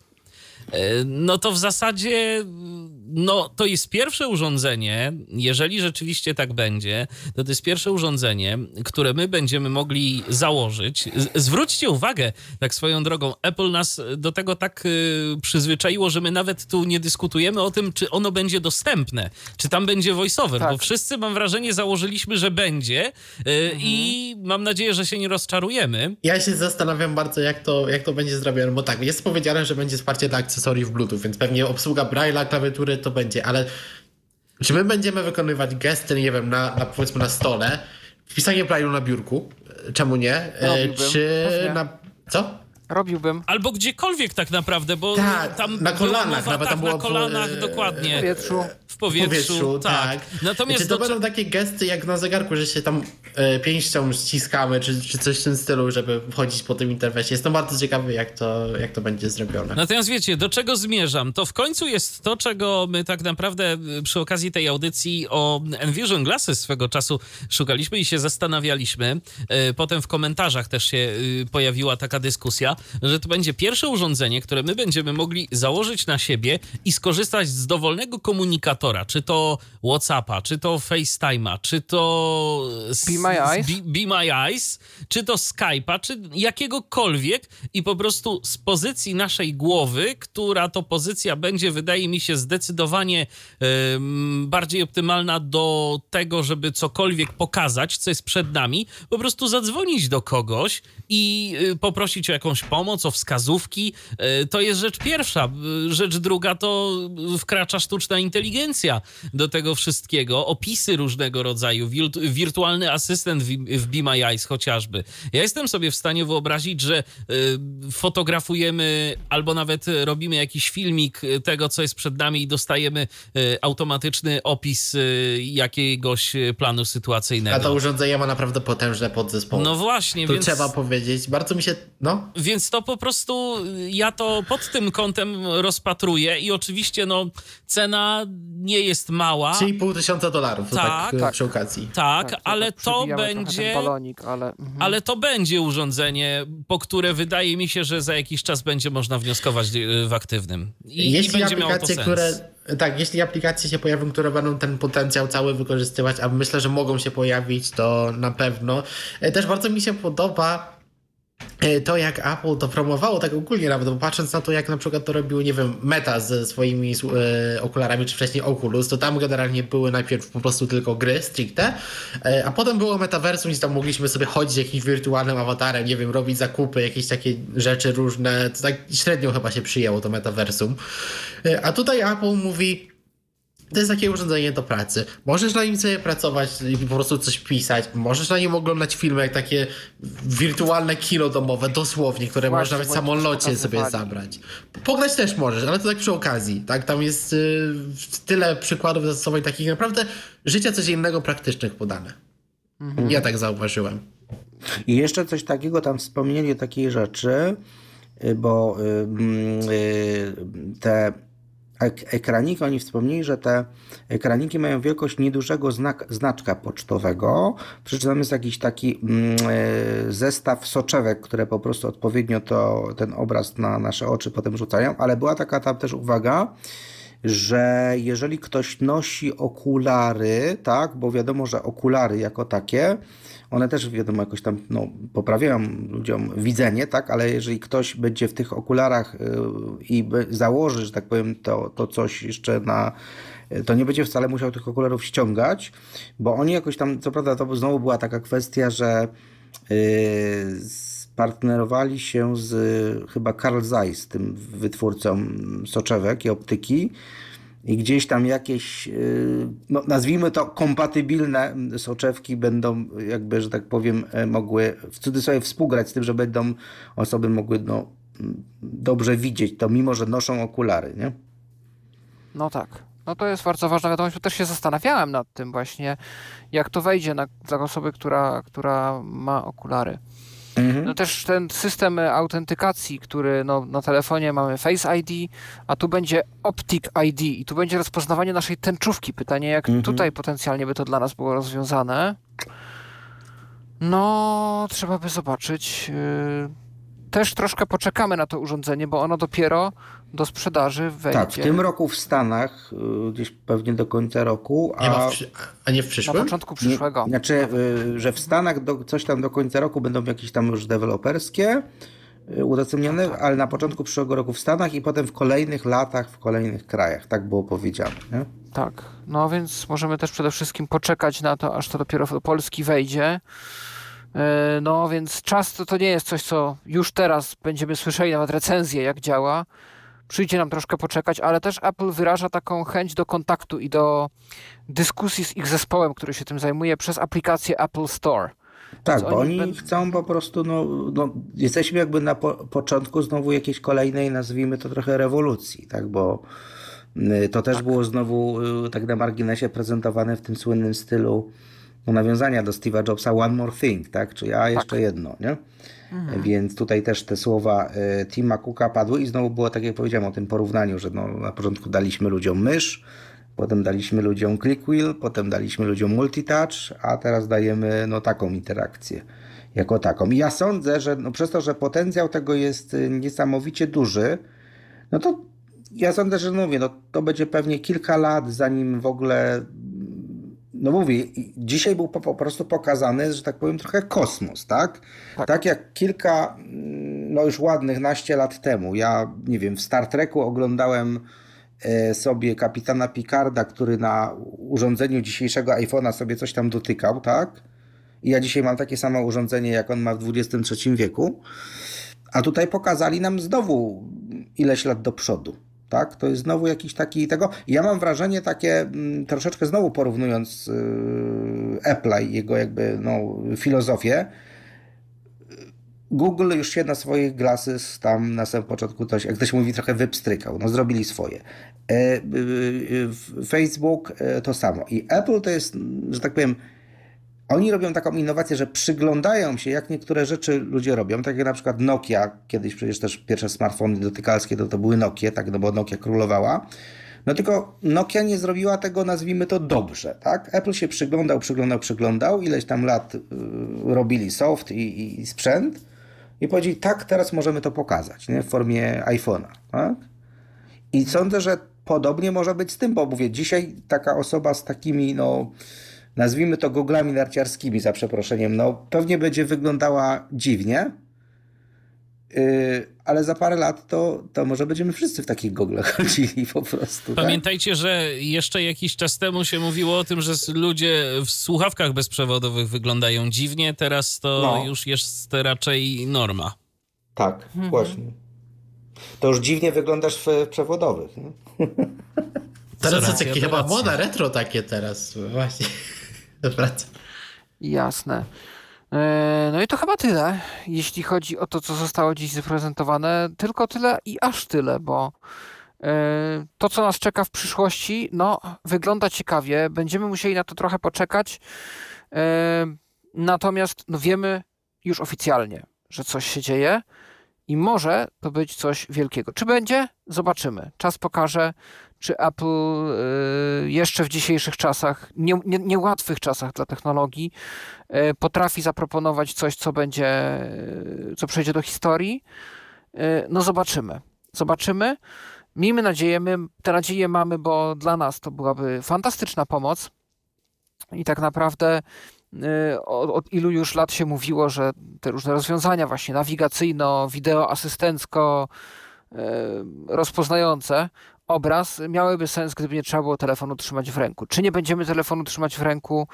e, no to w zasadzie no to jest pierwsze urządzenie, jeżeli rzeczywiście tak będzie, to to jest pierwsze urządzenie, które my będziemy mogli założyć. Zwróćcie uwagę, tak swoją drogą, Apple nas do tego tak y, przyzwyczaiło, że my nawet tu nie dyskutujemy o tym, czy ono będzie dostępne, czy tam będzie voiceover, Tak. bo wszyscy, mam wrażenie, założyliśmy, że będzie y, i mam nadzieję, że się nie rozczarujemy. Ja się zastanawiam bardzo, jak to, jak to będzie zrobione, bo tak, jest powiedziane, że będzie wsparcie dla akcesoriów Bluetooth, więc pewnie obsługa Braille'a, klawiatury to będzie, ale czy my będziemy wykonywać gesty, nie wiem, na, na powiedzmy na stole, wpisanie Braille'u na biurku, czemu nie? E, Robiłbym, czy pewnie. na... Co? Robiłbym. Albo gdziekolwiek tak naprawdę, bo Tak, tam na kolanach, nawet tak, tam na było, kolanach, e, dokładnie. W powietrzu. W powietrzu, powietrzu, tak. tak. Natomiast czy to do- będą takie gesty jak na zegarku, że się tam e, pięścią ściskamy, czy, czy coś w tym stylu, żeby wchodzić po tym interfejsie. Jestem bardzo ciekawy, jak to, jak to będzie zrobione. Natomiast wiecie, do czego zmierzam? To w końcu jest to, czego my tak naprawdę y, przy okazji tej audycji o Envision Glasses swego czasu szukaliśmy i się zastanawialiśmy. Y, Potem w komentarzach też się pojawiła taka dyskusja, że to będzie pierwsze urządzenie, które my będziemy mogli założyć na siebie i skorzystać z dowolnego komunikatora, czy to WhatsAppa, czy to FaceTime'a, czy to Be My Eyes? Be, My Eyes, czy to Skype'a, czy jakiegokolwiek i po prostu z pozycji naszej głowy, która to pozycja będzie, wydaje mi się, zdecydowanie bardziej optymalna do tego, żeby cokolwiek pokazać, co jest przed nami, po prostu zadzwonić do kogoś i y, poprosić o jakąś pomoc, o wskazówki. Y, To jest rzecz pierwsza. Y, Rzecz druga to wkracza sztuczna inteligencja do tego wszystkiego. Opisy różnego rodzaju, wirtu- wirtualny asystent w, w Be My Eyes chociażby. Ja jestem sobie w stanie wyobrazić, że y, fotografujemy albo nawet robimy jakiś filmik tego, co jest przed nami i dostajemy automatyczny opis jakiegoś planu A to sytuacyjnego. urządzenie ma naprawdę potężne podzespoły. No właśnie, to więc... trzeba powiedzieć. Bardzo mi się. No. Więc to po prostu y, ja to pod tym kątem rozpatruję i oczywiście no cena nie jest mała. 3,5 tysiąca dolarów. Tak, Tak. tak przy okazji. Tak, to ale tak to będzie balonik, ale... Mhm. ale to będzie urządzenie, po które wydaje mi się, że za jakiś czas będzie można wnioskować y, w aktywnym. I, i jeśli będzie miało to aplikacje, sens. które. Tak, jeśli aplikacje się pojawią, które będą ten potencjał cały wykorzystywać, a myślę, że mogą się pojawić, to na pewno. E, Też bardzo mi się podoba to, jak Apple to promowało, tak ogólnie nawet, bo patrząc na to, jak na przykład to robił, nie wiem, Meta ze swoimi e, okularami, czy wcześniej Oculus, to tam generalnie były najpierw po prostu tylko gry stricte, e, a potem było metaversum, gdzie tam mogliśmy sobie chodzić jakimś wirtualnym awatarem, nie wiem, robić zakupy, jakieś takie rzeczy różne, to tak średnio chyba się przyjęło to metaversum. E, A tutaj Apple mówi, to jest takie urządzenie do pracy. Możesz na nim sobie pracować i po prostu coś pisać. Możesz na nim oglądać filmy, jak takie wirtualne kino domowe, dosłownie, które Właśnie, można w samolocie sobie zabrać. Pograć też możesz, ale to tak przy okazji. Tak? Tam jest y, tyle przykładów zastosowań takich naprawdę życia codziennego, praktycznych podane. Ja tak zauważyłem. I jeszcze coś takiego, tam wspomnieli o takiej rzeczy, y, bo y, mm, y, te ek- ekraniki, oni wspomnieli, że te ekraniki mają wielkość niedużego znak, znaczka pocztowego, przy czym jest jakiś taki mm, y, zestaw soczewek, które po prostu odpowiednio to, ten obraz na nasze oczy potem rzucają, ale była taka tam też uwaga, że jeżeli ktoś nosi okulary, tak, bo wiadomo, że okulary jako takie, one też wiadomo jakoś tam no, poprawiają ludziom widzenie, tak, ale jeżeli ktoś będzie w tych okularach y, i założy, że tak powiem, to, to coś jeszcze na to nie będzie wcale musiał tych okularów ściągać, bo oni jakoś tam, co prawda to znowu była taka kwestia, że yy, spartnerowali się z y, chyba Carl Zeiss, tym wytwórcą soczewek i optyki i gdzieś tam jakieś, yy, no, nazwijmy to kompatybilne soczewki będą jakby, że tak powiem, e, mogły w cudzysłowie współgrać z tym, że będą osoby mogły no, dobrze widzieć to, mimo że noszą okulary, nie? No tak. No to jest bardzo ważna wiadomość, bo też się zastanawiałem nad tym właśnie, jak to wejdzie na, dla osoby, która, która ma okulary. Mhm. No też ten system autentykacji, który no, na telefonie mamy Face ID, a tu będzie Optic ID i tu będzie rozpoznawanie naszej tęczówki. Pytanie, jak Mhm. tutaj potencjalnie by to dla nas było rozwiązane. No, trzeba by zobaczyć. yy, też troszkę poczekamy na to urządzenie, bo ono dopiero do sprzedaży wejdzie. Tak, w tym roku w Stanach, y, gdzieś pewnie do końca roku, Nie a w, przy- a nie w Na przyszłym? początku przyszłego. Nie, znaczy, y, że w Stanach do, coś tam do końca roku będą jakieś tam już deweloperskie y, udostępnione, tak. ale na początku przyszłego roku w Stanach i potem w kolejnych latach w kolejnych krajach. Tak było powiedziane. Nie? Tak, no więc możemy też przede wszystkim poczekać na to, aż to dopiero do Polski wejdzie. No więc czas to, to nie jest coś, co już teraz będziemy słyszeli, nawet recenzję, jak działa. Przyjdzie nam troszkę poczekać, ale też Apple wyraża taką chęć do kontaktu i do dyskusji z ich zespołem, który się tym zajmuje, przez aplikację Apple Store. Tak, Więc bo oni chcą po prostu, no, no jesteśmy jakby na po, początku znowu jakiejś kolejnej, nazwijmy to trochę rewolucji, tak, bo y, to też było znowu y, tak na marginesie prezentowane w tym słynnym stylu no, nawiązania do Steve'a Jobsa One More Thing, tak, czyli a jeszcze jedno, nie? Więc tutaj też te słowa y, Tima Cooka padły i znowu było tak jak powiedziałem o tym porównaniu, że no, na początku daliśmy ludziom mysz, potem daliśmy ludziom click wheel, potem daliśmy ludziom multitouch, a teraz dajemy no, taką interakcję jako taką. I ja sądzę, że no, przez to, że potencjał tego jest y, niesamowicie duży, no to ja sądzę, że no mówię, no, to będzie pewnie kilka lat, zanim w ogóle no mówię, dzisiaj był po, po prostu pokazany, że tak powiem, trochę kosmos, tak? tak? jak kilka, mm, no już ładnych naście lat temu, ja nie wiem, w Star Treku oglądałem e, sobie kapitana Picarda, który na urządzeniu dzisiejszego iPhone'a sobie coś tam dotykał, tak? I ja dzisiaj mam takie samo urządzenie, jak on ma w XXIII wieku. A tutaj pokazali nam znowu ileś lat do przodu. Tak? To jest znowu jakiś taki tego. Ja mam wrażenie takie, mm, troszeczkę znowu porównując yy, i jego jakby no, filozofię. Google już się na swoich glasses tam na samym początku coś, jak ktoś mówi, trochę wypstrykał. No zrobili swoje. E, e, e, Facebook to samo. I Apple to jest, że tak powiem, oni robią taką innowację, że przyglądają się, jak niektóre rzeczy ludzie robią. Tak jak na przykład Nokia, kiedyś przecież też pierwsze smartfony dotykalskie to, to były Nokie, tak, no bo Nokia królowała. No tylko Nokia nie zrobiła tego, nazwijmy to dobrze, tak? Apple się przyglądał, przyglądał, przyglądał, ileś tam lat y, robili soft i, i, i sprzęt i powiedzieli, tak, teraz możemy to pokazać, nie? W formie iPhone'a, tak? I sądzę, że podobnie może być z tym, bo mówię, dzisiaj taka osoba z takimi, no, nazwijmy to goglami narciarskimi, za przeproszeniem, no, pewnie będzie wyglądała dziwnie, yy, ale za parę lat to, to może będziemy wszyscy w takich goglach chodzili po prostu. tak? Pamiętajcie, że jeszcze jakiś czas temu się mówiło o tym, że ludzie w słuchawkach bezprzewodowych wyglądają dziwnie, teraz to No. już jest raczej norma. Tak, właśnie. To już dziwnie wyglądasz w, w przewodowych. Nie? Teraz racja, takie chyba moda retro takie teraz. Właśnie. Dobra. Jasne. E, No i to chyba tyle, jeśli chodzi o to, co zostało dziś zaprezentowane. Tylko tyle i aż tyle, bo e, to, co nas czeka w przyszłości, no, wygląda ciekawie. Będziemy musieli na to trochę poczekać. E, Natomiast no, wiemy już oficjalnie, że coś się dzieje i może to być coś wielkiego. Czy będzie? Zobaczymy. Czas pokaże, czy Apple e, jeszcze w dzisiejszych czasach, nie- nie- niełatwych czasach dla technologii, e, potrafi zaproponować coś, co będzie, e, co przejdzie do historii. No zobaczymy. Zobaczymy. Miejmy nadzieję, my tę nadzieję mamy, bo dla nas to byłaby fantastyczna pomoc. I tak naprawdę od, od ilu już lat się mówiło, że te różne rozwiązania właśnie nawigacyjno, wideo asystencko, rozpoznające obraz miałyby sens, gdyby nie trzeba było telefonu trzymać w ręku. Czy nie będziemy telefonu trzymać w ręku?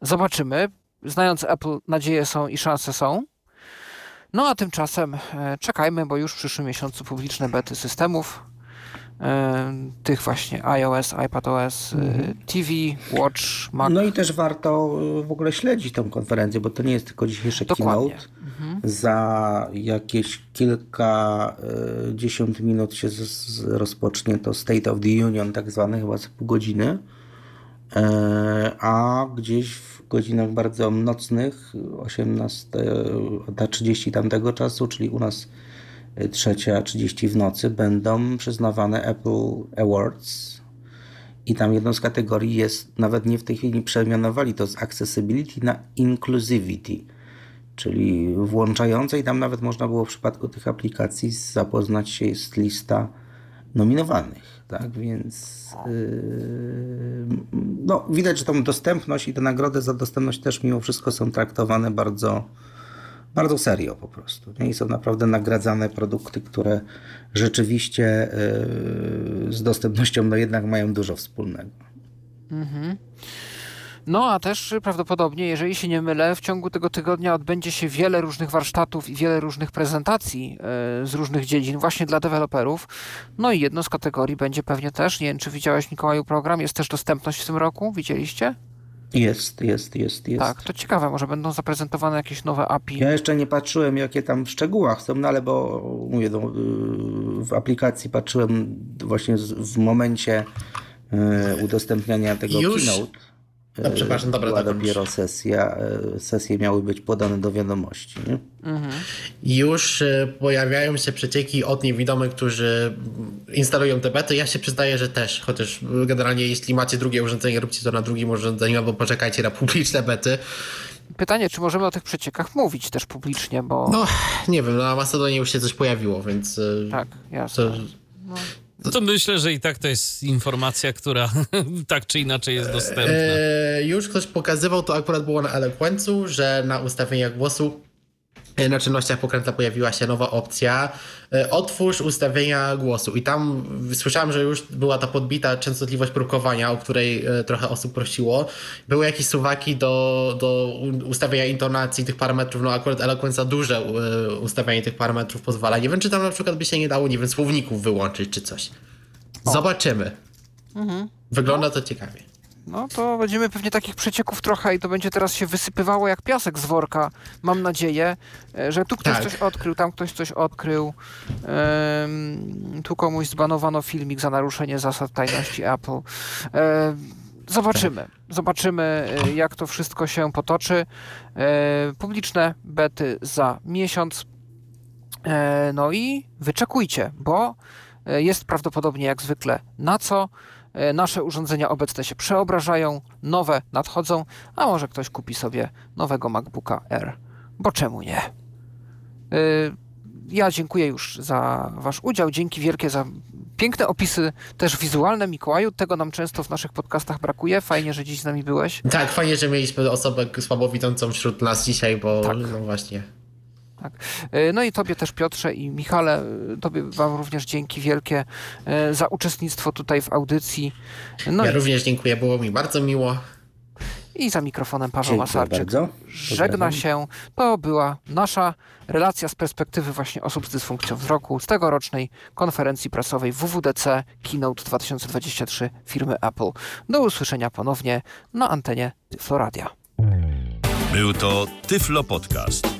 Zobaczymy. Znając Apple, nadzieje są i szanse są. No a tymczasem e, czekajmy, bo już w przyszłym miesiącu publiczne bety systemów tych właśnie iOS, iPadOS, e, TV, Watch, Mac. No i też warto y, w ogóle śledzić tą konferencję, bo to nie jest tylko dzisiejszy Dokładnie. keynote. Za jakieś kilka y, dziesiąt minut się z, z, rozpocznie to State of the Union, tak zwane, chyba za pół godziny. E, a gdzieś w godzinach bardzo nocnych, 18.30 tamtego czasu, czyli u nas y, 3.30 w nocy, będą przyznawane Apple Awards. I tam jedną z kategorii jest, nawet nie w tej chwili przemianowali to z accessibility na inclusivity. czyli włączającej. Tam nawet można było w przypadku tych aplikacji zapoznać się, jest lista nominowanych, tak, więc yy, no, widać, że tą dostępność i te nagrody za dostępność też mimo wszystko są traktowane bardzo, bardzo serio po prostu. Nie? I są naprawdę nagradzane produkty, które rzeczywiście yy, z dostępnością no jednak mają dużo wspólnego. No a też prawdopodobnie, jeżeli się nie mylę, w ciągu tego tygodnia odbędzie się wiele różnych warsztatów i wiele różnych prezentacji e, z różnych dziedzin właśnie dla deweloperów. No i jedną z kategorii będzie pewnie też, nie wiem czy widziałeś Mikołaju program, jest też dostępność w tym roku, widzieliście? Jest, jest, jest, jest. Tak, to ciekawe, może będą zaprezentowane jakieś nowe API. Ja jeszcze nie patrzyłem, jakie tam w szczegółach są, no ale bo mówię, no, yy, w aplikacji patrzyłem właśnie w momencie yy, udostępniania tego Już? keynote. No, przepraszam, dobra, dobra, dopiero już. sesja, yy, sesje miały być podane do wiadomości. Nie? Już y, pojawiają się przecieki od niewidomych, którzy instalują te bety. Ja się przyznaję, że też, chociaż generalnie jeśli macie drugie urządzenie, róbcie to na drugim urządzeniu, albo poczekajcie na publiczne bety. Pytanie, czy możemy o tych przeciekach mówić też publicznie, bo No, nie wiem, na Macedonie już się coś pojawiło, więc... y, tak, jasne. To, No to myślę, że i tak to jest informacja, która tak czy inaczej jest dostępna. E, już ktoś pokazywał, to akurat było na Eloquencu, że na ustawieniach głosu na czynnościach pokrętla pojawiła się nowa opcja e, otwórz ustawienia głosu i tam słyszałem, że już była ta podbita częstotliwość próbkowania, o której e, trochę osób prosiło. Były jakieś suwaki do, do ustawienia intonacji tych parametrów, no akurat Eloquence za duże e, ustawianie tych parametrów pozwala. Nie wiem, czy tam na przykład by się nie dało, nie wiem, słowników wyłączyć czy coś. Zobaczymy. Wygląda to ciekawie. No to będziemy pewnie takich przecieków trochę i to będzie teraz się wysypywało jak piasek z worka. Mam nadzieję, e, że tu ktoś Tak. coś odkrył, tam ktoś coś odkrył. Tu komuś zbanowano filmik za naruszenie zasad tajności Apple. E, zobaczymy. Zobaczymy, e, jak to wszystko się potoczy. Publiczne bety za miesiąc. No i wyczekujcie, bo jest prawdopodobnie jak zwykle na co. E, Nasze urządzenia obecne się przeobrażają, nowe nadchodzą, a może ktoś kupi sobie nowego MacBooka Air. Bo czemu nie? E, Ja dziękuję już za Wasz udział. Dzięki wielkie za piękne opisy, też wizualne Mikołaju. Tego nam często w naszych podcastach brakuje. Fajnie, że dziś z nami byłeś. Tak, fajnie, że mieliśmy osobę słabowidzącą wśród nas dzisiaj, bo Tak. no właśnie. Tak. E, No i Tobie też Piotrze i Michale, e, Tobie Wam również dzięki wielkie e, za uczestnictwo tutaj w audycji. No ja i, również dziękuję, było mi bardzo miło. i za mikrofonem Paweł Dziękuję Masarczyk. bardzo. Żegna się. To była nasza relacja z perspektywy właśnie osób z dysfunkcją wzroku z tegorocznej konferencji prasowej WWDC Keynote 2023 firmy Apple. Do usłyszenia ponownie na antenie Tyfloradia. Był to Tyflo Podcast.